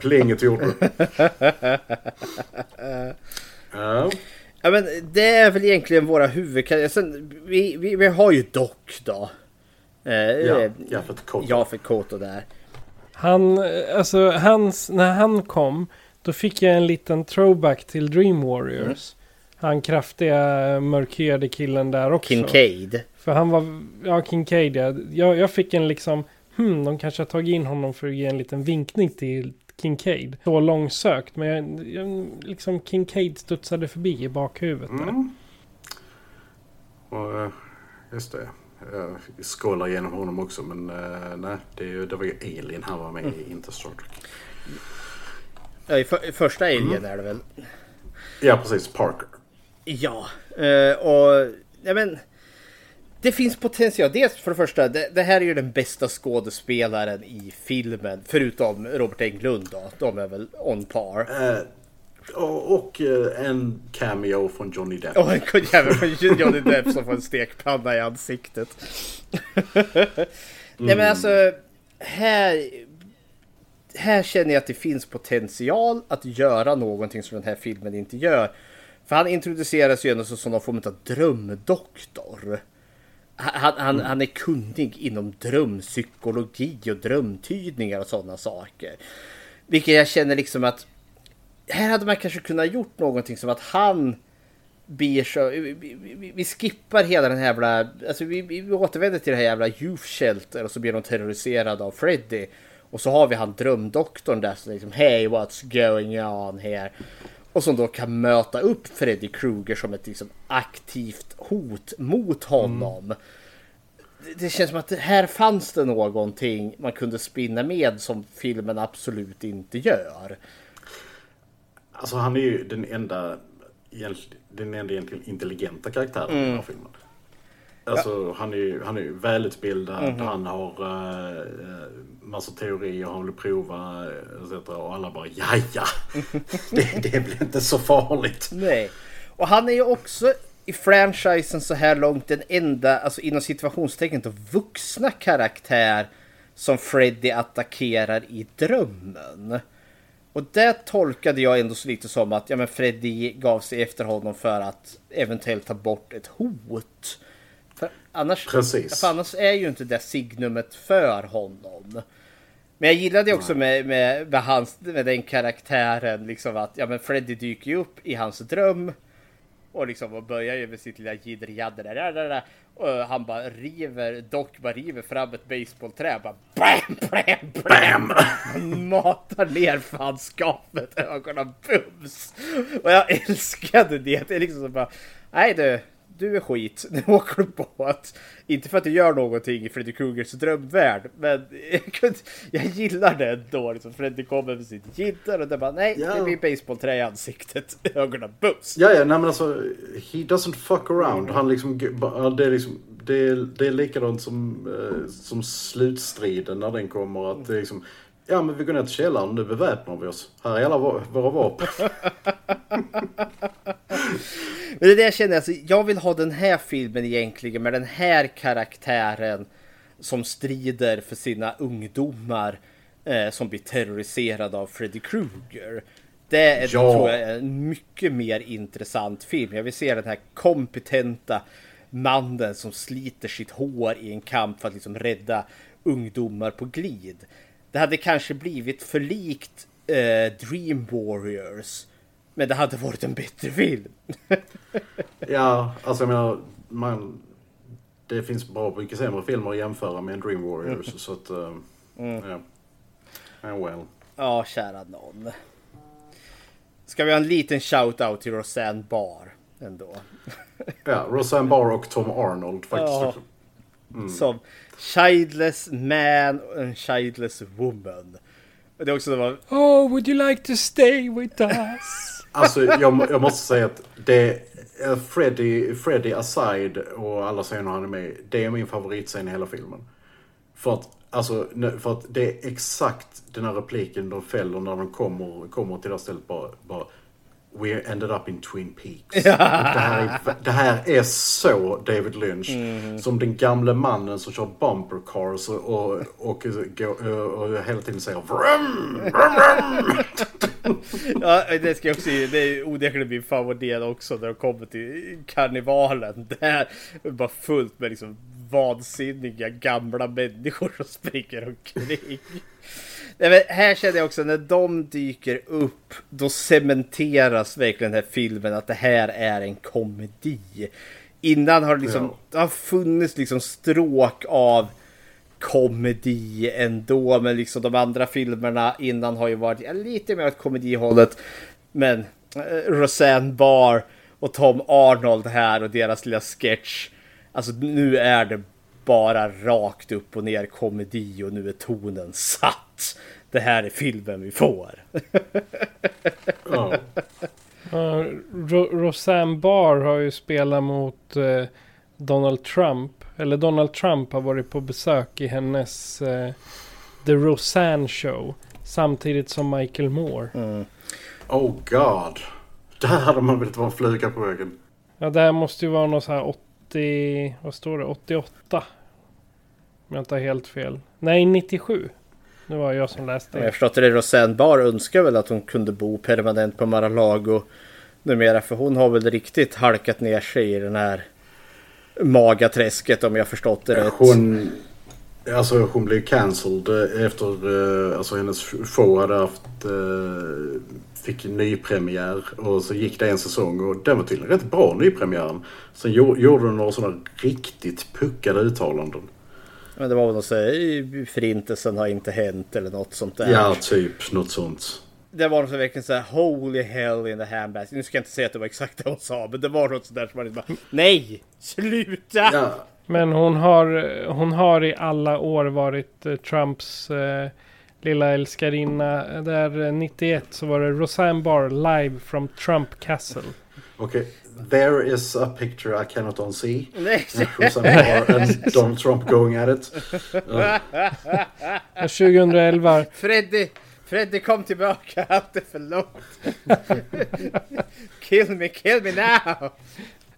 Plinget gjorde det. Ja. Ja men det är väl egentligen våra huvudkaraktärer. Vi, vi, vi har ju Doc då. Eh, Ja, Jaffet Koto. Jaffet Koto där. Han, eh, alltså hans, när han kom, då fick jag en liten throwback till Dream Warriors. Han kraftiga mörkhyade killen där också. Kincaid. För han var, ja Kincaid ja. Jag, jag fick en liksom, hmm, de kanske har tagit in honom för att ge en liten vinkning till Kincaid. Så långsökt, men jag, jag, liksom Kincaid studsade förbi i bakhuvudet. Mm. Och, eh, just det. Jag scrollar igenom honom också men eh, nej, det, är ju- det var ju Alien han var med i, inte Star Trek. Ja, i för, första Alien Mm. är det väl. Ja precis, Parker. Ja, eh, och ja, men det finns potential. Dels för det första, det, det här är ju den bästa skådespelaren i filmen. Förutom Robert Englund då. De är väl on par. Eh, Och, och eh, en cameo från Johnny Depp. Och en jävel från Johnny Depp som får en stekpanna i ansiktet. Nej men alltså, här, här känner jag att det finns potential att göra någonting som den här filmen inte gör. För han introduceras ju ändå som någon form av drömdoktor. Han, han, han är kunnig inom drömpsykologi och drömtydningar och sådana saker. Vilket jag känner liksom att här hade man kanske kunnat gjort någonting som att han blir så... Vi, vi, vi skippar hela den här jävla... Alltså vi, vi återvänder till det här jävla youth shelter och så blir de terroriserade av Freddy. Och så har vi han drömdoktorn där som liksom Hey what's going on here? Och som då kan möta upp Freddy Krueger som ett liksom aktivt hot mot honom. Mm. Det, det känns som att här fanns det någonting man kunde spinna med som filmen absolut inte gör. Alltså han är ju den enda, den enda egentligen intelligenta karaktären mm. i den här filmen. Alltså ja. han är ju han är välutbildad, mm -hmm. han har uh, massa teorier, han vill prova etc. Och alla bara ja ja, det, det blir inte så farligt. Nej, och han är ju också i franchisen så här långt den enda, alltså inom situationstecken då, vuxna karaktär som Freddy attackerar i drömmen. Och det tolkade jag ändå så lite som att ja, men Freddy gav sig efter honom för att eventuellt ta bort ett hot. För annars, Precis. För annars är ju inte det signumet för honom. Men jag gillade ju också med, med, med, hans, med den karaktären liksom att ja, men Freddy dyker ju upp i hans dröm. Och liksom och börjar ju med sitt lilla jidder där. Och han bara river, dock bara river fram ett baseballträ. Bara BAM! BAM! BAM! Han matar ner fanskapet ögonen bums. Och jag älskade det. Det är liksom så bara, nej du, du är skit, nu åker du båt. Inte för att du gör någonting i Freddy Krugers drömvärld, men jag, jag gillar det ändå. Liksom Freddy kommer med sitt jidder och det bara, nej, ja. det blir baseballträ i ansiktet. Ögonen bums. Ja, ja, nej men alltså, he doesn't fuck around. Han liksom, det är liksom, det är, det är likadant som, eh, som slutstriden när den kommer. Att det är liksom, ja men vi går ner till källaren, nu beväpnar vi oss. Här är alla våra vapen. Men det är det jag alltså, jag vill ha den här filmen egentligen med den här karaktären som strider för sina ungdomar eh, som blir terroriserade av Freddy Krueger. Det är, ja. tror jag är en mycket mer intressant film. Jag vill se den här kompetenta mannen som sliter sitt hår i en kamp för att liksom rädda ungdomar på glid. Det hade kanske blivit för likt eh, Dream Warriors men det hade varit en bättre film. ja, alltså jag menar, man, det finns bra mycket sämre filmer att jämföra med Dream Warriors. Mm. Så att, uh, mm. ja. Yeah, well. Ja, kära någon. Ska vi ha en liten shout-out till Roseanne Barr ändå? ja, Roseanne Barr och Tom Arnold faktiskt. Ja. Mm. Som childless man and childless woman. Och det är också det var... Oh, would you like to stay with us? Alltså jag, jag måste säga att det Freddy, Freddy aside och alla scener han är med Det är min favoritscen i hela filmen. För att, alltså, för att det är exakt den här repliken de fäller när de kommer, kommer till det här stället. Bara, bara We ended up in Twin Peaks. Ja. Det, här är, det, här är, så David Lynch. Mm. Som den gamle mannen som kör bumper cars och, och, och, och, och hela tiden säger vrum, vrum, vrum. ja, det ska jag också. Det är onekligen min favoritdel också när de kommer till karnevalen. Det är bara fullt med liksom vansinniga gamla människor som springer omkring. Nej, här känner jag också när de dyker upp då cementeras verkligen den här filmen att det här är en komedi. Innan har det liksom ja. det har funnits liksom stråk av komedi ändå. Men liksom de andra filmerna innan har ju varit lite mer åt komedihållet. Men eh, Roseanne Barr och Tom Arnold här och deras lilla sketch. Alltså nu är det bara rakt upp och ner komedi och nu är tonen satt. Det här är filmen vi får. ja. Uh, Roseanne Barr har ju spelat mot uh, Donald Trump. Eller Donald Trump har varit på besök i hennes uh, The Roseanne Show. Samtidigt som Michael Moore. Mm. Oh god. Där hade man velat vara en fluga på väggen. Ja, det här måste ju vara något så här 80... Vad står det? 88? Om jag inte har helt fel. Nej, 97. Det var jag som läste. Om jag förstått det, Roseanne Barr önskar väl att hon kunde bo permanent på Mar-a-Lago numera. För hon har väl riktigt halkat ner sig i den här magaträsket om jag förstått det rätt. Hon, alltså hon blev cancelled efter eh, alltså hennes show hade haft eh, fick nypremiär och så gick det en säsong och den var tydligen rätt bra nypremiären. Sen gjo- gjorde hon några sådana riktigt puckade uttalanden. Men det var väl något så här, förintelsen har inte hänt eller något sånt där. Ja, typ något sånt. Det var något så verkligen så här holy hell in the handbasket. Nu ska jag inte säga att det var exakt det hon sa, men det var något sådär som man inte bara nej, sluta! Men hon har, hon har i alla år varit eh, Trumps eh, lilla älskarinna. Där eh, 91 så var det Roseanne Barr live from Trump Castle. Okej. There is a picture I cannot unsee. Roseanne Barr and Donald Trump going at it. Ja, 2011. Freddy, Freddy kom tillbaka, allt är förlåt. kill me, kill me now!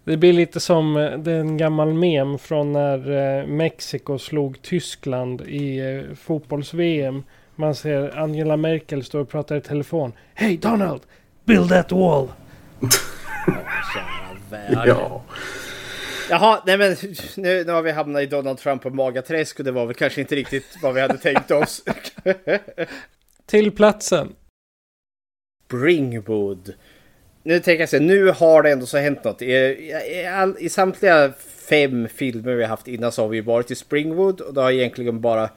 Det blir lite som eh, den gammal mem från när eh, Mexiko slog Tyskland i eh, fotbolls-VM. Man ser Angela Merkel stå och prata i telefon. Hey Donald! Build that wall! Ja. Jaha, nej men nu, nu har vi hamnat i Donald Trump och magaträsk och det var väl kanske inte riktigt vad vi hade tänkt oss. Till platsen. Springwood. Nu tänker jag så nu har det ändå så hänt något. I, i, all, I samtliga fem filmer vi har haft innan så har vi varit i Springwood och det har egentligen bara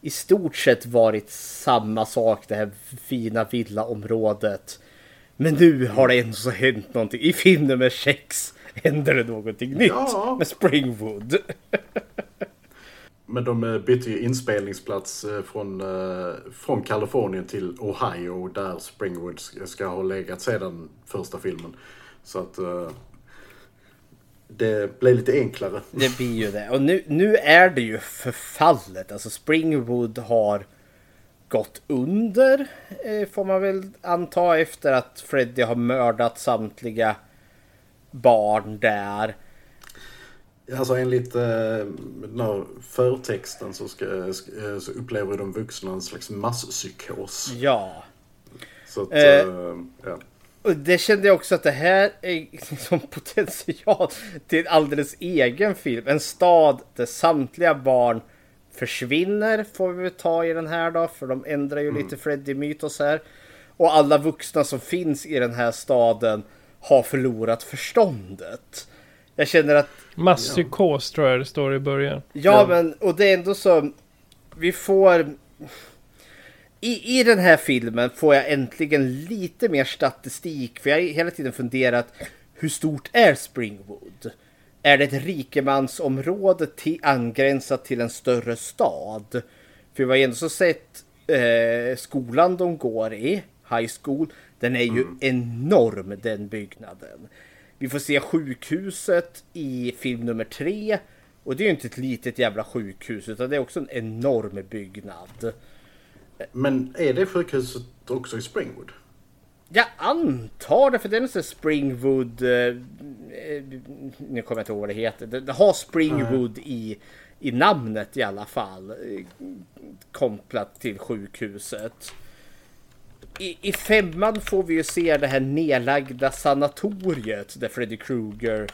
i stort sett varit samma sak, det här fina villaområdet. Men nu har det ändå så hänt någonting. I film nummer sex händer det någonting nytt Ja. med Springwood. Men de eh, bytte ju inspelningsplats eh, från, eh, från Kalifornien till Ohio där Springwood ska- ha legat sedan första filmen. Så att det blev lite enklare. Det blir ju det. Och nu, nu är det ju förfallet. Alltså Springwood har gått under. Eh, får man väl anta efter att Freddy har mördat samtliga barn där. Alltså enligt eh, den här förtexten så, ska, ska, eh, så upplever de vuxna en slags masspsykos. Ja. Så att, Eh. eh, ja. Och det kände jag också att det här är liksom potential till en alldeles egen film. En stad där samtliga barn försvinner får vi ta i den här då. För de ändrar ju lite Freddy-mytos här. Och alla vuxna som finns i den här staden har förlorat förståndet. Jag känner att Masspsykos tror jag det står i början. Ja, men och det är ändå så. Vi får. I, I den här filmen får jag äntligen lite mer statistik. För jag har hela tiden funderat. Hur stort är Springwood? Är det ett rikemansområde till, angränsat till en större stad? För vi har ju ändå så sett eh, skolan de går i, high school. Den är ju enorm den byggnaden. Vi får se sjukhuset i film nummer tre. Och det är ju inte ett litet jävla sjukhus utan det är också en enorm byggnad. Men är det sjukhuset också i Springwood? Jag antar det för den är så Springwood. Eh, eh, nu kommer jag inte ihåg vad det heter. Det, det har Springwood i, i namnet i alla fall. eh, Kopplat till sjukhuset. I, I femman får vi ju se det här nedlagda sanatoriet där Freddy Kruegers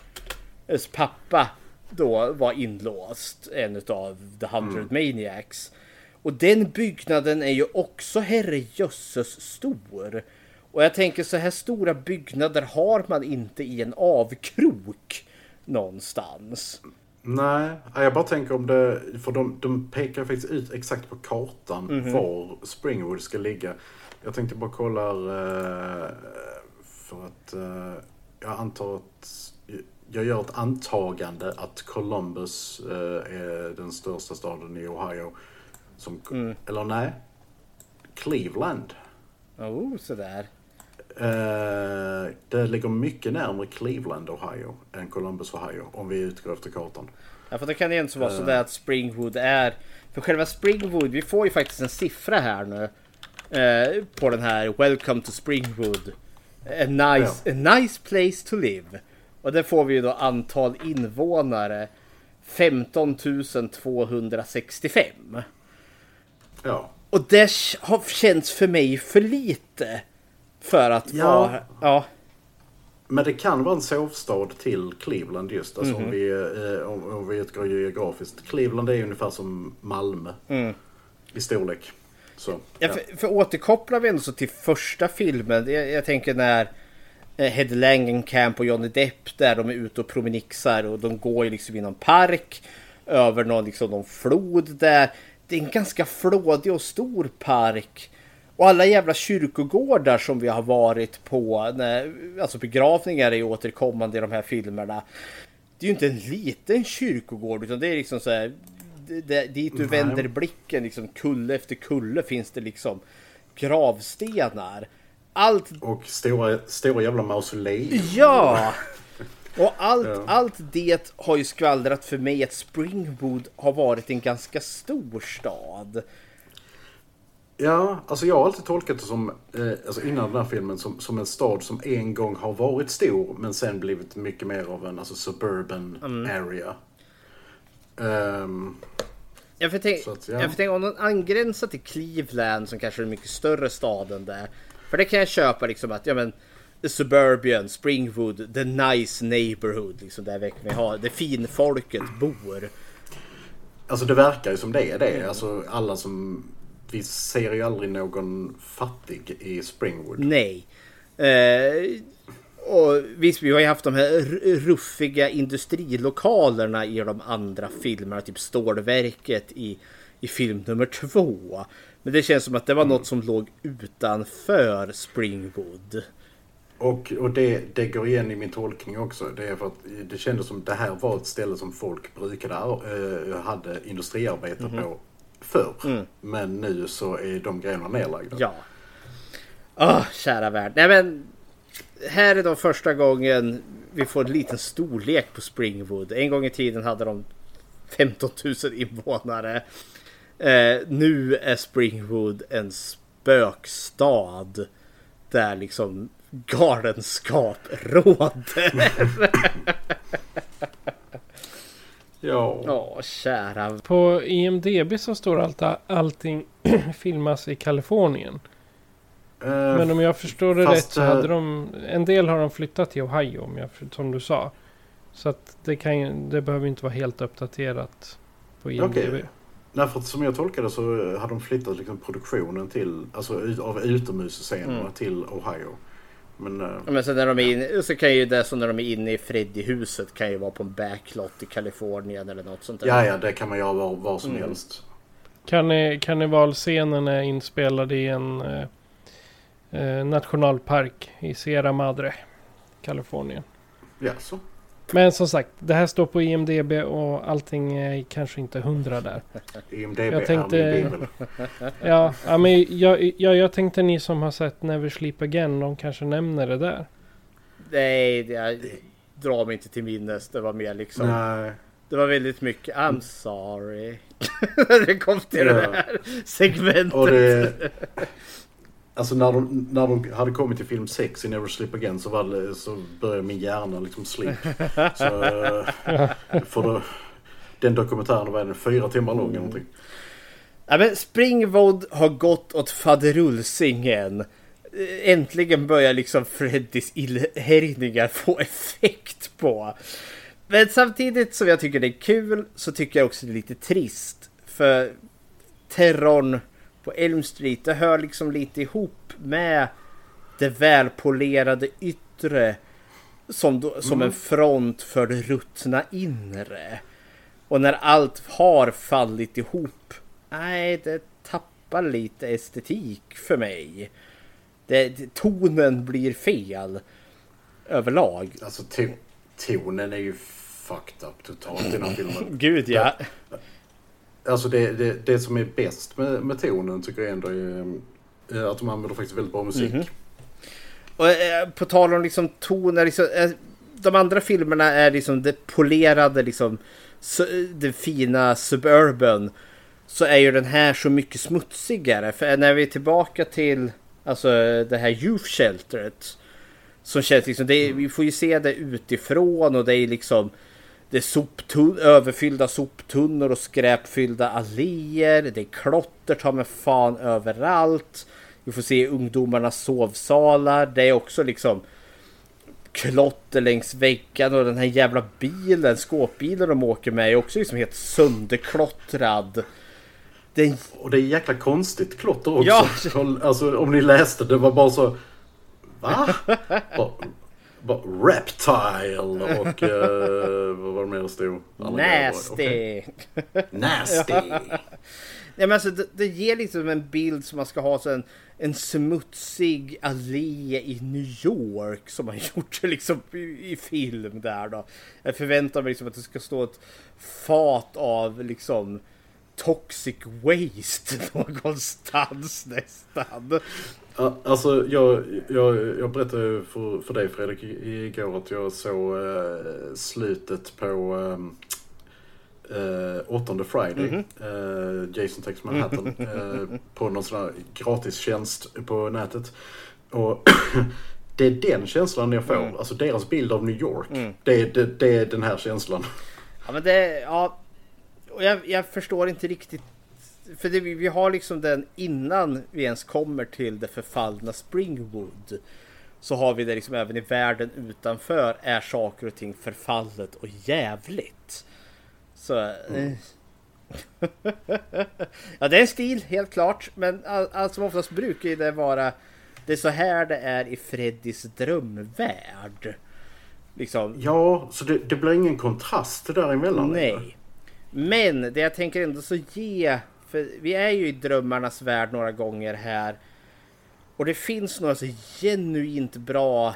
pappa då var inlåst. En av The Hundred Maniacs. Och den byggnaden är ju också herrejösses stor. Och jag tänker så här stora byggnader har man inte i en avkrok någonstans. Nej, jag bara tänker om det... För de, de pekar faktiskt ut exakt på kartan Mhm. var Springwood ska ligga. Jag tänkte bara kolla eh, för att eh, jag antar att... Jag gör ett antagande att Columbus eh, är den största staden i Ohio. Som, Mm. Eller nej? Cleveland. Oh, sådär. Eh, det ligger mycket närmare Cleveland, Ohio än Columbus, Ohio. Om vi utgår efter kartan. Ja, för det kan ju inte vara Eh. sådär att Springwood är... För själva Springwood, vi får ju faktiskt en siffra här nu. Eh, på den här Welcome to Springwood. A nice, a nice place to live. Och där får vi ju då antal invånare 15 265. Ja. Och det har känts för mig för lite. För att Ja. vara... Ja. Men det kan vara en sovstad till Cleveland just. Alltså Mhm. om, vi, eh, om, om vi utgår geografiskt. Cleveland är ungefär som Malmö. Mm. I storlek. Så, Ja, för, för återkopplar vi ändå så till första filmen. Jag, jag tänker när eh, Head Langenkamp och Johnny Depp där de är ute och promenixar och de går ju liksom i någon park över någon, liksom, någon flod där. Det är en ganska flådig och stor park. Och alla jävla kyrkogårdar som vi har varit på, när, alltså begravningar är återkommande i de här filmerna. Det är ju inte en liten kyrkogård utan det är liksom så här. Det, det, dit du vänder blicken, liksom kulle efter kulle finns det liksom gravstenar. Allt Och stora, stora jävla mausoleum. Ja! Och allt, Ja. allt det har ju skvallrat för mig att Springwood har varit en ganska stor stad. Ja, alltså jag har alltid tolkat det som, eh, alltså innan den här filmen, som, som en stad som en gång har varit stor men sen blivit mycket mer av en alltså, suburban Mm. area. Ehm, Jag får tänka, att, ja. jag får tänka om den angränsar till Cleveland som kanske är en mycket större stad än det. För det kan jag köpa liksom att, ja men Suburban, Springwood, the nice neighborhood, liksom där vi har, där finfolket bor. alltså det verkar ju som det är det. Alltså alla som, vi ser ju aldrig någon fattig i Springwood. Nej. Eh, och visst, vi har ju haft de här ruffiga industrilokalerna i de andra filmerna, typ stålverket i, i film nummer två. Men det känns som att det var något som låg utanför Springwood. Och, och det, det går igen i min tolkning också. Det är för att det kändes som det här var ett ställe som folk brukade, äh, hade industriarbete Mhm. på förr. Mm. Men nu så är de grejerna nedlagda. Ja. Åh, kära värld. Nej men, här är då första gången vi får en liten storlek på Springwood. En gång i tiden hade de 15 000 invånare. Eh, nu är Springwood en spökstad. Där liksom galenskap råder. Ja. Ja, kära. På IMDB så står allt, allting filmas i Kalifornien. Eh, Men om jag förstår det rätt så eh, hade de... En del har de flyttat till Ohio om jag, som du sa. Så att det, kan, det behöver inte vara helt uppdaterat på IMDB. Okej. Nej, för att som jag tolkade så hade de flyttat liksom produktionen till, alltså av utomhusscenerna Mm. till Ohio. Men, eh, Men sen när de är inne, så kan ju det som när de är inne i Freddy-huset kan ju vara på en backlot i Kalifornien eller något sånt där. ja, ja, det kan man göra var, var som Mm. helst. Karne, karnevalscenen är inspelad i en eh, eh, nationalpark i Sierra Madre, Kalifornien. Ja, så. Men som sagt, det här står på IMDB och allting är kanske inte hundra där. IMDB Jag tänkte... Ja, ja, men jag, jag, jag tänkte ni som har sett Never Sleep Again, de kanske nämner det där. Nej, det jag drar mig inte till minnes. Det var mer liksom. Nej. Det var väldigt mycket I'm sorry. det kom till Ja. det här segmentet. Och det, alltså när de, när de hade kommit till film 6 i Never Sleep Again så, var det, så började min hjärna liksom sleep. Så, eh, för då, den dokumentären var den fyra timmar lång eller någonting. Ja, men Springwood har gått åt faderulsingen. Eh, Äntligen börjar liksom Freddys illhärjningar få effekt på. Men samtidigt som jag tycker det är kul så tycker jag också det är lite trist. För terrorn på Elm Street det hör liksom lite ihop med det välpolerade yttre som, då, som Mm. en front för det ruttna inre. Och när allt har fallit ihop, nej det tappar lite estetik för mig. Det, tonen blir fel överlag. Alltså to, tonen är ju fucked up totalt i den här filmen. Gud ja. Alltså det, det, det som är bäst med, med tonen tycker jag ändå är eh, att de använder faktiskt väldigt bra musik. Mhm. Och eh, på tal om liksom toner, liksom, eh, de andra filmerna är liksom det polerade, liksom su- det fina suburban. Så är ju den här så mycket smutsigare. För när vi är tillbaka till alltså, det här youth shelteret. Som känns liksom, det är, vi får ju se det utifrån och det är liksom det är soptun- överfyllda soptunnor och skräpfyllda alléer. Det är klotter ta med fan överallt. Vi får se ungdomarnas sovsalar. Det är också liksom klotter längs väggarna och den här jävla bilen, skåpbilen de åker med är också liksom helt sönderklottrad. Det... Och det är jäkla konstigt klotter också. Ja. Alltså om ni läste det var bara så... Va? reptile och... Uh, vad var det mer det stod? Nasty! Nasty! Ja, men alltså, det, det ger liksom en bild som man ska ha så en, en smutsig allé i New York som man gjort liksom i, i film där då. Jag förväntar mig liksom att det ska stå ett fat av liksom toxic waste någonstans nästan. Alltså jag, jag, jag berättade för, för dig Fredrik i- igår att jag såg eh, slutet på ehm, eh, åttonde Friday. Mhm. eh, Jason Takes Manhattan. eh, på någon sån här gratistjänst på nätet. Och det är den känslan jag får. Mm. Alltså deras bild av New York. Det, är- det, det är den här känslan. Ja men det, ja. Och jag, jag förstår inte riktigt. För det, vi har liksom den innan vi ens kommer till det förfallna Springwood. Så har vi det liksom även i världen utanför är saker och ting förfallet och jävligt. Så... eh. ja det är en stil helt klart. Men all- allt som oftast brukar ju det vara det är så här det är i Freddys drömvärld. Liksom, Ja, så det, det blir ingen kontrast däremellan. Nej. Men det jag tänker ändå så ge, för vi är ju i drömmarnas värld några gånger här. Och det finns några så genuint bra,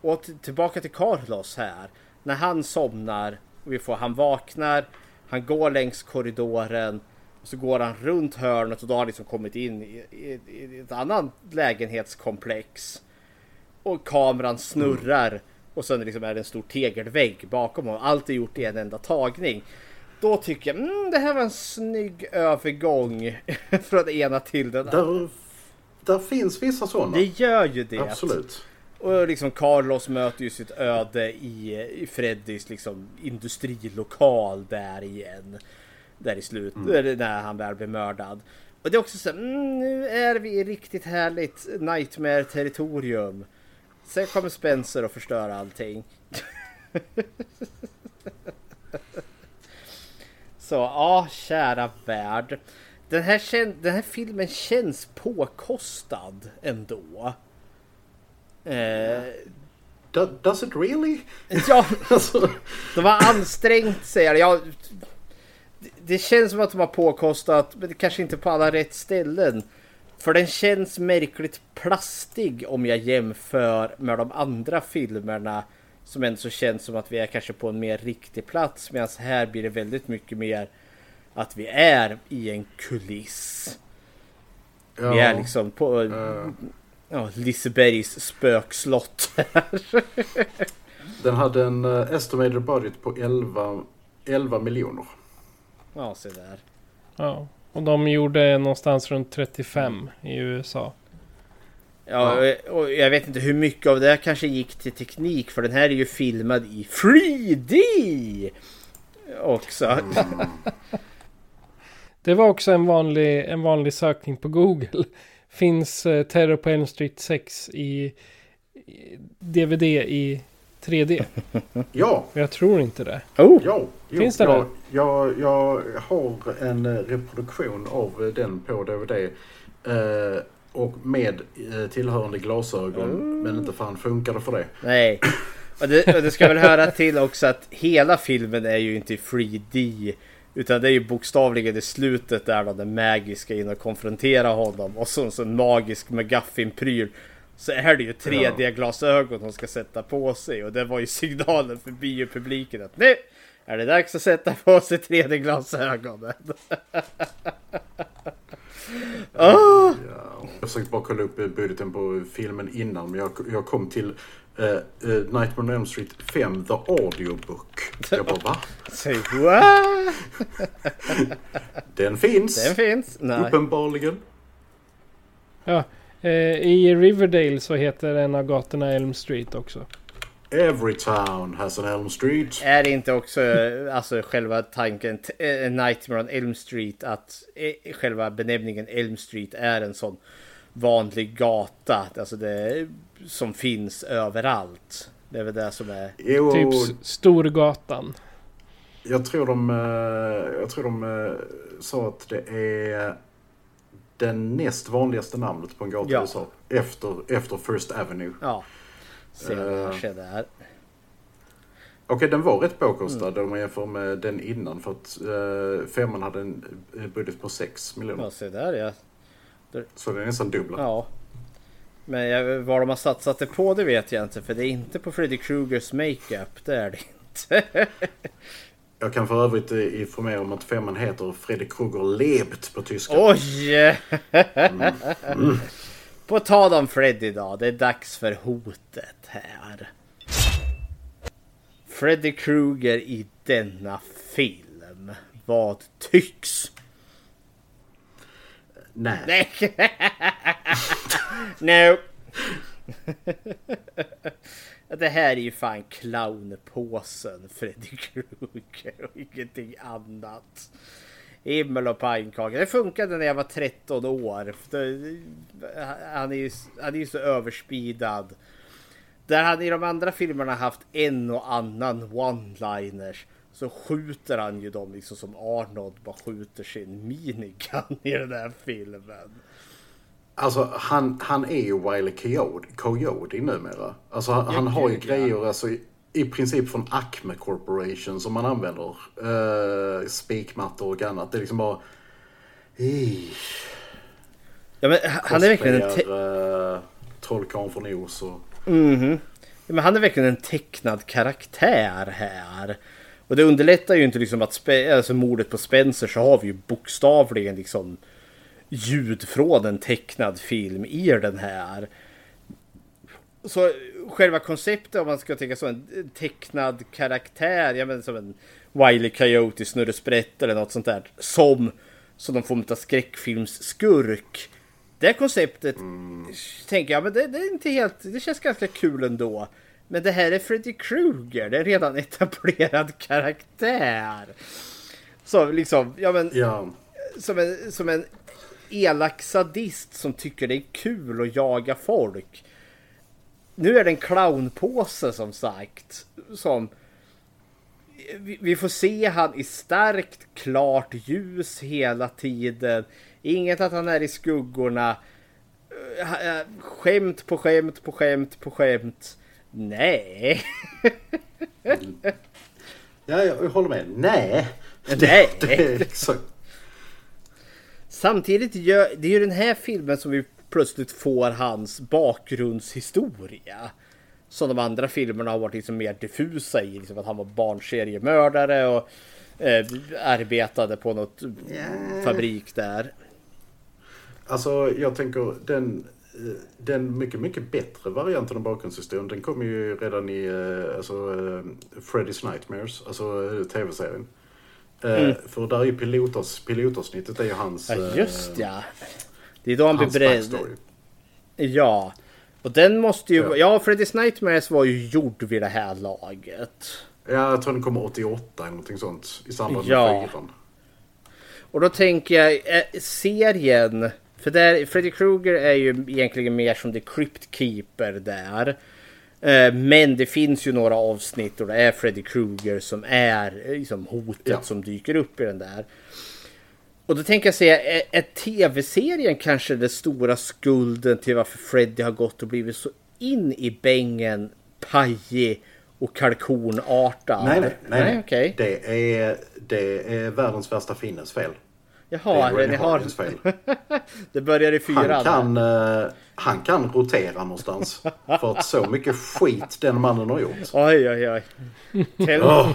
och tillbaka till Carlos här. När han somnar, och vi får, han vaknar, han går längs korridoren. Och så går han runt hörnet och då har han liksom kommit in i, i, i ett annat lägenhetskomplex. Och kameran snurrar. Och sen liksom är det en stor tegelvägg bakom honom. Allt är gjort i en enda tagning. Då tycker jag mm, det här var en snygg övergång från ena till den andra. Där, finns vissa sådana. Det gör ju det. Absolut. Och liksom Carlos möter ju sitt öde i, i Freddys liksom industrilokal där igen. Där i slut, eller när han väl blir mördad. Och det är också så här, mm, nu är vi i riktigt härligt Nightmare-territorium. Sen kommer Spencer och förstör allting. Så ja, kära värld. Den här, den här filmen känns påkostad ändå. Eh, Do- Does it really? ja, Alltså, de har ansträngt sig. Ja, det- känns som att de har påkostat, men det kanske inte på alla rätt ställen. För den känns märkligt plastig om jag jämför med de andra filmerna. Som ändå så känns som att vi är kanske på en mer riktig plats. Medan här blir det väldigt mycket mer att vi är i en kuliss. Vi är ja, liksom på eh, ja, Lisebergs spökslott. den hade en uh, estimated budget på 11, 11 miljoner. ja, se där. Ja. Och de gjorde någonstans runt 35 i USA. Ja, och- och jag vet inte hur mycket av det kanske gick till teknik för den här är ju filmad i 3D också. Det var också en vanlig, en vanlig sökning på Google. Finns eh, Terror på Elm Street 6 i, i DVD i 3D? Ja, Jag tror inte det. Oh, ja. Jo, Finns det jag, jag, jag har en eh, reproduktion av eh, den på DVD. eh, och med eh, tillhörande glasögon. Men inte fan funkar det för det. nej. Och det, och det ska väl höra till också att hela filmen är ju inte i 3D. Utan det är ju bokstavligen i slutet där då den magiska in och konfrontera honom. Och så en sån magisk McGuffin-pryl. Så är det ju 3D-glasögon hon ska sätta på sig. Och det var ju signalen för biopubliken att nu är det dags att sätta på sig 3D-glasögonen. Åh! Ja, jag försökte bara kolla upp budgeten på filmen innan. Men jag, jag kom till eh, eh, Nightmare on Elm Street 5, The Audiobook. Jag bara va? Säg what? Den finns. Den finns. Nej. Uppenbarligen. Ja, eh, I Riverdale så heter en av gatorna Elm Street också. Every town has an Elm Street. Är det inte också eh, alltså, själva tanken eh, Nightmare on Elm Street att eh, själva benämningen Elm Street är en sån vanlig gata alltså det, som finns överallt. Det är väl det som är... Jo, Typ Storgatan. jag tror de, jag tror de sa att det är den näst vanligaste namnet på en gata i Ja. USA. Efter, efter First Avenue. Ja. Se se där. Okej, den var rätt påkostad om man jämför med den innan. För att eh, femman hade en budget på 6 miljoner. Ja, se där ja. Så det är nästan dubbla. Ja. Men jag, vad de har satsat det på det vet jag inte. För det är inte på Freddy Krugers makeup. Det är det inte. Jag kan för övrigt eh, informera om att femman heter Fredrik Krueger lebt på tyska. Oj! På tal om Freddy då. Det är dags för hotet här. Freddy Krueger i denna film. Vad tycks? Nej. Nej. no. Det här är ju fan clownpåsen Freddy Krueger och ingenting annat. Himmel och pannkaka. Det funkade när jag var 13 år. Han är ju han är ju så överspidad. Där han i de andra filmerna haft en och annan one-liners så skjuter han ju dem liksom som Arnold bara skjuter sin minigun i den här filmen. Alltså han, han är ju Wiley Coyote, Coyote numera. Alltså han, han har ju grejer alltså, i, princip från Acme Corporation som man använder. Uh, spikmattor och annat. Det är liksom bara... Ja, men han är verkligen en te- uh, Trollkarlen från Oz och... Mhm. Ja, men han är verkligen en tecknad karaktär här. Och det underlättar ju inte liksom att spe- alltså mordet på Spencer så har vi ju bokstavligen liksom ljud från en tecknad film i den här. Så själva konceptet om man ska tänka så en tecknad karaktär, ja men som en Wiley Coyote, Snurre Sprätt eller något sånt där. Som, som någon form av skräckfilmsskurk. Det konceptet tänker jag, men det, det är inte helt, det känns ganska kul ändå. Men det här är Freddy Krueger, det är redan etablerad karaktär. Så liksom, ja men Ja. som en, som en elak sadist som tycker det är kul att jaga folk. Nu är det en clownpåse som sagt. Som vi, får se han i starkt klart ljus hela tiden. Inget att han är i skuggorna. Eh, eh, Skämt på skämt på skämt på skämt. Nej. Ja, jag håller med. Nej. Nej. Det exakt. Samtidigt gör det är ju den här filmen som vi plötsligt får hans bakgrundshistoria. Som de andra filmerna har varit liksom mer diffusa i. Liksom att han var barnseriemördare och eh, arbetade på något fabrik där. Alltså jag tänker den, eh, den mycket, mycket bättre varianten av bakgrundshistorien den kom ju redan i eh, alltså, eh, Freddy's Nightmares, alltså tv-serien. Mm. För där är ju pilotavs, pilotavsnittet är ju hans... Ja just ja. Det är då han blir backstory. Ja. Och den måste ju... Ja. Ja, Freddy's Nightmares var ju gjord vid det här laget. Ja, jag tror den kommer 88 eller någonting sånt i samband med Ja. fyran. Och då tänker jag, eh, serien... För där, Freddy Krueger är ju egentligen mer som The Crypt Keeper där. Eh, Men det finns ju några avsnitt och det är Freddy Krueger som är eh, liksom hotet Ja. som dyker upp i den där. Och då tänker jag säga, är, är tv-serien kanske den stora skulden till varför Freddy har gått och blivit så in i bängen, pajig och kalkonartad? Nej, nej, nej. nej. okej. Det, är, det är världens värsta finnes fel. Jaha, det är Rennie ni har... Harlins fel. det börjar i fyran. Han kan, eh, han kan rotera någonstans. För att så mycket skit den mannen har gjort. Oj, oj, oj. Tell, Åh.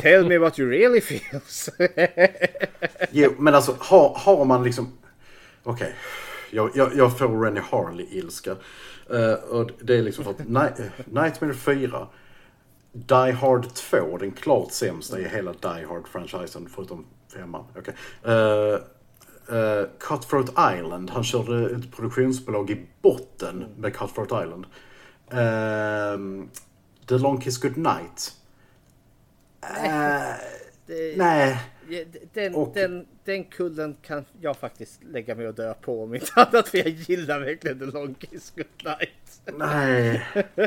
tell me what you really feels. Jo, men alltså har, har man liksom... Okej, jag, jag, jag får Rennie Harley-ilska. Eh, och det är liksom för att Ni- Nightmare 4 Die Hard 2, den klart sämsta i hela Die Hard-franchisen, förutom femman. Okay. Uh, uh, Cutthroat Island, han körde ett produktionsbolag i botten med Cutthroat Island. Uh, The Long Kiss Goodnight. Uh, Det- nej. Den, Och- den, den kullen kan jag faktiskt lägga mig och dö på om inte annat för jag gillar verkligen The Long Kiss Goodnight. Nej.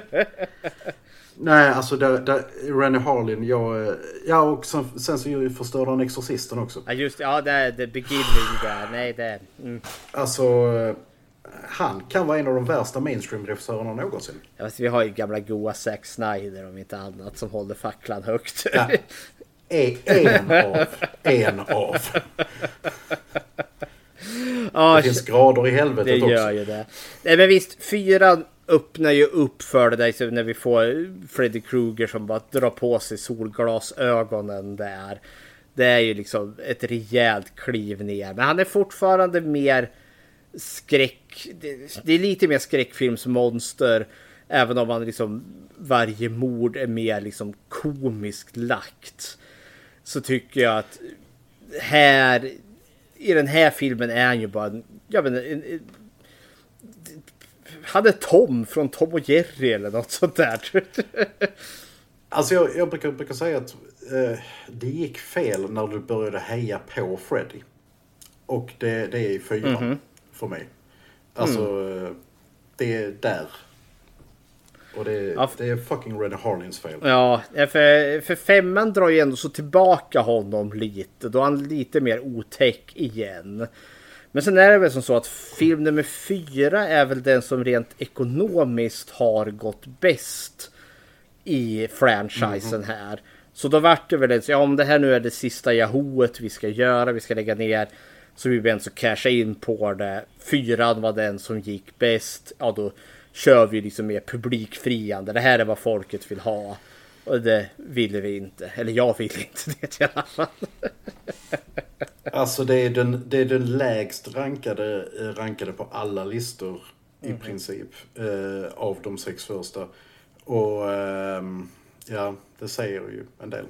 Nej, alltså där, där, Rennie Harlin, jag... eh, Ja, och sen, sen så förstörde han Exorcisten också. Ja just det, ja det är the beginning där. Nej det. Mm. Alltså, eh, han kan vara en av de värsta mainstream-regissörerna någonsin. Vet, vi har ju gamla goa Zack Snyder om inte annat som håller facklan högt. Ja. En av. En av. Ja, Det finns grader i helvetet Det också. gör ju det. Nej men visst, fyran öppnar ju upp för det där när vi får Freddy Krueger som bara drar på sig solglasögonen där. Det är ju liksom ett rejält kliv ner. Men han är fortfarande mer skräck. Det, är lite mer skräckfilmsmonster. Även om man liksom varje mord är mer liksom komiskt lagt. Så tycker jag att här i den här filmen är han ju bara en, jag vet en, en, han är Tom från Tom och Jerry eller något sånt där. Alltså jag, jag brukar, brukar säga att eh, det gick fel när du började heja på Freddy. Och det, det är i fyran Mhm. för mig. Alltså, eh, det är där. Och det, Ja, det är fucking Red Harlins fel. Ja, för, för femman drar ju ändå så tillbaka honom lite. Då är han lite mer otäck igen. Men sen är det väl som så att film nummer fyra är väl den som rent ekonomiskt har gått bäst i franchisen Mhm. här. Så då vart det väl en, ja om det här nu är det sista Yahooet vi ska göra, vi ska lägga ner. Så vi behöver så casha in på det. Fyran var den som gick bäst. Ja då kör vi liksom mer publikfriande. Det här är vad folket vill ha. Och det ville vi inte. Eller jag ville inte det i alla fall. Alltså det är den, det är den lägst rankade, eh, rankade på alla listor i princip. Eh, av de sex första. Och ehm, ja, det säger ju en del.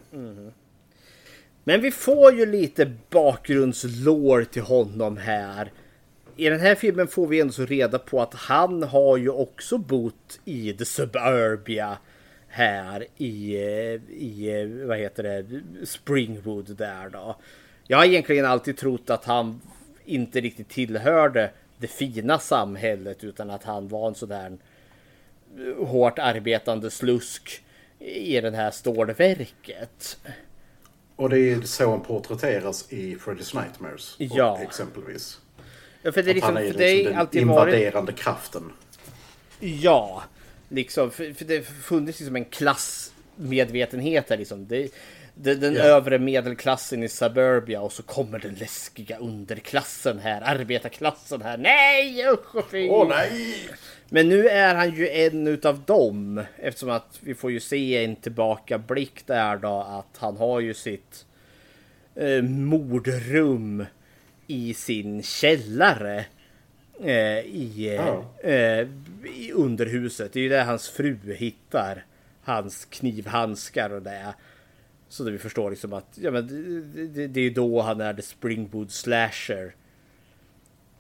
Men vi får ju lite bakgrundslår till honom här. I den här filmen får vi ändå så reda på att han har ju också bott i the suburbia här i, eh, i eh, vad heter det, Springwood där då. Jag har egentligen alltid trott att han inte riktigt tillhörde det fina samhället utan att han var en sådär hårt arbetande slusk i den här stålverket. Och det är så han porträtteras i Freddy's Nightmares. Ja. Exempelvis. Ja, för det är Att liksom, han är det liksom den alltid varit... invaderande kraften. Ja, liksom. För, för det funnits liksom en klassmedvetenhet här liksom. Det, det, den Ja. övre medelklassen i suburbia och så kommer den läskiga underklassen här, arbetarklassen här. Nej usch och fy! Åh nej! Men nu är han ju en utav dem eftersom att vi får ju se en tillbakablick där då att han har ju sitt eh, mordrum i sin källare. Eh, i, eh, eh, I underhuset. Det är ju där hans fru hittar hans knivhandskar och det. Så det vi förstår liksom att ja, men det, det, det är då han är the Springwood slasher.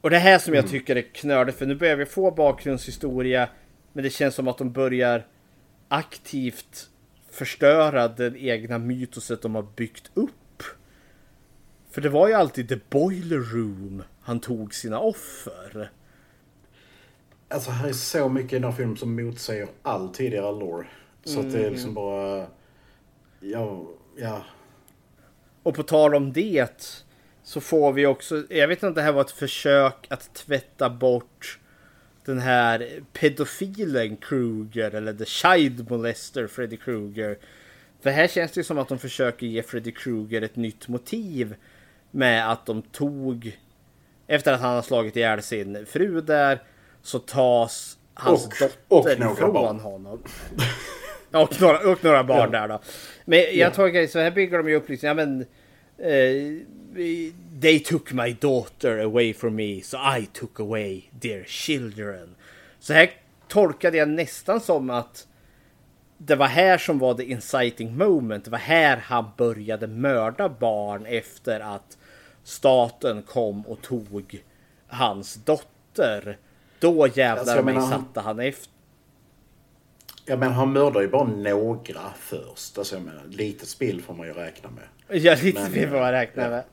Och det här som jag tycker är knöligt för nu börjar vi få bakgrundshistoria. Men det känns som att de börjar aktivt förstöra den egna mytoset de har byggt upp. För det var ju alltid the boiler room han tog sina offer. Alltså här är så mycket i den här filmen som motsäger all tidigare lore. Så att det är liksom bara... Ja, ja. Och på tal om det så får vi också, jag vet inte om det här var ett försök att tvätta bort den här pedofilen Kruger eller the child molester Freddy Krueger. För här känns det som att de försöker ge Freddy Krueger ett nytt motiv med att de tog efter att han har slagit ihjäl sin fru där så tas hans Och- dotter och ifrån barn. honom. Och några, och några barn där då. Men jag Ja. att så här bygger de ju upp liksom, ja men eh, They took my daughter away from me so I took away their children. Så här tolkade jag nästan som att det var här som var det inciting moment. Det var här han började mörda barn efter att staten kom och tog hans dotter. Då jävlar Alltså, mig han- satte han efter. Ja men han mördar ju bara några först. Alltså jag menar, litet spill får man ju räkna med. Ja, lite vi får eh, räkna ja. med.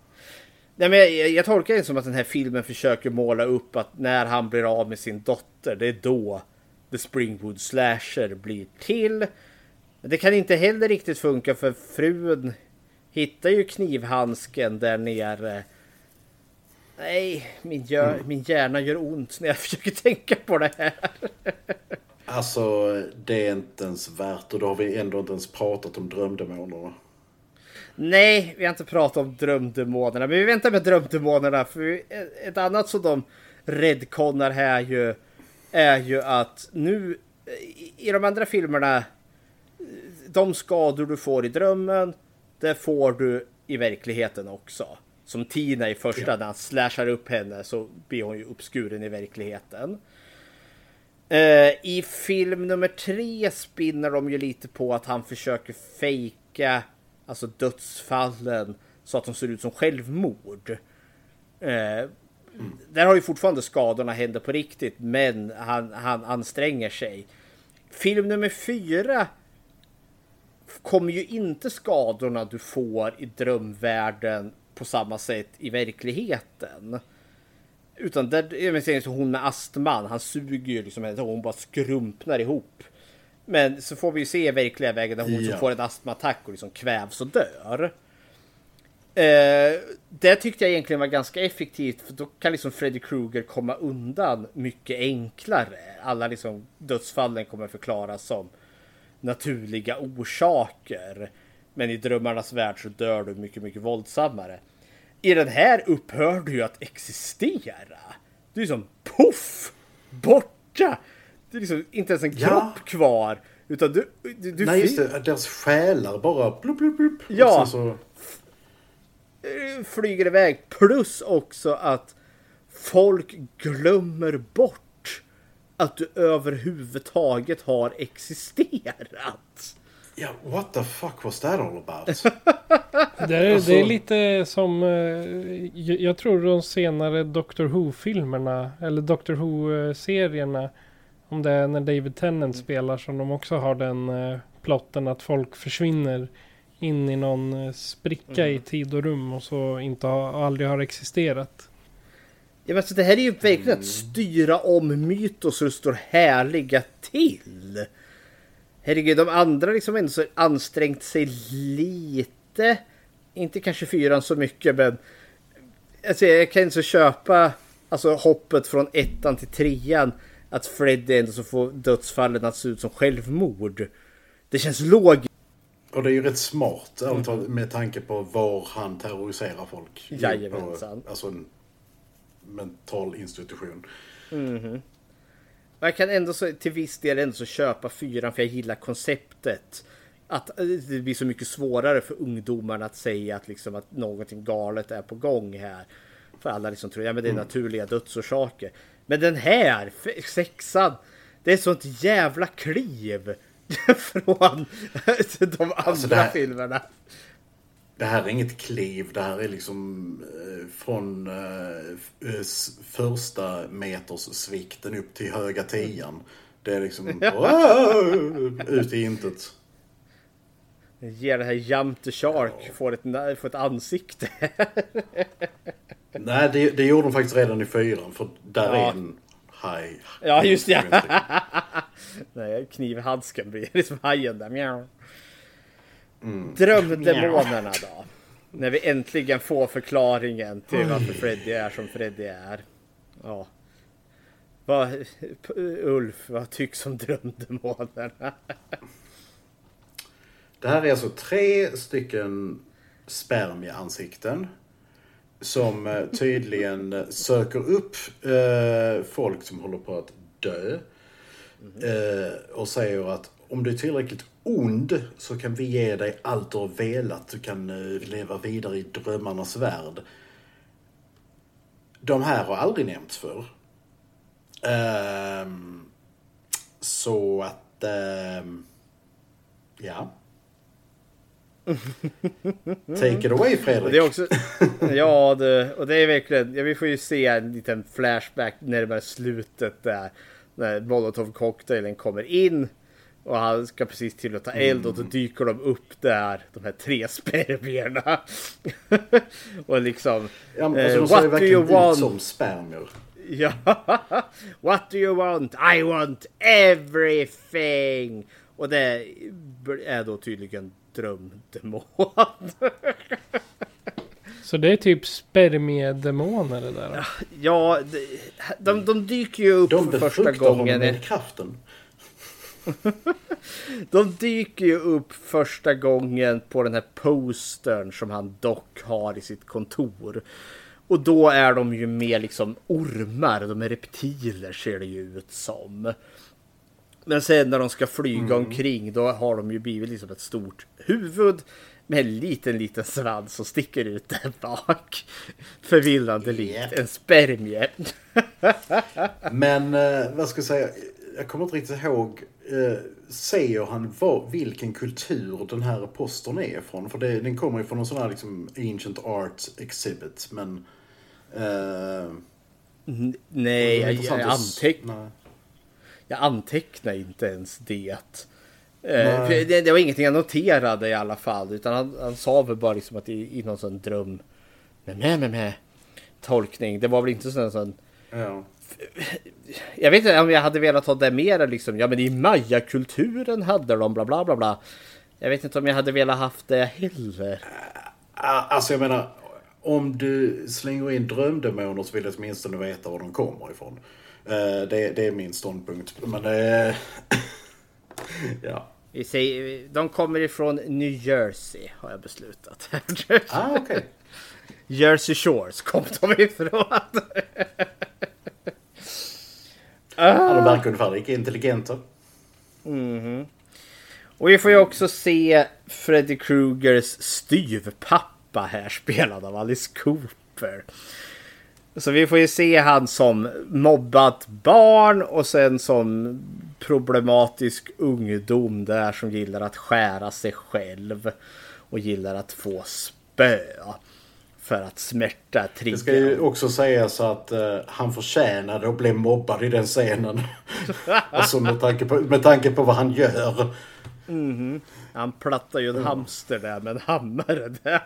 Nej, men jag, jag tolkar det som att den här filmen försöker måla upp att när han blir av med sin dotter, det är då The Springwood Slasher blir till. Men det kan inte heller riktigt funka för frun hittar ju knivhandsken där nere. Nej, min, gör, Mm. min hjärna gör ont när jag försöker tänka på det här. Alltså det är inte ens värt och då har vi ändå inte ens pratat om drömdemonerna. Nej, vi har inte pratat om drömdemonerna, men vi väntar med drömdemonerna för ett annat som de redconnar här ju är ju att nu i- de andra filmerna de skador du får i drömmen det får du i verkligheten också. Som Tina i första när han slashar upp henne så blir hon ju uppskuren i verkligheten. Eh, I film nummer tre spinner de ju lite på att han försöker fejka alltså dödsfallen så att de ser ut som självmord. Mm. Där har ju fortfarande skadorna händer på riktigt men han, han anstränger sig. Film nummer fyra kommer ju inte skadorna du får i drömvärlden på samma sätt i verkligheten. Utan där, menar, säger så hon med astman, han suger ju liksom henne och hon bara skrumpnar ihop. Men så får vi ju se verkliga vägen där hon Ja. får en astmaattack och liksom kvävs och dör. Eh, det tyckte jag egentligen var ganska effektivt för då kan liksom Freddy Krueger komma undan mycket enklare. Alla liksom dödsfallen kommer förklaras som naturliga orsaker. Men i drömmarnas värld så dör du mycket, mycket våldsammare. I den här upphör du ju att existera. Du är som poff! Borta! Det är liksom inte ens en Ja. kropp kvar. Utan du... du, du Nej just det, deras själar bara blup, blup, blup. Ja. Så, eh, flyger iväg. Plus också att folk glömmer bort att du överhuvudtaget har existerat. Ja, what the fuck was that all about? Det är, Alltså- det är lite som, eh, jag, tror de senare Doctor Who-filmerna, eller Doctor Who-serierna, om det är när David Tennant spelar, som de också har den eh, plotten att folk försvinner in i någon eh, spricka i tid och rum och så inte har, aldrig har existerat. Ja, men så det här är ju verkligen att styra om mytos så det står härliga till. Herregud, de andra liksom ändå så ansträngt sig lite. Inte kanske fyran så mycket, men alltså, jag kan inte så köpa alltså, hoppet från ettan till trean. Att Freddy ändå så får dödsfallen att se ut som självmord. Det känns logiskt. Och det är ju rätt smart talat, med tanke på var han terroriserar folk. Jajamensan. På, Alltså en mental institution. Mhm. Och Jag kan ändå så, till viss del ändå så köpa fyran för jag gillar konceptet. Att eh, det blir så mycket svårare för ungdomarna att säga att, liksom, att någonting galet är på gång här. För alla liksom tror ja, men det är Mm. naturliga dödsorsaker. Men den här, sexan, det är sånt jävla kliv från de andra Alltså, här- filmerna. Det här är inget kliv, det här är liksom eh, från eh, eh, första meters svikten upp till höga tian. Det är liksom ut i intet. Ger det här Jump the Shark, får ett, får ett ansikte. Nej, det, det gjorde de faktiskt redan i fyran för där Ja. är en haj. Ja, just det. Nej, knivhandsken blir liksom hajen där. Mjau. Mm. Drömdemonerna då? När vi äntligen får förklaringen till varför Freddy är som Freddy är. Ja. Vad, Ulf, vad tycks om drömdemonerna? Det här är alltså tre stycken spermieansikten. Som eh, tydligen söker upp eh, folk som håller på att dö. Eh, och säger att om du är tillräckligt ond så kan vi ge dig allt du har velat. Du kan eh, leva vidare i drömmarnas värld. De här har aldrig nämnts förr. Ehm, så att... ehm, Ja. Take it away Fredrik. Det är också, ja, det, och det är verkligen, ja, vi får ju se en liten flashback närmare slutet där. När Molotov cocktailen kommer in. Och han ska precis till att ta eld och då dyker de upp där, de här tre spermierna. och liksom, Ja, men, eh, alltså, de ser what do you want? som spermier. Ja, what do you want? I want everything! Och det är då tydligen drömdemon. Så det är typ spermiedemoner det där. ja, de, de, de dyker ju upp De för första befruktar honom gången. med kraften. De dyker ju upp första gången på den här postern som han dock har i sitt kontor. Och då är de ju mer liksom ormar, de är reptiler ser det ju ut som. Men sen när de ska flyga omkring då har de ju blivit liksom ett stort huvud med en liten liten svans som sticker ut där bak. Förvillande likt en spermie. Men eh, vad ska jag säga? Jag kommer inte riktigt ihåg. Eh, säger han vad, vilken kultur den här postern är ifrån? För det, den kommer ju från någon sån här liksom ancient art exhibit. Men... Eh, Nej, det är jag, jag, anteck, nej. jag antecknar inte ens det. Nej. Eh, det. Det var ingenting jag noterade i alla fall. Utan han, han sa väl bara liksom att i, i någon sån dröm. Med, med, med, med tolkning. Det var väl inte sån sån. Ja. Jag vet inte om jag hade velat ha det mer liksom. Ja men i mayakulturen hade de bla bla bla bla. Jag vet inte om jag hade velat haft det heller. Alltså jag menar, om du slänger in drömdemoner så vill jag åtminstone veta var de kommer ifrån. Det, det är min ståndpunkt. Men eh, ja. Vi säger, de kommer ifrån New Jersey har jag beslutat. Ah, okej. Jersey Shores kom de ifrån. Ja, de verkar ungefär lika intelligenta. Mhm. Och vi får ju också se Freddy Krugers styvpappa här spelad av Alice Cooper. Så vi får ju se han som mobbat barn och sen som problematisk ungdom där som gillar att skära sig själv och gillar att få spö för att smärta Det ska ju också sägas att eh, han förtjänade att bli mobbad i den scenen. alltså med tanke, på, med tanke på vad han gör. Mhm. Han plattar ju en hamster där med en hammare där.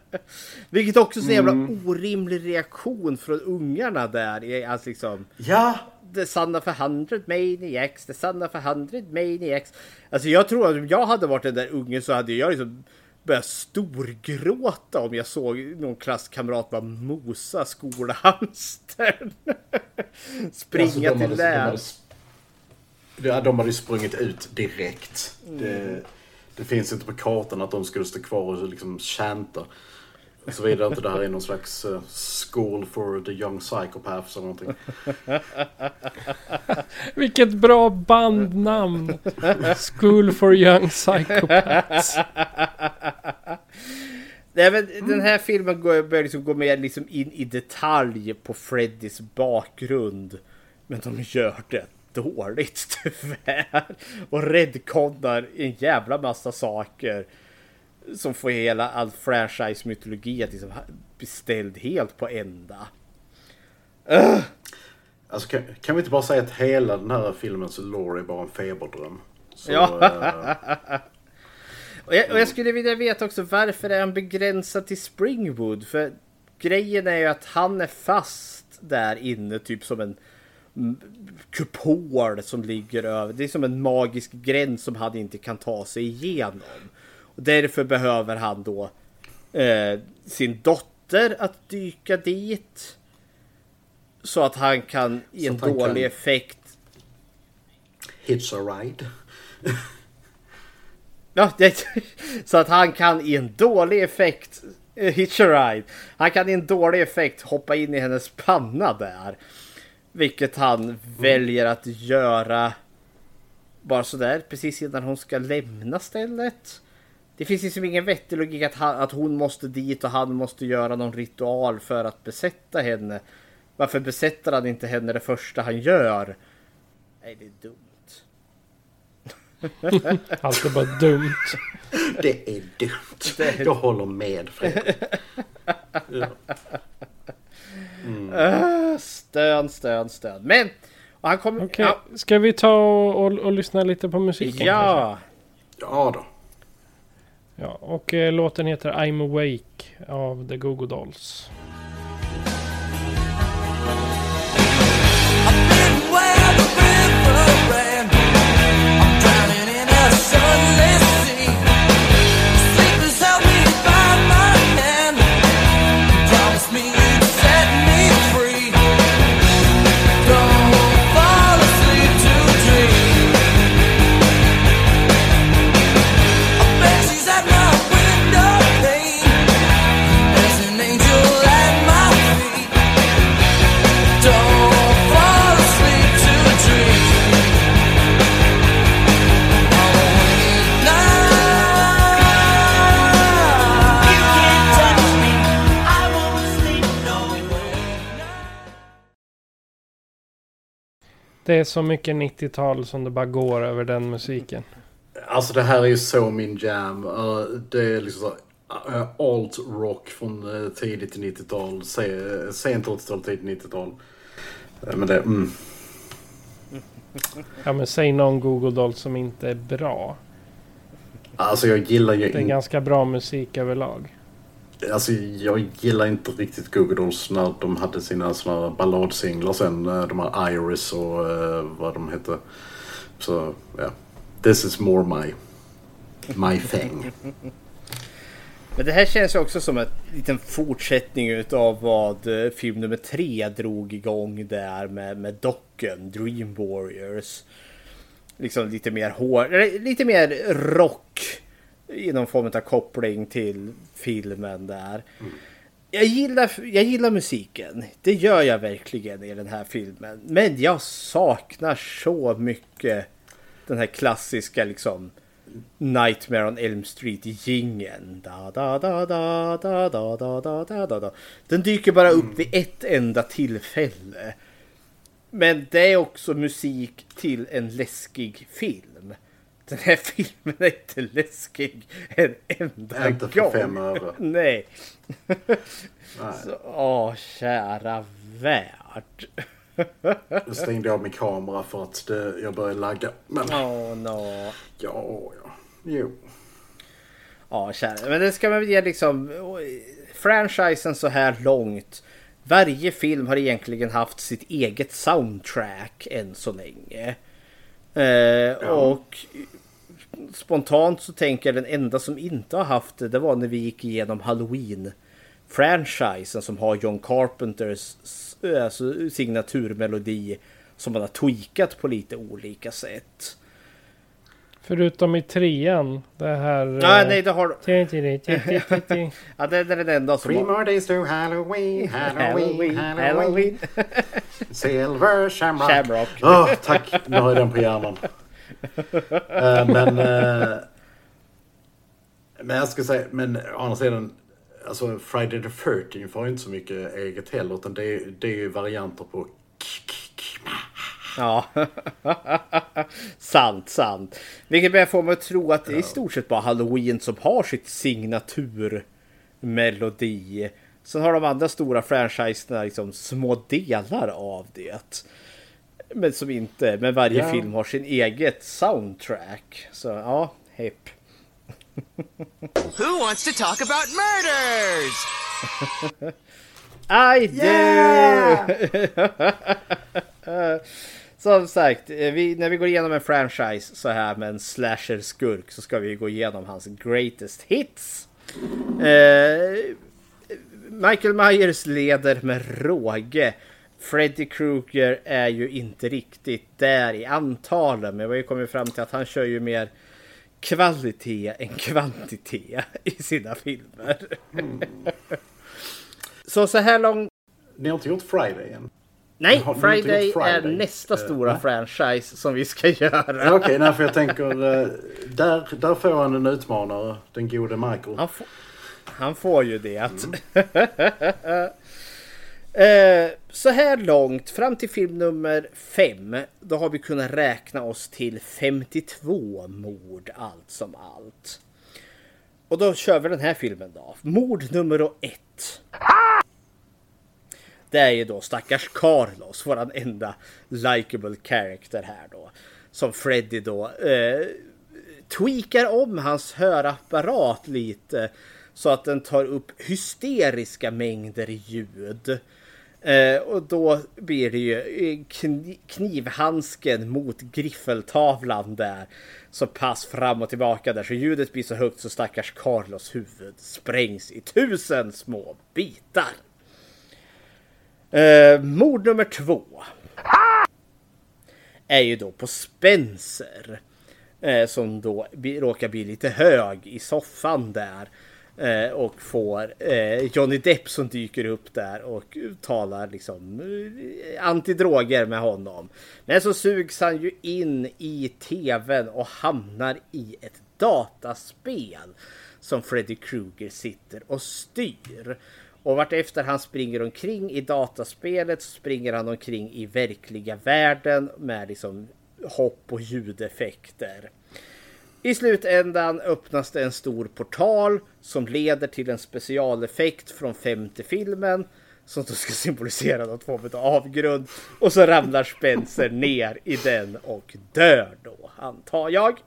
Vilket också är så jävla orimlig reaktion från ungarna där. Alltså liksom. Ja! The son of a hundred maniacs, the son of a hundred maniacs. Alltså jag tror att om jag hade varit den där ungen så hade jag liksom börjat storgråta om jag såg någon klasskamrat bara mosa skolhamstern. Springa Alltså, de hade- till de hade Ja, de hade ju sprungit ut direkt. Det, det finns inte på kartan att de skulle stå kvar och liksom chanta. Såvida inte det här är någon slags eh, school for the young psychopaths eller någonting. Vilket bra bandnamn! School for Young Psychopaths. Nej, men Den här filmen går, börjar liksom gå mer liksom in i detalj på Freddys bakgrund. Men de gör det dåligt tyvärr. Och redconnar en jävla massa saker. Som får hela all franchise-mytologi att liksom bli ställd helt på ända. Ugh. Alltså, kan, kan vi inte bara säga att hela den här filmens lore är bara en feberdröm? Så, Ja. Och jag, och jag skulle vilja veta också varför är han begränsad till Springwood? För grejen är ju att han är fast där inne typ som en kupol som ligger över. Det är som en magisk gräns som han inte kan ta sig igenom. Och därför behöver han då eh, sin dotter att dyka dit. Så att han kan i en dålig kan- effekt Hitch a ride. Ja, det, så att han kan i en dålig effekt eh, hitch ride. Han kan i en dålig effekt hoppa in i hennes panna där. Vilket han väljer att göra bara sådär precis innan hon ska lämna stället. Det finns liksom ingen vettig logik att, han, att hon måste dit och han måste göra någon ritual för att besätta henne. Varför besätter han inte henne det första han gör? Nej, det är dumt. Allt är bara dumt. Det är dumt. Jag håller med Fredrik. Ja. Ah, Stön, stön, stön. Men! Och han kommer... Okej, Ja, ska vi ta och, och, och lyssna lite på musiken? kanske? ja. Ja då. ja. Och eh, låten heter I'm Awake av The Go-Go Dolls. Det är så mycket 90-tal som det bara går över den musiken. Alltså det här är ju så min jam. Uh, det är liksom så uh, alt rock från uh, tidigt 90-tal. Se, sent 80-tal, tidigt 90-tal. Uh, men det, mm. Ja men säg någon Google Dolls som inte är bra. Alltså jag gillar ju Det är ganska bra musik överlag. Alltså jag gillar inte riktigt Google Dolls när de hade sina såna balladsinglar sen. Eh, de här Iris och uh, vad de hette. Så ja. This is more my, my thing. Men det här känns ju också som en liten fortsättning utav vad eh, film nummer tre drog igång där med, med docken Dream Warriors. Liksom lite mer hår, lite mer rock i någon form av koppling till filmen där. Jag gillar, jag gillar musiken. Det gör jag verkligen i den här filmen. Men jag saknar så mycket den här klassiska liksom Nightmare on Elm Street jingeln. Da, da, da, da, da, da, da, da, da, da, da. Den dyker bara upp vid ett enda tillfälle. Men det är också musik till en läskig film. Den här filmen är inte läskig en enda Inte för gång. fem öre. Nej. Nej. Så, åh, kära värld. Nu stängde jag av min kamera för att det, jag började lagga. Men Åh, no. ja, ja. Jo. Ja, kära. Men det ska man väl ge liksom franchisen så här långt. Varje film har egentligen haft sitt eget soundtrack än så länge. Eh, Och spontant så tänker jag den enda som inte har haft det, det var när vi gick igenom Halloween franchisen som har John Carpenters eh, alltså, signaturmelodi som man har tweakat på lite olika sätt. Förutom i trean. Det här... Nej, eh, nej, det har... Ja, det det är den enda som Three more days to Halloween, Halloween, Halloween, Halloween. Halloween. Silver Shamrock. Shamrock. Åh, tack. Nu har jag den på hjärnan. Eh, men... eh, men jag ska säga, men å andra sidan. Alltså Friday the 13 får ju inte så mycket eget heller. Utan det är, det är ju varianter på... Ja, sant, sant. Vilket börjar få mig att tro att det är i stort sett bara Halloween som har sitt signaturmelodi. Sen har de andra stora franchiserna liksom små delar av det. Men som inte, men varje Ja. film har sin eget soundtrack. Så ja, hepp. Who wants to talk about murders? I do! Som sagt, eh, vi, när vi går igenom en franchise så här med en slasher-skurk så ska vi gå igenom hans greatest hits. Eh, Michael Myers leder med råge. Freddy Krueger är ju inte riktigt där i antalen, men vi har ju kommit fram till att han kör ju mer kvalitet än kvantitet i sina filmer. Så så här långt Ni har inte gjort Friday än? Nej, Friday, gjort är Friday? nästa Eh, stora nej. franchise som vi ska göra. Okej, nej, för jag tänker... eh, där, där får han en utmanare. Den gode Michael. Han, får, han får ju det. Att Eh, så här långt, fram till film nummer fem, då har vi kunnat räkna oss till 52 mord allt som allt. Och då kör vi den här filmen då. Mord nummer ett. Det är ju då stackars Carlos, våran enda likable character här då. Som Freddy då eh, tweakar om hans hörapparat lite. Så att den tar upp hysteriska mängder ljud. Eh, och då blir det ju eh, kn knivhandsken mot griffeltavlan där. Så pass fram och tillbaka där så ljudet blir så högt så stackars Carlos huvud sprängs i tusen små bitar. Eh, mord nummer två. Är ju då på Spencer. Eh, som då råkar bli lite hög i soffan där. Eh, och får eh, Johnny Depp som dyker upp där och talar liksom eh, antidroger med honom. Men så sugs han ju in i tvn och hamnar i ett dataspel som Freddy Krueger sitter och styr. Och vartefter han springer omkring i dataspelet så springer han omkring i verkliga världen med liksom hopp och ljudeffekter. I slutändan öppnas det en stor portal som leder till en specialeffekt från femte filmen som då ska symbolisera något form av avgrund. Och så ramlar Spencer ner i den och dör då, antar jag.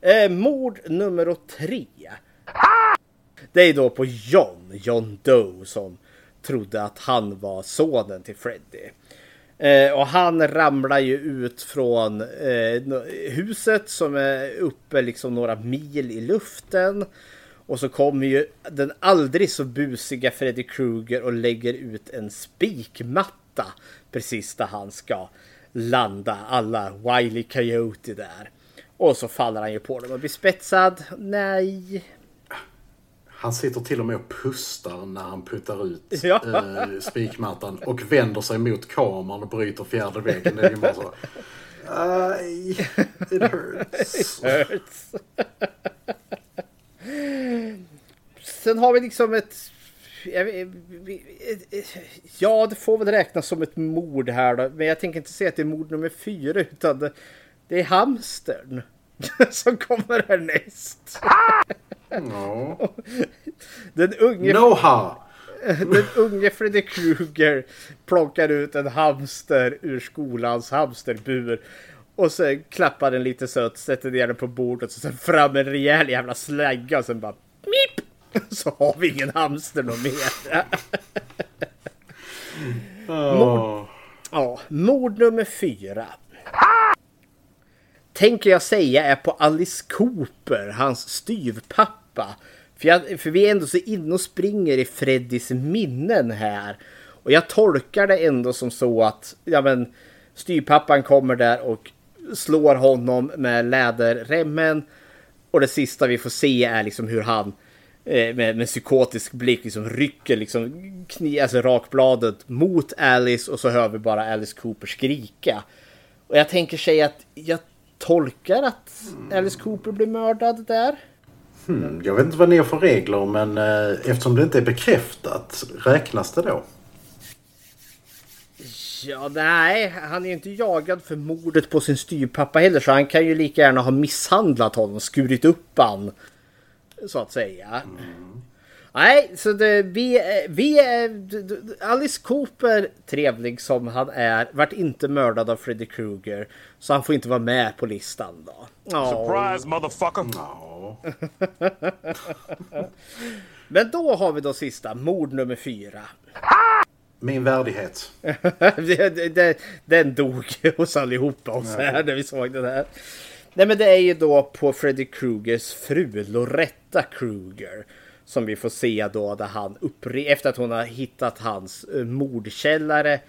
Eh, mord nummer tre. Det är då på John, John Doe, som trodde att han var sonen till Freddy. Eh, och han ramlar ju ut från eh, huset som är uppe liksom några mil i luften. Och så kommer ju den aldrig så busiga Freddy Krueger och lägger ut en spikmatta precis där han ska landa alla Wiley Coyote där. Och så faller han ju på dem och blir spetsad. Nej. Han sitter till och med och pustar när han puttar ut Ja. eh, spikmattan och vänder sig mot kameran och bryter fjärde väggen. Det är ju bara så. Aj, it hurts. hurts. Sen har vi liksom ett... Ja, det får väl räknas som ett mord här då. Men jag tänker inte säga att det är mord nummer fyra utan det, det är hamstern som kommer härnäst. Ja. Den unge... Noha! Den unge Freddy Krueger plockar ut en hamster ur skolans hamsterbur. Och sen klappar den lite sött, sätter ner den på bordet och sen fram en rejäl jävla slägga och sen bara mip! Så har vi ingen hamster någon mer. Mord, ja, mord nummer fyra. Tänker jag säga är på Alice Cooper, hans styvpappa. För, jag, för vi är ändå så inne och springer i Freddys minnen här. Och jag tolkar det ändå som så att ja, men, styvpappan kommer där och slår honom med läderremmen. Och det sista vi får se är liksom hur han eh, med, med psykotisk blick liksom rycker liksom kni, alltså rakbladet mot Alice och så hör vi bara Alice Cooper skrika. Och jag tänker säga att jag tolkar att Alice Cooper blir mördad där. Hmm, jag vet inte vad ni har för regler men eh, eftersom det inte är bekräftat, räknas det då? Ja, nej, han är ju inte jagad för mordet på sin styvpappa heller så han kan ju lika gärna ha misshandlat honom, skurit upp han. Så att säga. Nej, så det, vi, är- vi d- Alice Cooper, trevlig som han är, vart inte mördad av Freddy Krueger. Så han får inte vara med på listan då. Ja. Surprise, motherfucker. Men då har vi då sista, mord nummer fyra. Min värdighet. den dog hos allihopa oss här när vi såg den här. Nej men det är ju då på Freddy Krugers fru Loretta Kruger. Som vi får se då där han uppre- efter att hon har hittat hans eh, mordkällare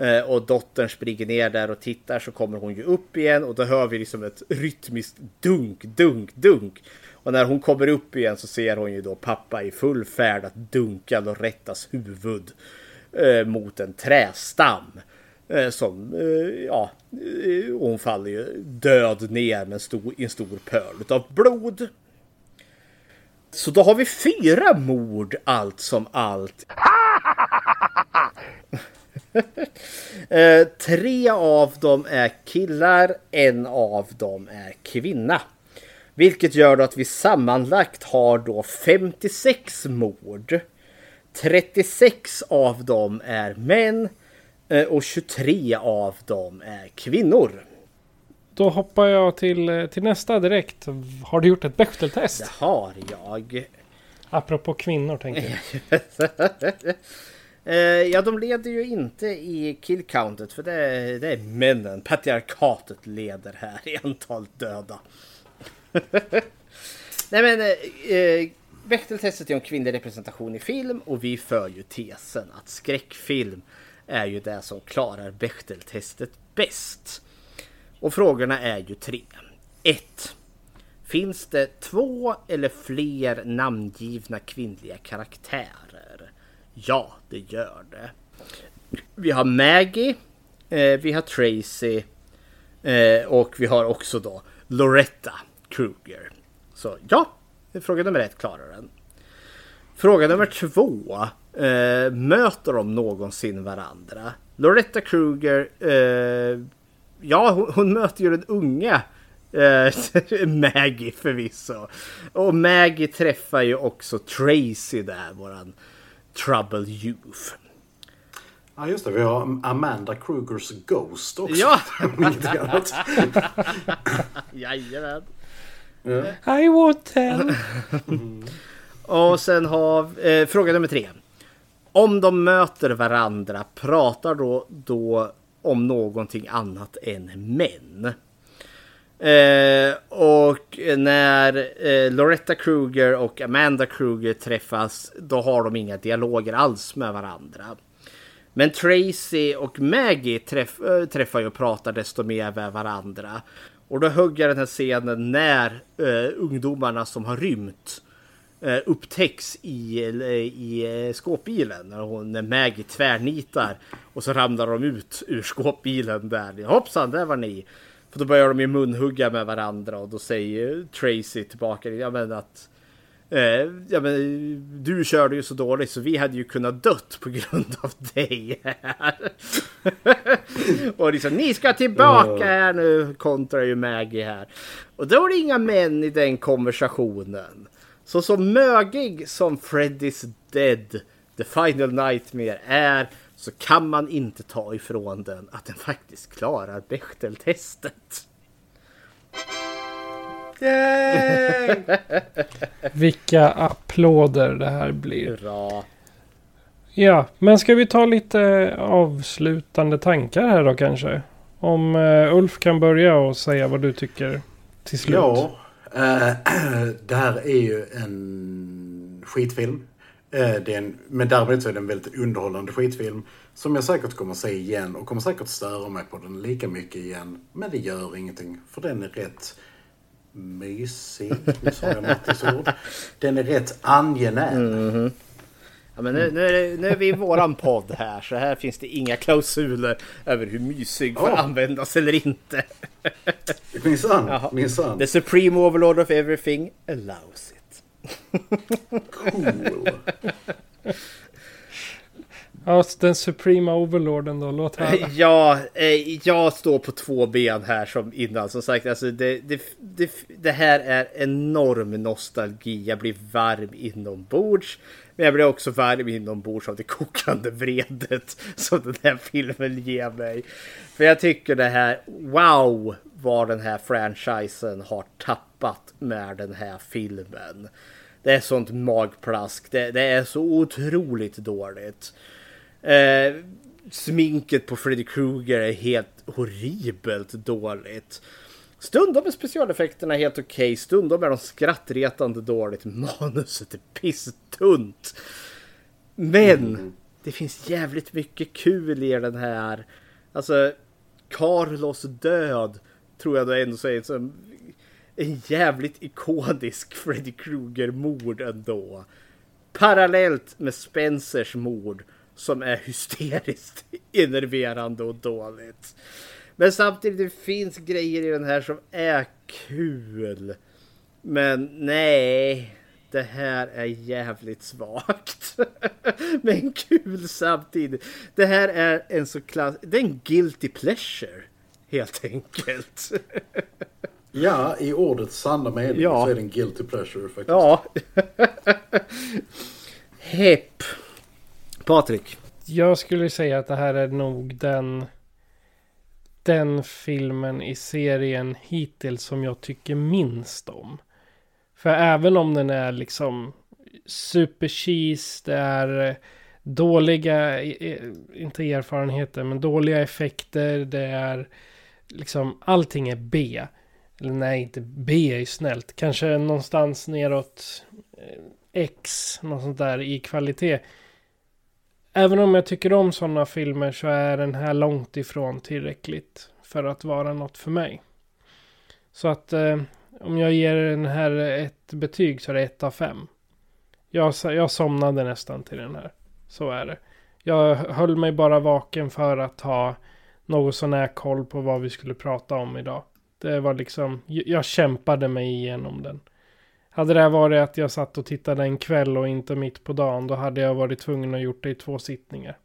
eh, Och dottern springer ner där och tittar så kommer hon ju upp igen och då hör vi liksom ett rytmiskt dunk, dunk, dunk. Och när hon kommer upp igen så ser hon ju då pappa i full färd att dunka Lorettas huvud eh, mot en trästam. Eh, som, eh, ja, eh, hon faller ju död ner med en stor, i en stor pöl av blod. Så då har vi fyra mord allt som allt. Eh, tre av dem är killar, en av dem är kvinna. Vilket gör att vi sammanlagt har då 56 mord. 36 av dem är män eh, och 23 av dem är kvinnor. Då hoppar jag till, eh, till nästa direkt. Har du gjort ett Bechteltest? Det har jag. Apropå kvinnor tänker jag. Eh, ja, de leder ju inte i killcountet för det är, det är männen. Patriarkatet leder här i antal döda. Nej men, eh, eh Bechteltestet är om kvinnlig representation i film och vi för ju tesen att skräckfilm är ju det som klarar Bechteltestet bäst. Och frågorna är ju tre. 1. Finns det två eller fler namngivna kvinnliga karaktärer? Ja, det gör det. Vi har Maggie, eh, vi har Tracy eh, och vi har också då Loretta Kruger. Så ja, fråga nummer ett klarar den. Fråga nummer två. Eh, möter de någonsin varandra? Loretta Kruger, eh, ja hon, hon möter ju den unga eh, Maggie förvisso. Och Maggie träffar ju också Tracy där, våran Trouble Youth. Ja just det, vi har Amanda Krugers Ghost också. Ja! Jajamän. I won't tell. Och sen har eh, fråga nummer tre. Om de möter varandra, pratar då, då om någonting annat än män? Eh, och när eh, Loretta Kruger och Amanda Kruger träffas, då har de inga dialoger alls med varandra. Men Tracy och Maggie träff, äh, träffar ju och pratar desto mer med varandra. Och då hugger den här scenen när äh, ungdomarna som har rymt äh, upptäcks i, i skåpbilen. När, hon, när Maggie tvärnitar och så ramlar de ut ur skåpbilen där. Hoppsan, där var ni! För då börjar de ju munhugga med varandra och då säger Tracy tillbaka ja, men att Eh, ja, men, du körde ju så dåligt så vi hade ju kunnat dött på grund av dig här. och liksom, ni ska tillbaka här nu, kontrar ju Maggie här. Och då är det inga män i den konversationen. Så så mögig som Freddy's Dead, The Final Nightmare är, så kan man inte ta ifrån den att den faktiskt klarar Bechteltestet. Yay! Vilka applåder det här blir. Hurra. Ja, men ska vi ta lite avslutande tankar här då kanske? Om uh, Ulf kan börja och säga vad du tycker till slut. Ja, äh, det här är ju en skitfilm. Äh, det är en, men däremot så är det en väldigt underhållande skitfilm. Som jag säkert kommer se igen och kommer säkert störa mig på den lika mycket igen. Men det gör ingenting, för den är rätt mysig. Nu sa jag Mattis ord. Den är rätt angenäm. Mm. Ja, men nu, nu, är det, nu är vi i våran podd här så här finns det inga klausuler över hur mysig får Oh. användas eller inte. Minsann, minsann. The Supreme Overlord of Everything allows. Cool. Ja, den Suprema Overlorden då, låt höra. Ja, eh, jag står på två ben här som innan. Som sagt, alltså det, det, det, det här är enorm nostalgi. Jag blir varm inombords. Men jag blir också varm inombords av det kokande vredet som den här filmen ger mig. För jag tycker det här, wow vad den här franchisen har tappat med den här filmen. Det är sånt magplask. Det, det är så otroligt dåligt. Eh, sminket på Freddy Krueger är helt horribelt dåligt. Stundom är specialeffekterna helt okej, stundom är de skrattretande dåligt. Manuset är pisstunt. Men det finns jävligt mycket kul i den här. Alltså, Carlos död tror jag då ändå säger som en jävligt ikonisk Freddy Krueger-mord ändå. Parallellt med Spencers mord som är hysteriskt enerverande och dåligt. Men samtidigt det finns grejer i den här som är kul. Men nej, det här är jävligt svagt. Men kul samtidigt. Det här är en så klass... Det är en guilty pleasure. Helt enkelt. Ja, i ordets sanna mening Ja. så är det en guilty pleasure faktiskt. Ja. Hepp. Patrik. Jag skulle säga att det här är nog den den filmen i serien hittills som jag tycker minst om. För även om den är liksom super cheese, det är eh, dåliga, inte erfarenheter, men dåliga effekter, det är liksom allting är B. Eller nej, inte B är ju snällt. Kanske någonstans neråt eh, X, något sånt där i kvalitet. Även om jag tycker om sådana filmer så är den här långt ifrån tillräckligt för att vara något för mig. Så att eh, om jag ger den här ett betyg så är det ett av fem. Jag, jag somnade nästan till den här. Så är det. Jag höll mig bara vaken för att ha något sån här koll på vad vi skulle prata om idag. Det var liksom, jag kämpade mig igenom den. Hade det varit att jag satt och tittade en kväll och inte mitt på dagen, då hade jag varit tvungen att gjort det i två sittningar.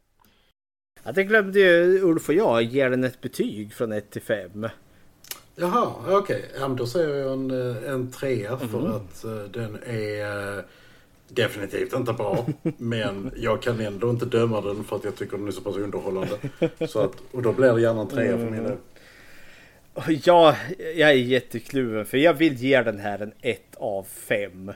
Ja, det glömde ju Ulf och jag ge den ett betyg från 1 till 5. Jaha, okej. Ja, men då säger jag en, eh, en trea för Mhm. att eh, den är eh, definitivt inte bra. men jag kan ändå inte döma den för att jag tycker den är så pass underhållande. Så att, och då blir det gärna en trea för min del. Ja, jag är jättekluven för jag vill ge den här en 1 av 5.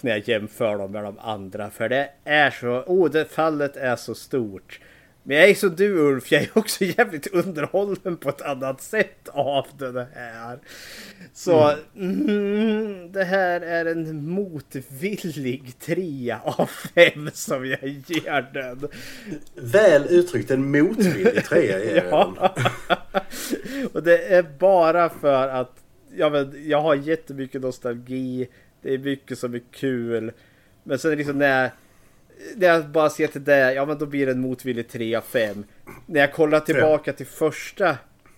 När jag jämför dem med de andra. För det är så, oh det fallet är så stort. Men jag är som du Ulf, jag är också jävligt underhållen på ett annat sätt av det här. Så mm, det här är en motvillig trea av fem som jag ger den. Väl uttryckt, en motvillig trea är Ja. Och det är bara för att ja, men, jag har jättemycket nostalgi. Det är mycket som är kul. Men sen liksom när jag, när jag bara ser till det, ja men då blir det en motvillig 3 av 5. När jag kollar tillbaka till första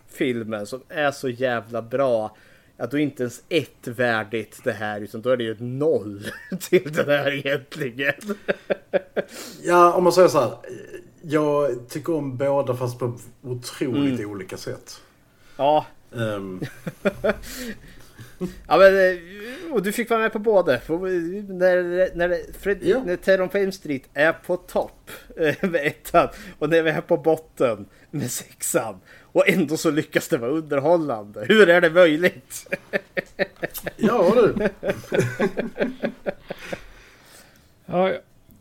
filmen som är så jävla bra. Ja, då är inte ens ett värdigt det här utan då är det ju ett noll till det här egentligen. Ja, om man säger så här. Jag tycker om båda fast på otroligt Mm. olika sätt. Ja. Ehm, Ja men, eh, och du fick vara med på båda. För När, när, Fred, när Terror på Elm Street är på topp eh, med ettan och när vi är på botten med sexan. Och ändå så lyckas det vara underhållande. Hur är det möjligt? ja du. Ja,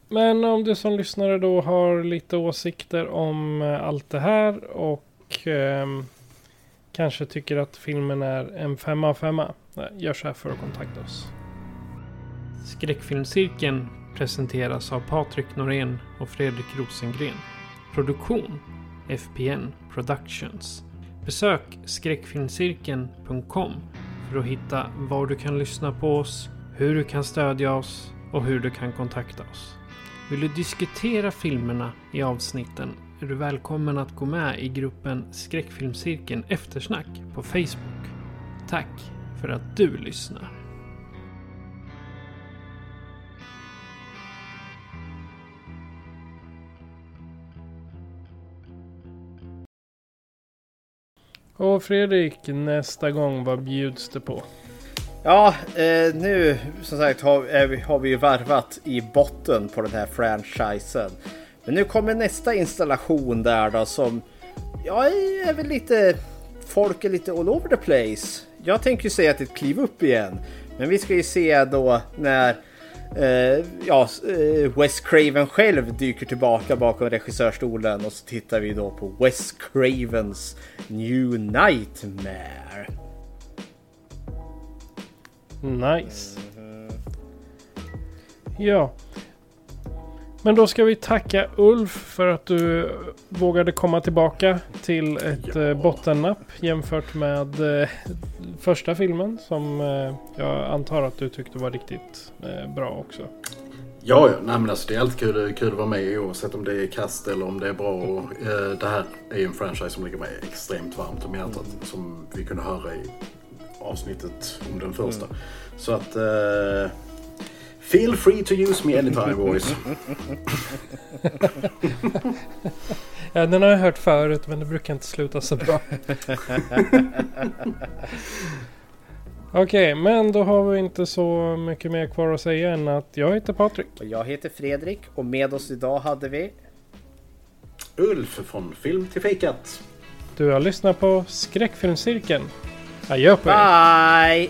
men om du som lyssnare då har lite åsikter om eh, allt det här och ehm, kanske tycker att filmen är en femma av femma. Gör så här för att kontakta oss. Skräckfilmscirkeln presenteras av Patrik Norén och Fredrik Rosengren. Produktion FPN Productions. Besök skräckfilmscirkeln.com för att hitta var du kan lyssna på oss, hur du kan stödja oss och hur du kan kontakta oss. Vill du diskutera filmerna i avsnitten är du välkommen att gå med i gruppen Skräckfilmscirkeln Eftersnack på Facebook. Tack för att du lyssnar. Och Fredrik, nästa gång, vad bjuds det på? Ja, eh, nu som sagt har, är vi, har vi ju varvat i botten på den här franchisen. Men nu kommer nästa installation där då som ja, är väl lite folk är lite all over the place. Jag tänker ju säga att det är ett kliv upp igen. Men vi ska ju se då när eh, ja, eh, Wes Craven själv dyker tillbaka bakom regissörstolen och så tittar vi då på Wes Cravens New Nightmare. Nice. Ja. Men då ska vi tacka Ulf för att du vågade komma tillbaka till ett ja. bottennapp jämfört med eh, första filmen som eh, jag antar att du tyckte var riktigt eh, bra också. Ja, ja. Nej, men alltså, det är alltid kul, kul att vara med oavsett om det är kast eller om det är bra. Och, eh, det här är ju en franchise som ligger mig extremt varmt om hjärtat. Som vi kunde höra i avsnittet om den första. Mm. Så att... Eh, Feel free to use me anytime boys. Ja, den har jag hört förut men det brukar inte sluta så bra. Okej, men då har vi inte så mycket mer kvar att säga än att jag heter Patrik. Och jag heter Fredrik och med oss idag hade vi... Ulf från Film till fikat. Du har lyssnat på Skräckfilmscirkeln. Adjö på er. Bye!